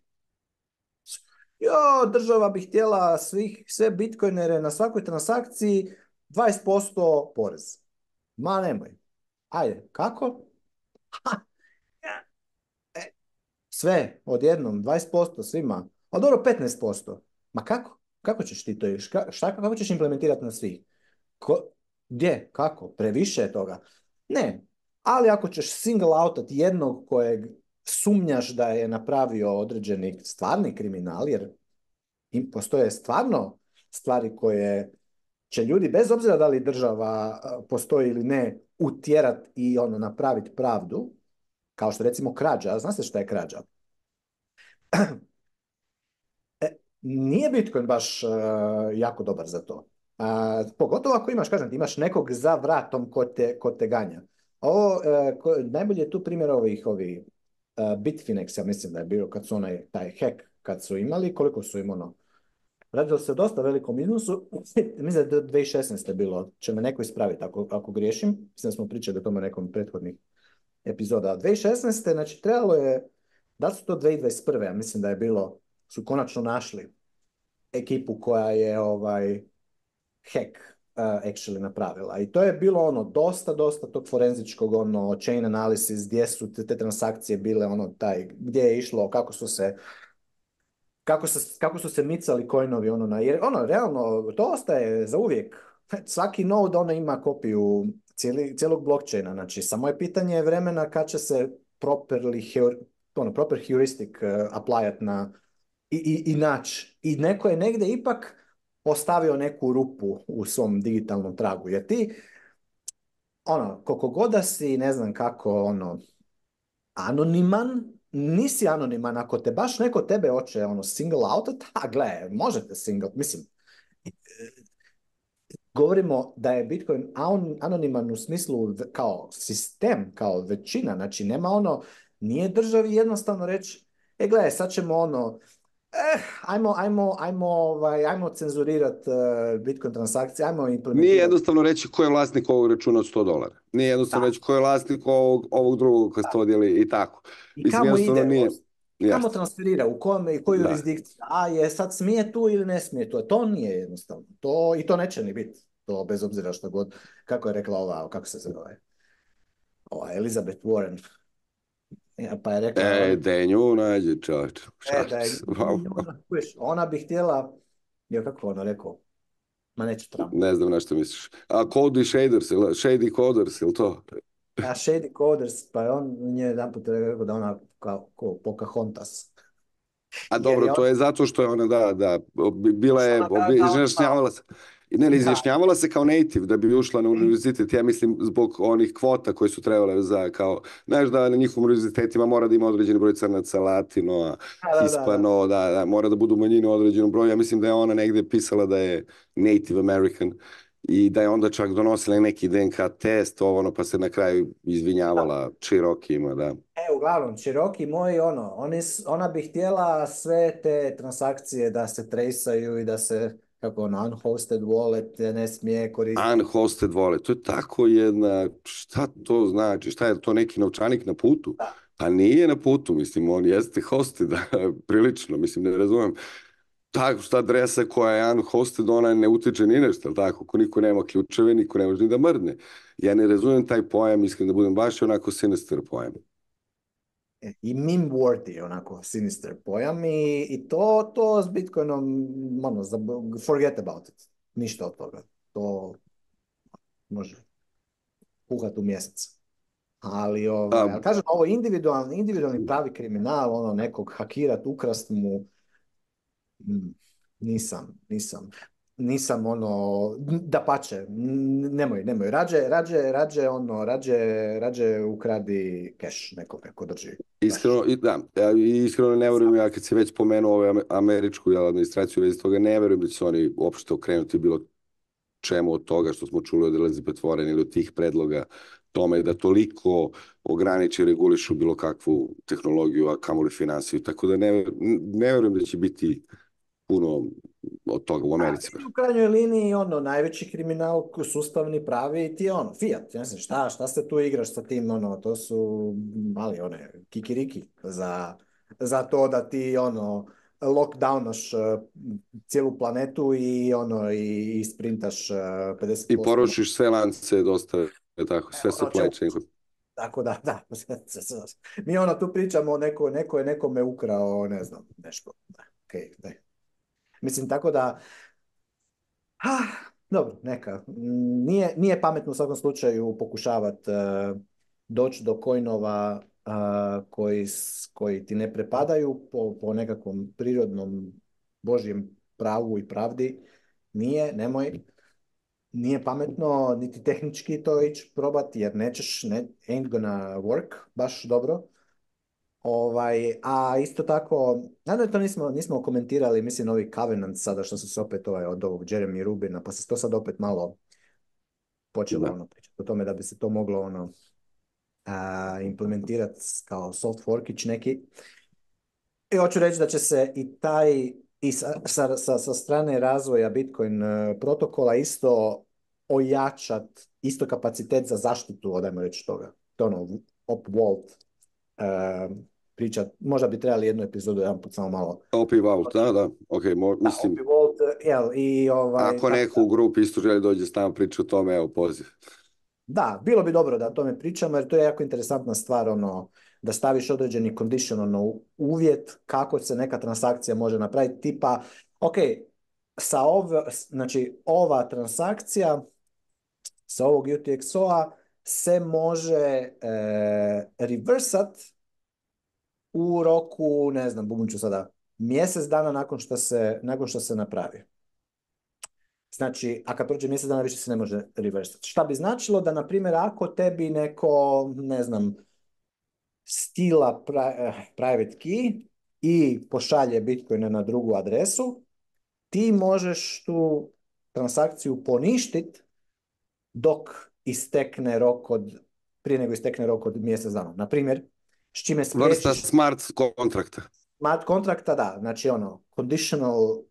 Speaker 1: jo, država bi htjela svih, sve bitcoinere na svakoj transakciji 20% porez. Ma nemoj. Ajde, kako? Ha. E, sve, odjednom, 20% svima. A dobro, 15%. Ma kako? Kako ćeš ti to iš? Šta, kako ćeš implementirati na svih? Ko, gdje? Kako? Previše je toga. Ne. Ali ako ćeš single outat jednog kojeg sumnjaš da je napravio određeni stvarni kriminal, jer im postoje stvarno stvari koje će ljudi, bez obzira da li država postoji ili ne, utjerat i ono napraviti pravdu, kao što recimo krađa, zna se šta je krađa. E, nije Bitcoin baš e, jako dobar za to. pogotovo ako imaš, kažem ti, imaš nekog za vratom ko te, ganja. Ovo, e, najbolje je tu primjer ovih, ovih Eh, Bitfinex, ja mislim da je bio kad su onaj taj hack kad su imali, koliko su im ono radilo se dosta velikom iznosu. mislim da je 2016. bilo, će me neko ispraviti ako, ako griješim, mislim da smo pričali o tome nekom prethodnih epizoda. 2016. znači trebalo je, da su to 2021. ja mislim da je bilo, su konačno našli ekipu koja je ovaj hack Eh, actually napravila. I to je bilo ono dosta, dosta tog forenzičkog ono chain analysis gdje su te, transakcije bile ono taj, gdje je išlo, kako su se kako, kako su se micali coinovi ono na, jer ono realno to ostaje za uvijek. Svaki node ono ima kopiju cijeli, cijelog blockchaina, znači samo je pitanje vremena kad će se properly, ono, proper heuristic uh, na i, i, i nać. I neko je negdje ipak ostavio neku rupu u svom digitalnom tragu. Jer ti, ono, koliko god da si, ne znam kako, ono, anoniman, nisi anoniman. Ako te baš neko tebe oče ono, single out, a gle, možete single, mislim, govorimo da je Bitcoin anoniman u smislu kao sistem, kao većina, znači nema ono, nije državi jednostavno reći, e gle, sad ćemo ono, Eh, ajmo, ajmo, ajmo, ovaj, ajmo cenzurirati uh, eh, Bitcoin transakcije, ajmo implementirati. Nije
Speaker 2: jednostavno reći ko je vlasnik ovog računa od 100 dolara. Nije jednostavno reći ko je vlasnik ovog, ovog drugog kastodijela i tako.
Speaker 1: I kamo ide, nije... kamo transferira, u kome i koju jurisdikciju. A je sad smije tu ili ne smije tu. To nije jednostavno. To, I to neće ni biti. To bez obzira što god, kako je rekla ova, kako se zove, ova Elizabeth Warren.
Speaker 2: Ja, e, pa je rekla, e, da je nju nađe
Speaker 1: Ona bi htjela, jo, kako ono rekao, ma neću
Speaker 2: Ne znam na što misliš. A Cody Shaders, Shady Coders, ili to? A
Speaker 1: Shady Coders, pa je on nje jedan put rekao da ona kao, kao Pocahontas.
Speaker 2: A dobro, to je zato što je ona, da, da, bila je, izrašnjavala se. Ne, ne, izjašnjavala se kao native da bi ušla na univerzitet, ja mislim zbog onih kvota koje su trebale za kao, znaš da na njihovim univerzitetima mora da ima određeni broj crnaca, latino, da, hispano, da, da, mora da budu manjine u određenom broju, ja mislim da je ona negde pisala da je native American i da je onda čak donosila neki DNK test, ovo ono, pa se na kraju izvinjavala Čirokima, da.
Speaker 1: E, uglavnom, Čiroki moji, ono, ona bi htjela sve te transakcije da se tresaju i da se kako ono, unhosted wallet ne smije
Speaker 2: koristiti. Unhosted wallet, to je tako jedna, šta to znači, šta je to neki novčanik na putu? Da. Pa nije na putu, mislim, on jeste hosted, prilično, mislim, ne razumijem. Tako, šta adresa koja je unhosted, ona ne utječe ni nešto, tako? Ako niko nema ključeve, niko ne može ni da mrdne. Ja ne razumijem taj pojam, mislim da budem baš onako sinister pojam
Speaker 1: i meme worthy, onako sinister pojam i, to, to s Bitcoinom, ono, forget about it, ništa od toga. To može puhat u mjesec. Ali, ovaj, kažem, ovo individualni, individualni pravi kriminal, ono nekog hakirat, ukrast mu, mm, nisam, nisam nisam ono, da pače, nemoj, nemoj, rađe, rađe, rađe, ono, rađe, rađe ukradi keš nekoga ko drži.
Speaker 2: Iskreno, i, da, ja e, iskreno ne vjerujem, ja kad se već spomenuo ove američku administraciju vezi toga, ne vjerujem da će oni uopšte okrenuti bilo čemu od toga što smo čuli od Elizabeth ili od tih predloga tome da toliko ograniči i regulišu bilo kakvu tehnologiju, a kamoli finansiju. Tako da ne, ne vjerujem da će biti puno od toga u Americi.
Speaker 1: krajnjoj liniji ono, najveći kriminal sustavni pravi ti je ono, Fiat, ne znam, šta, šta se tu igraš sa tim, ono, to su mali one, kikiriki za, za to da ti ono, lockdownaš e, cijelu planetu i ono i, sprintaš 50%.
Speaker 2: E, I poručiš sve lance dosta, tako, sve se ono, plaća.
Speaker 1: Tako da, da. Mi ono tu pričamo, neko, neko je nekome ukrao, ne znam, nešto. Okay, Mislim, tako da... Ah, dobro, neka. Nije, nije pametno u svakom slučaju pokušavati uh, e, doći do kojnova e, koji, koji ti ne prepadaju po, po nekakvom prirodnom božjem pravu i pravdi. Nije, nemoj nije pametno niti tehnički to ići probati jer nećeš, ne, ain't gonna work baš dobro. Ovaj, a isto tako, naravno to nismo, nismo komentirali, mislim, ovi Covenant sada što su se opet ovaj, od ovog Jeremy Rubina, pa se to sad opet malo počelo ono, pričati o tome da bi se to moglo ono, implementirati kao soft forkić neki. I hoću reći da će se i taj, i sa, sa, sa, strane razvoja Bitcoin e, protokola isto ojačat, isto kapacitet za zaštitu, odajmo reći toga. To ono, op-vault pričat, možda bi trebali jednu epizodu jedan samo malo.
Speaker 2: Opi Vault, da, da, ok, mo, Opi
Speaker 1: Vault, jel, i ovaj,
Speaker 2: Ako neko u grupi isto želi dođe s nama o tome, evo, poziv.
Speaker 1: Da, bilo bi dobro da o tome pričamo, jer to je jako interesantna stvar, ono, da staviš određeni condition, ono, uvjet kako se neka transakcija može napraviti, tipa, ok, sa ov, znači, ova transakcija sa ovog UTXO-a se može e, reversat u roku, ne znam, ću sada, mjesec dana nakon što se, nakon što se napravi. Znači, a kad prođe mjesec dana više se ne može reversati. Šta bi značilo da, na primjer, ako tebi neko, ne znam, stila eh, private key i pošalje Bitcoina na drugu adresu, ti možeš tu transakciju poništit dok istekne rok od, prije nego istekne rok od mjesec dana. Na primjer, s čime spriječiš... Vrsta
Speaker 2: smart kontrakta.
Speaker 1: Smart kontrakta, da. Znači, ono, conditional, uh,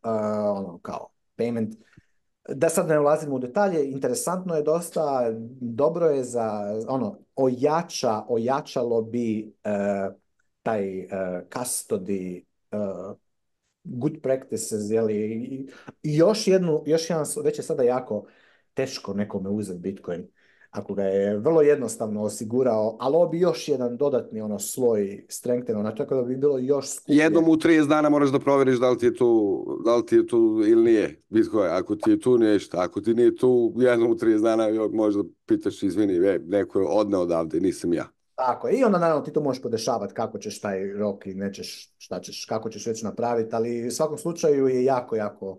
Speaker 1: ono, kao, payment. Da sad ne ulazim u detalje, interesantno je dosta, dobro je za, ono, ojača, ojačalo bi e, taj uh, custody uh, good practices, jeli, i još, jednu, još jedan, već je sada jako teško nekome uzeti Bitcoin ako ga je vrlo jednostavno osigurao, ali ovo bi još jedan dodatni ono sloj strengtheno, na tako da bi bilo još
Speaker 2: Jednom u 30 dana moraš da provjeriš da li ti je tu, da li ti je tu ili nije Bitcoin. Ako ti je tu nešto, ako ti nije tu, jednom u 30 dana možda pitaš, izvini, e, neko je odneo odavde, nisam ja.
Speaker 1: Tako i onda naravno ti to možeš podešavati kako ćeš taj rok i nećeš, šta ćeš, kako ćeš već napraviti, ali u svakom slučaju je jako, jako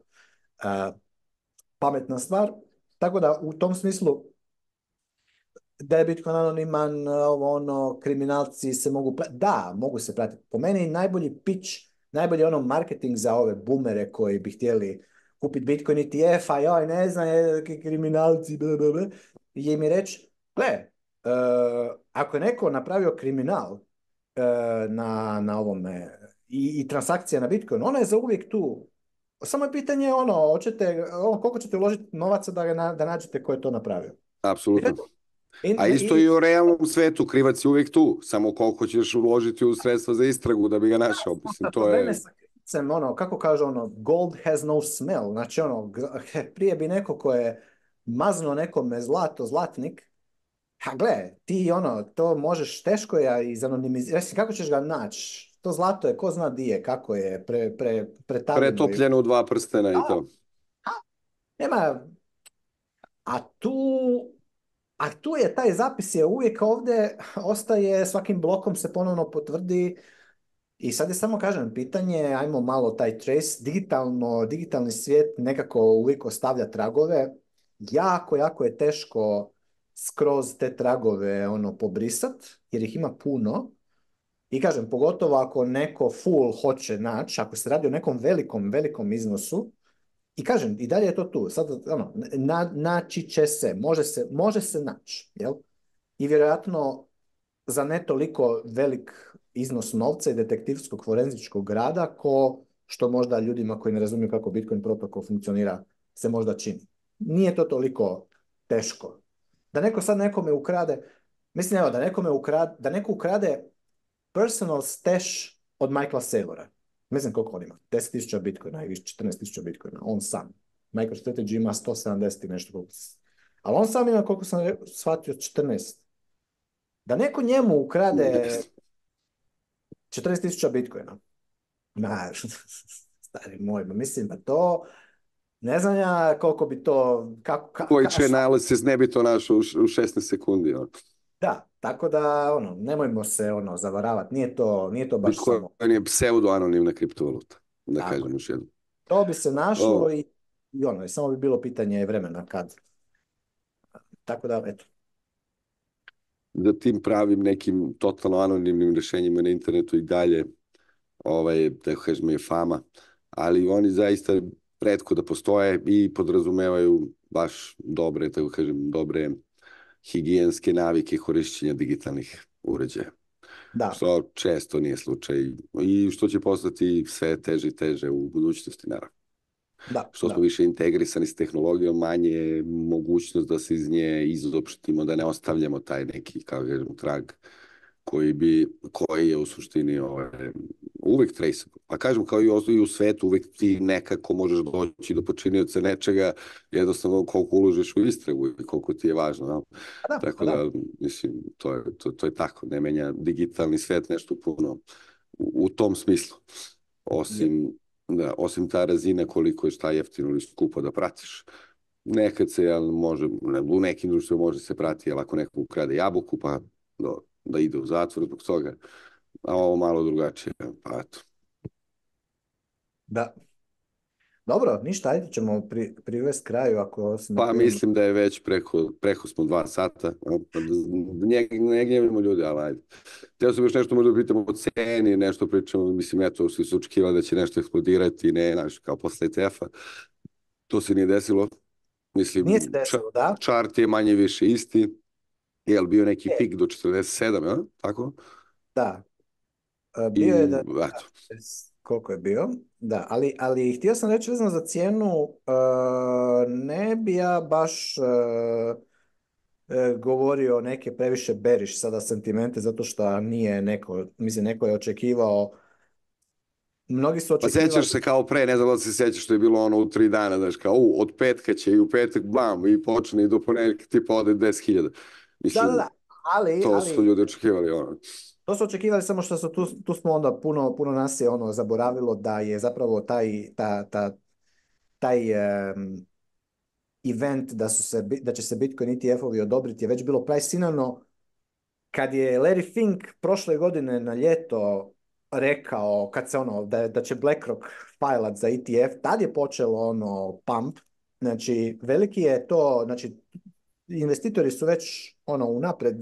Speaker 1: pametna stvar. Tako da u tom smislu da je Bitcoin anoniman, ovo ono, kriminalci se mogu... pratiti. da, mogu se pratiti. Po meni najbolji pitch, najbolji ono marketing za ove boomere koji bi htjeli kupiti Bitcoin ETF, a joj, ne znam, je, kriminalci, blablabla, je mi reći, gle, e, ako je neko napravio kriminal e, na, ovome i, transakcija na Bitcoin, ona je za uvijek tu. Samo je pitanje ono, hoćete, ono, koliko ćete uložiti novaca da, da nađete ko je to napravio.
Speaker 2: Apsolutno. E, a isto i u realnom svetu, krivac je uvijek tu, samo koliko ćeš uložiti u sredstva za istragu da bi ga našao. Mislim, to je... Ono,
Speaker 1: kako kaže ono, gold has no smell, znači ono, prije bi neko ko je mazno nekome zlato, zlatnik, ha gle, ti ono, to možeš teško ja izanonimizirati, kako ćeš ga naći? To zlato je, ko zna di je, kako je, pre, pre, pretopljeno
Speaker 2: u dva prstena i to.
Speaker 1: nema, a tu a tu je, taj zapis je uvijek ovdje, ostaje, svakim blokom se ponovno potvrdi i sad je samo, kažem, pitanje, ajmo malo taj trace, digitalno, digitalni svijet nekako uvijek ostavlja tragove, jako, jako je teško skroz te tragove ono pobrisat, jer ih ima puno. I kažem, pogotovo ako neko full hoće naći, ako se radi o nekom velikom, velikom iznosu, i kažem, i dalje je to tu. Sad, ono, na, naći će se, može se, može se naći. Jel? I vjerojatno za ne toliko velik iznos novca i detektivskog forenzičkog rada ko što možda ljudima koji ne razumiju kako Bitcoin protokol funkcionira se možda čini. Nije to toliko teško. Da neko sad nekome ukrade, mislim evo, da nekome ukrade, da neko ukrade personal stash od Michaela Saylora ne znam koliko on ima, 10.000 bitcoina ili 14.000 bitcoina, on sam. MicroStrategy ima 170 i nešto koliko. Ali on sam ima, koliko sam shvatio, 14. Da neko njemu ukrade 14.000 bitcoina. Na, stari moj, mislim da to... Ne znam ja koliko bi to... Kako, ka,
Speaker 2: Koji će analysis ne bi
Speaker 1: to
Speaker 2: našao u 16 sekundi. Ono.
Speaker 1: Da, tako da ono, nemojmo se ono zavaravati, nije to, nije to baš samo...
Speaker 2: je pseudo-anonimna kriptovaluta, da kažem još
Speaker 1: To bi se našlo i, ono, i samo bi bilo pitanje vremena kad. Tako da, eto.
Speaker 2: Za tim pravim nekim totalno anonimnim rješenjima na internetu i dalje, ovaj, je kažem, je fama, ali oni zaista redko da postoje i podrazumevaju baš dobre, tako kažem, dobre higijenske navike korišćenja digitalnih uređaja. Da. Što često nije slučaj i što će postati sve teže i teže u budućnosti, naravno. Da, što više integrisani s tehnologijom, manje je mogućnost da se iz nje izopštimo, da ne ostavljamo taj neki, kao gledam, trag koji, bi, koji je u suštini ovaj, uvek traceable. pa kažem, kao i, u svetu, uvek ti nekako možeš doći do počinioca nečega, jednostavno koliko uložiš u istragu i koliko ti je važno. Pa tako pa da, mislim, to je, to, to je tako. Ne menja digitalni svet nešto puno u, tom smislu. Osim, da, osim ta razina koliko je šta jeftino ili skupo da pratiš. Nekad se, ja, može, u nekim društvima može se prati, jel, ako neko ukrade jabuku, pa do, da ide u zatvor zbog toga a ovo malo drugačije, pa eto.
Speaker 1: Da. Dobro, ništa, ajde ćemo pri, privest kraju ako...
Speaker 2: pa mislim da je već preko, preko smo dva sata, ne, gnjevimo ljudi, ali ajde. Htio sam još nešto možda pitamo o ceni, nešto pričamo, mislim, eto, svi su očekivali da će nešto eksplodirati, ne, znaš, kao posle ETF-a. To se nije desilo. Mislim, nije da? Čart je manje više isti, je bio neki e. pik do 47, ja? tako?
Speaker 1: Da, E, bio je da... koliko je bio, da, ali, ali htio sam reći vezano za cijenu, e, ne bi ja baš e, govorio neke previše beriš sada sentimente zato što nije neko, mislim neko je očekivao Mnogi su očekivali... Pa
Speaker 2: sjećaš se kao pre, ne znam da se sjećaš što je bilo ono u tri dana, znaš u, od petka će i u petak bam i počne i do ponedjeljka tipa ode 10.000.
Speaker 1: Mislim, da, da,
Speaker 2: ali... To ali,
Speaker 1: su
Speaker 2: ljudi očekivali ono.
Speaker 1: To su očekivali samo što su tu, tu smo onda puno, puno nas je ono zaboravilo da je zapravo taj, ta, ta, taj event da, su se, da će se Bitcoin ETF-ovi odobriti je već bilo sinano. kad je Larry Fink prošle godine na ljeto rekao kad se ono da, da će BlackRock fajlat za ETF, tad je počelo ono pump. Znači veliki je to, znači investitori su već ono unapred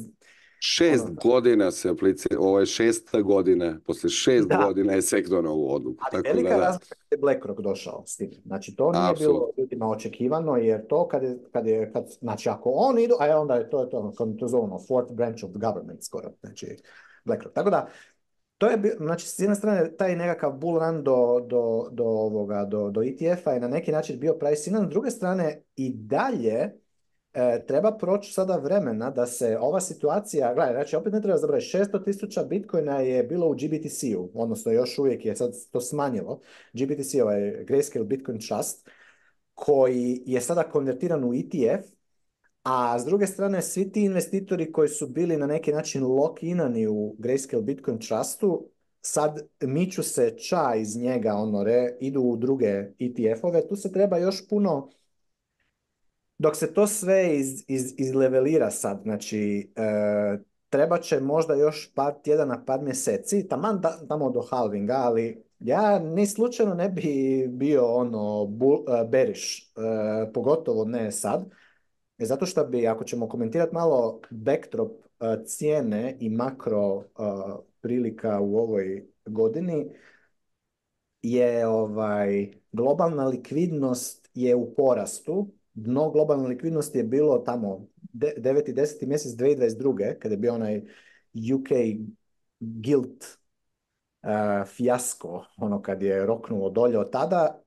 Speaker 2: Šest ono godina se aplicira, ovo je šesta godina, poslije šest godina je sektor na ovu odluku.
Speaker 1: Ali velika da... razlika je BlackRock došao s tim. Znači to nije bilo ljudima očekivano, jer to kad je, kad je kad, znači ako oni idu, a e, onda je to, je to, ono, to fourth branch of government skoro, znači BlackRock. Tako da, to je, znači, s jedne strane, taj nekakav bull run do, do, do, ovoga, do, do ETF-a je na neki način bio price in, s druge strane, i dalje E, treba proći sada vremena da se ova situacija, gledaj, znači opet ne treba zaboraviti, 600 tisuća bitcoina je bilo u GBTC-u, odnosno još uvijek je sad to smanjilo. GBTC je ovaj Grayscale Bitcoin Trust, koji je sada konvertiran u ETF, a s druge strane svi ti investitori koji su bili na neki način lock-inani u Grayscale Bitcoin Trustu, sad miču se ča iz njega, ono, re, idu u druge ETF-ove, tu se treba još puno dok se to sve iz, iz, izlevelira sad, znači e, treba će možda još par tjedana, par mjeseci, taman tamo do halvinga, ali ja ni slučajno ne bi bio ono bul, e, beriš, e, pogotovo ne sad, e, zato što bi, ako ćemo komentirati malo backdrop cijene i makro prilika u ovoj godini, je ovaj globalna likvidnost je u porastu, dno globalne likvidnosti je bilo tamo 9. i 10. mjesec 2022. kada je bio onaj UK guilt eh, fijasko, ono kad je roknulo dolje od tada,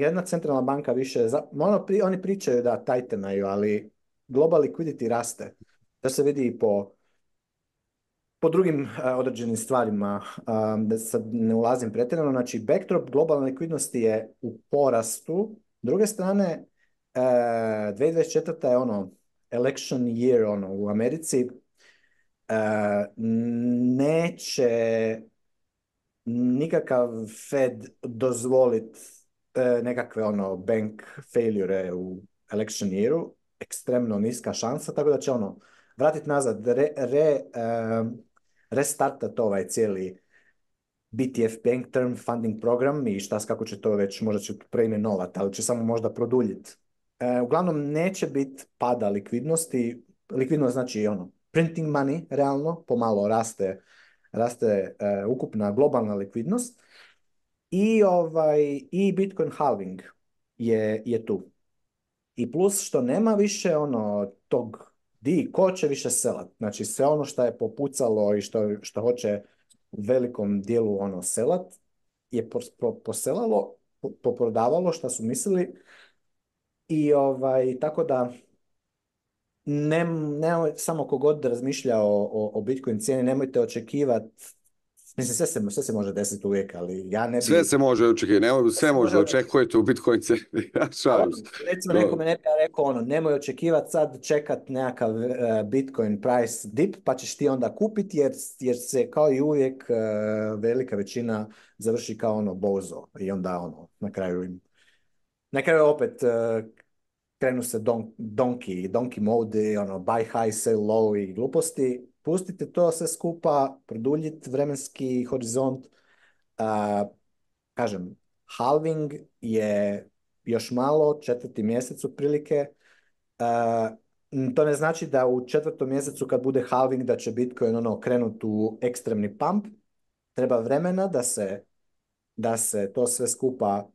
Speaker 1: jedna centralna banka više, ono oni pričaju da tajtenaju, ali global liquidity raste. To se vidi i po, po drugim eh, određenim stvarima, eh, da sad ne ulazim pretjerano, znači backdrop globalne likvidnosti je u porastu, druge strane 2024. E, je ono, election year ono, u Americi. E, neće nikakav Fed dozvolit e, nekakve ono bank failure u election yearu, ekstremno niska šansa, tako da će ono vratiti nazad, re, re, restartat ovaj cijeli BTF Bank Term Funding Program i šta kako će to već, možda će preimenovati, ali će samo možda produljiti e, uglavnom neće biti pada likvidnosti. Likvidnost znači ono, printing money realno, pomalo raste, raste e, ukupna globalna likvidnost. I, ovaj, i Bitcoin halving je, je tu. I plus što nema više ono tog di ko će više selat. Znači sve ono što je popucalo i što, što hoće u velikom dijelu ono selat je poselalo, poprodavalo što su mislili i ovaj, tako da, ne, ne samo kogod razmišlja o, o, o Bitcoin cijeni, nemojte očekivati Mislim, sve se, sve se može desiti uvijek, ali ja ne
Speaker 2: Sve se može očekivati, nemoj, sve može očekujete u Bitcoin cijeni, ja
Speaker 1: se. Ono, recimo, nekome ne bi rekao ono, nemoj očekivati sad čekat nekakav e, Bitcoin price dip, pa ćeš ti onda kupiti, jer, jer se kao i uvijek e, velika većina završi kao ono bozo i onda ono, na kraju na kraju opet e, krenu se don, donki, donki mode, ono, buy high, sell low i gluposti. Pustite to sve skupa, produljiti vremenski horizont. E, kažem, halving je još malo, četvrti mjesec otprilike. E, to ne znači da u četvrtom mjesecu kad bude halving da će Bitcoin ono krenut u ekstremni pump. Treba vremena da se, da se to sve skupa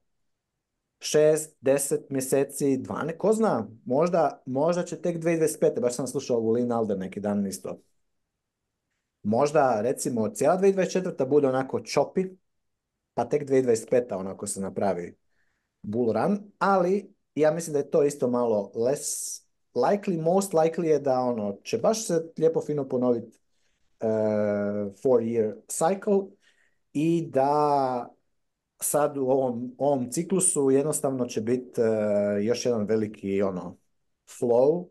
Speaker 1: Šest, deset mjeseci, 12, ko zna, možda, možda će tek 2025. Baš sam slušao Lynn Alder neki dan isto. Možda, recimo, cijela 2024. bude onako čopi, pa tek 2025. onako se napravi bull run, ali ja mislim da je to isto malo less likely, most likely je da ono, će baš se lijepo fino ponoviti uh, eh, four year cycle i da sad u ovom, ciklusu jednostavno će biti e, još jedan veliki ono flow,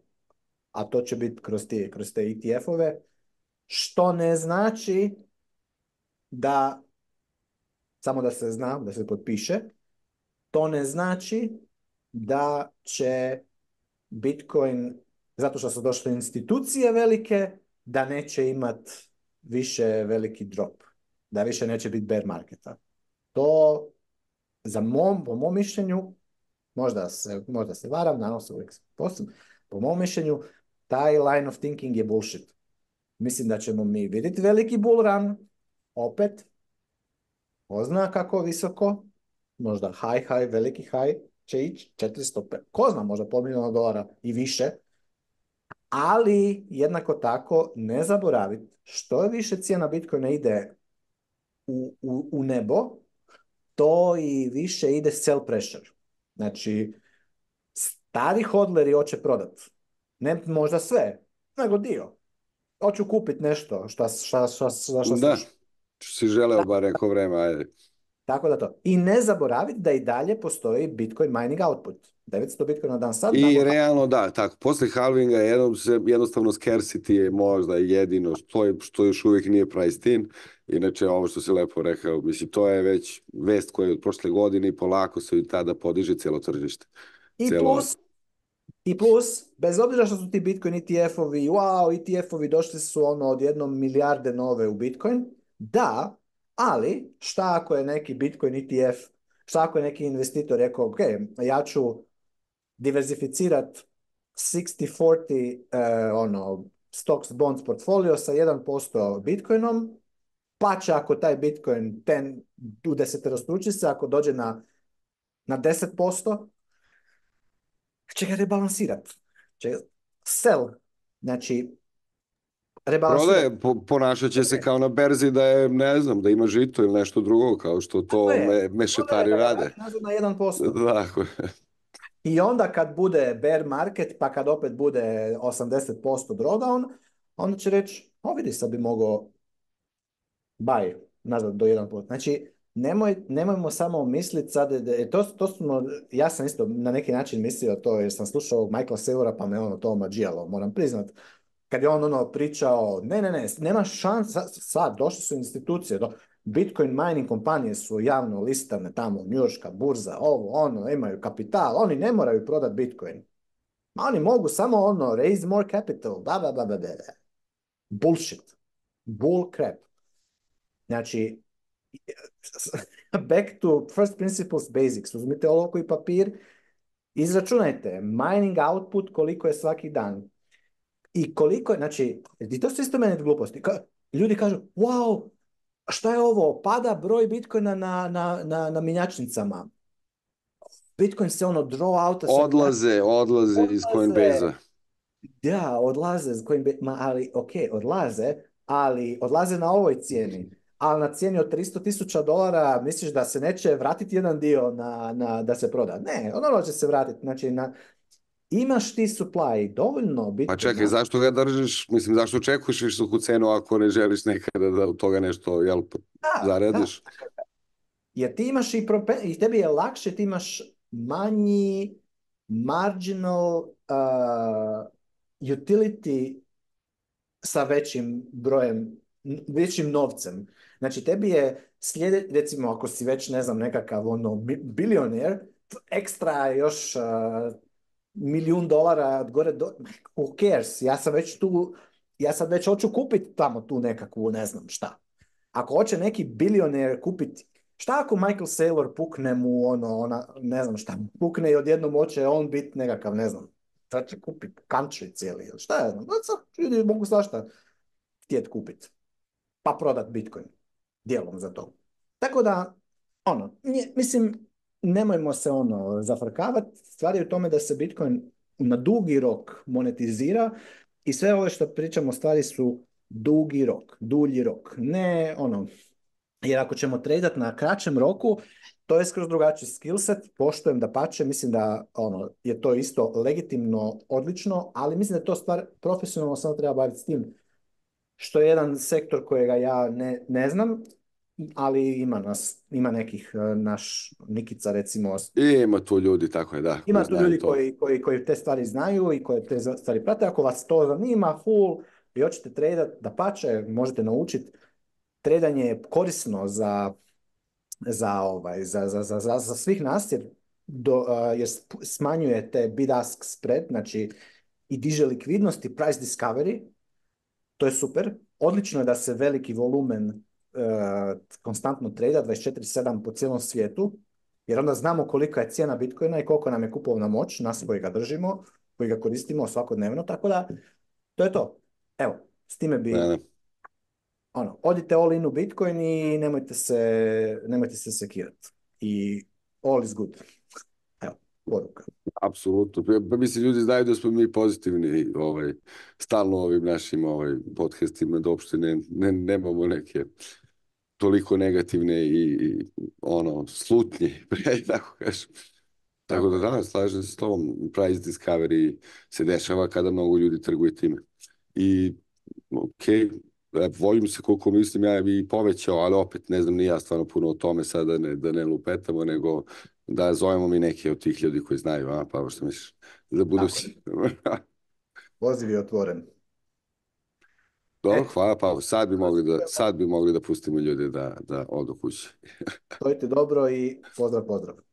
Speaker 1: a to će biti kroz, te, kroz e te ETF-ove, što ne znači da, samo da se zna, da se potpiše, to ne znači da će Bitcoin, zato što su došle institucije velike, da neće imat više veliki drop, da više neće biti bear marketa to za mom, po mom mišljenju, možda se, možda se varam, naravno se uvijek po mom mišljenju, taj line of thinking je bullshit. Mislim da ćemo mi vidjeti veliki bull run, opet, ko zna kako visoko, možda high, high, veliki high, će ići 400, ko zna, možda pol milijuna dolara i više, ali jednako tako ne zaboraviti što je više cijena Bitcoina ide u, u, u nebo, to i više ide sell pressure. Znači, stari hodleri hoće prodat. Ne možda sve, nego dio. Hoću kupit nešto šta, šta,
Speaker 2: šta, si želeo bar neko vreme, ajde.
Speaker 1: Tako da to. I ne zaboraviti da i dalje postoji Bitcoin mining output. 900 bitcoina na dan sad.
Speaker 2: I realno da, tako. Posle halvinga jednom se, jednostavno scarcity je možda jedino što, je, što još uvijek nije priced in. Inače, ovo što si lepo rekao, mislim, to je već vest koja je od prošle godine i polako se i tada podiže cijelo tržište.
Speaker 1: I plus, i plus, bez obzira što su ti Bitcoin ETF-ovi, wow, ETF-ovi došli su ono od jednom milijarde nove u Bitcoin, da, ali šta ako je neki Bitcoin ETF, šta ako je neki investitor rekao, ok, ja ću diversificirati 60-40 uh, ono, stocks bonds portfolio sa 1% bitcoinom, pa će ako taj bitcoin ten, u deseterostruči se, ako dođe na, na 10%, će ga rebalansirat. Će sell. Znači,
Speaker 2: Prodaje, po, ponašat će se kao na berzi da je, ne znam, da ima žito ili nešto drugo, kao što to me, mešetari rade.
Speaker 1: Na
Speaker 2: 1%. Dakle.
Speaker 1: I onda kad bude bear market, pa kad opet bude 80% drawdown, onda će reći, o vidi sad bi mogao buy nazad do jedan put. Znači, nemoj, nemojmo samo misliti sad, e, to, to ono, ja sam isto na neki način mislio to jer sam slušao Michael Seura, pa me ono to omađijalo, moram priznat. Kad je on ono pričao, ne, ne, ne, nema šansa, sad, došle su institucije, do, Bitcoin mining kompanije su javno listane tamo, njurška, burza, ovo, ono, imaju kapital, oni ne moraju prodati Bitcoin. Ma oni mogu samo ono, raise more capital, ba, ba, ba, ba, ba. Bullshit. Bull crap. Znači, back to first principles basics. Uzmite oloku i papir, izračunajte mining output koliko je svaki dan. I koliko je, znači, i to su isto meni gluposti. ljudi kažu, wow, šta je ovo? Pada broj bitcoina na, na, na, na minjačnicama. Bitcoin se ono draw out.
Speaker 2: Odlaze, odlaze, odlaze iz Coinbase-a.
Speaker 1: Da, odlaze iz Coinbase, ma ali ok, odlaze, ali odlaze na ovoj cijeni. Ali na cijeni od 300 tisuća dolara misliš da se neće vratiti jedan dio na, na, da se proda? Ne, ono će se vratiti. Znači, na, imaš ti supply dovoljno
Speaker 2: biti... Pa čekaj, zašto ga držiš? Mislim, zašto očekuješ visoku cenu ako ne želiš nekada da od toga nešto jel, da, zaradiš? Da.
Speaker 1: Jer ti imaš i, prope... tebi je lakše, ti imaš manji marginal uh, utility sa većim brojem, većim novcem. Znači, tebi je slijede, recimo, ako si već, ne znam, nekakav ono, bilioner, ekstra još milijun dolara gore, do... who cares, ja sam već tu, ja sad već hoću kupiti tamo tu nekakvu, ne znam šta. Ako hoće neki bilioner kupiti, šta ako Michael Saylor pukne mu ono, ona, ne znam šta, pukne i odjednom hoće on biti nekakav, ne znam, šta će kupiti, country cijeli, šta ja znam, ljudi mogu svašta htjet kupiti, pa prodat Bitcoin, dijelom za to. Tako da, ono, mislim, nemojmo se ono zafrkavati, stvar je u tome da se Bitcoin na dugi rok monetizira i sve ovo što pričamo stvari su dugi rok, dulji rok, ne ono, jer ako ćemo tradat na kraćem roku, to je skroz drugačiji skillset, poštujem da pače, mislim da ono, je to isto legitimno, odlično, ali mislim da to stvar profesionalno samo ono treba baviti s tim, što je jedan sektor kojega ja ne, ne znam, ali ima nas, ima nekih e, naš Nikica recimo.
Speaker 2: I e, ima tu ljudi, tako je, da. Ima
Speaker 1: tu ljudi koji, koji, te stvari znaju i koji te stvari prate. Ako vas to zanima, full, vi hoćete tradat, da pače, možete naučiti. Tredanje je korisno za, za, ovaj, za, za, za, za, za svih nas, jer, do, uh, jer smanjuje bid ask spread, znači i diže likvidnost i price discovery. To je super. Odlično je da se veliki volumen konstantno treda 24-7 po cijelom svijetu, jer onda znamo kolika je cijena Bitcoina i koliko nam je kupovna moć, nas koji ga držimo, koji ga koristimo svakodnevno, tako da to je to. Evo, s time bi... Ne, Ono, odite all in u Bitcoin i nemojte se, nemojte se sekirati. I all is good. Evo, poruka.
Speaker 2: Apsolutno. Pa mislim, ljudi znaju da smo mi pozitivni ovaj, stalno ovim našim ovaj, podcastima, da uopšte ne, ne, nemamo neke toliko negativne i, ono, slutnje, pre, tako kažem. Tako da danas slažem se s tobom, price discovery se dešava kada mnogo ljudi trguje time. I ok, e, volim se koliko mislim ja bi povećao, ali opet ne znam ni ja stvarno puno o tome sada ne, da ne lupetamo, nego da zovemo mi neke od tih ljudi koji znaju, a pa što misliš, za budući.
Speaker 1: Poziv je otvoren.
Speaker 2: E, dobro, hvala pa Sad bi mogli da, sad bi mogli da pustimo ljude da, da odu kući.
Speaker 1: Stojite dobro i pozdrav, pozdrav.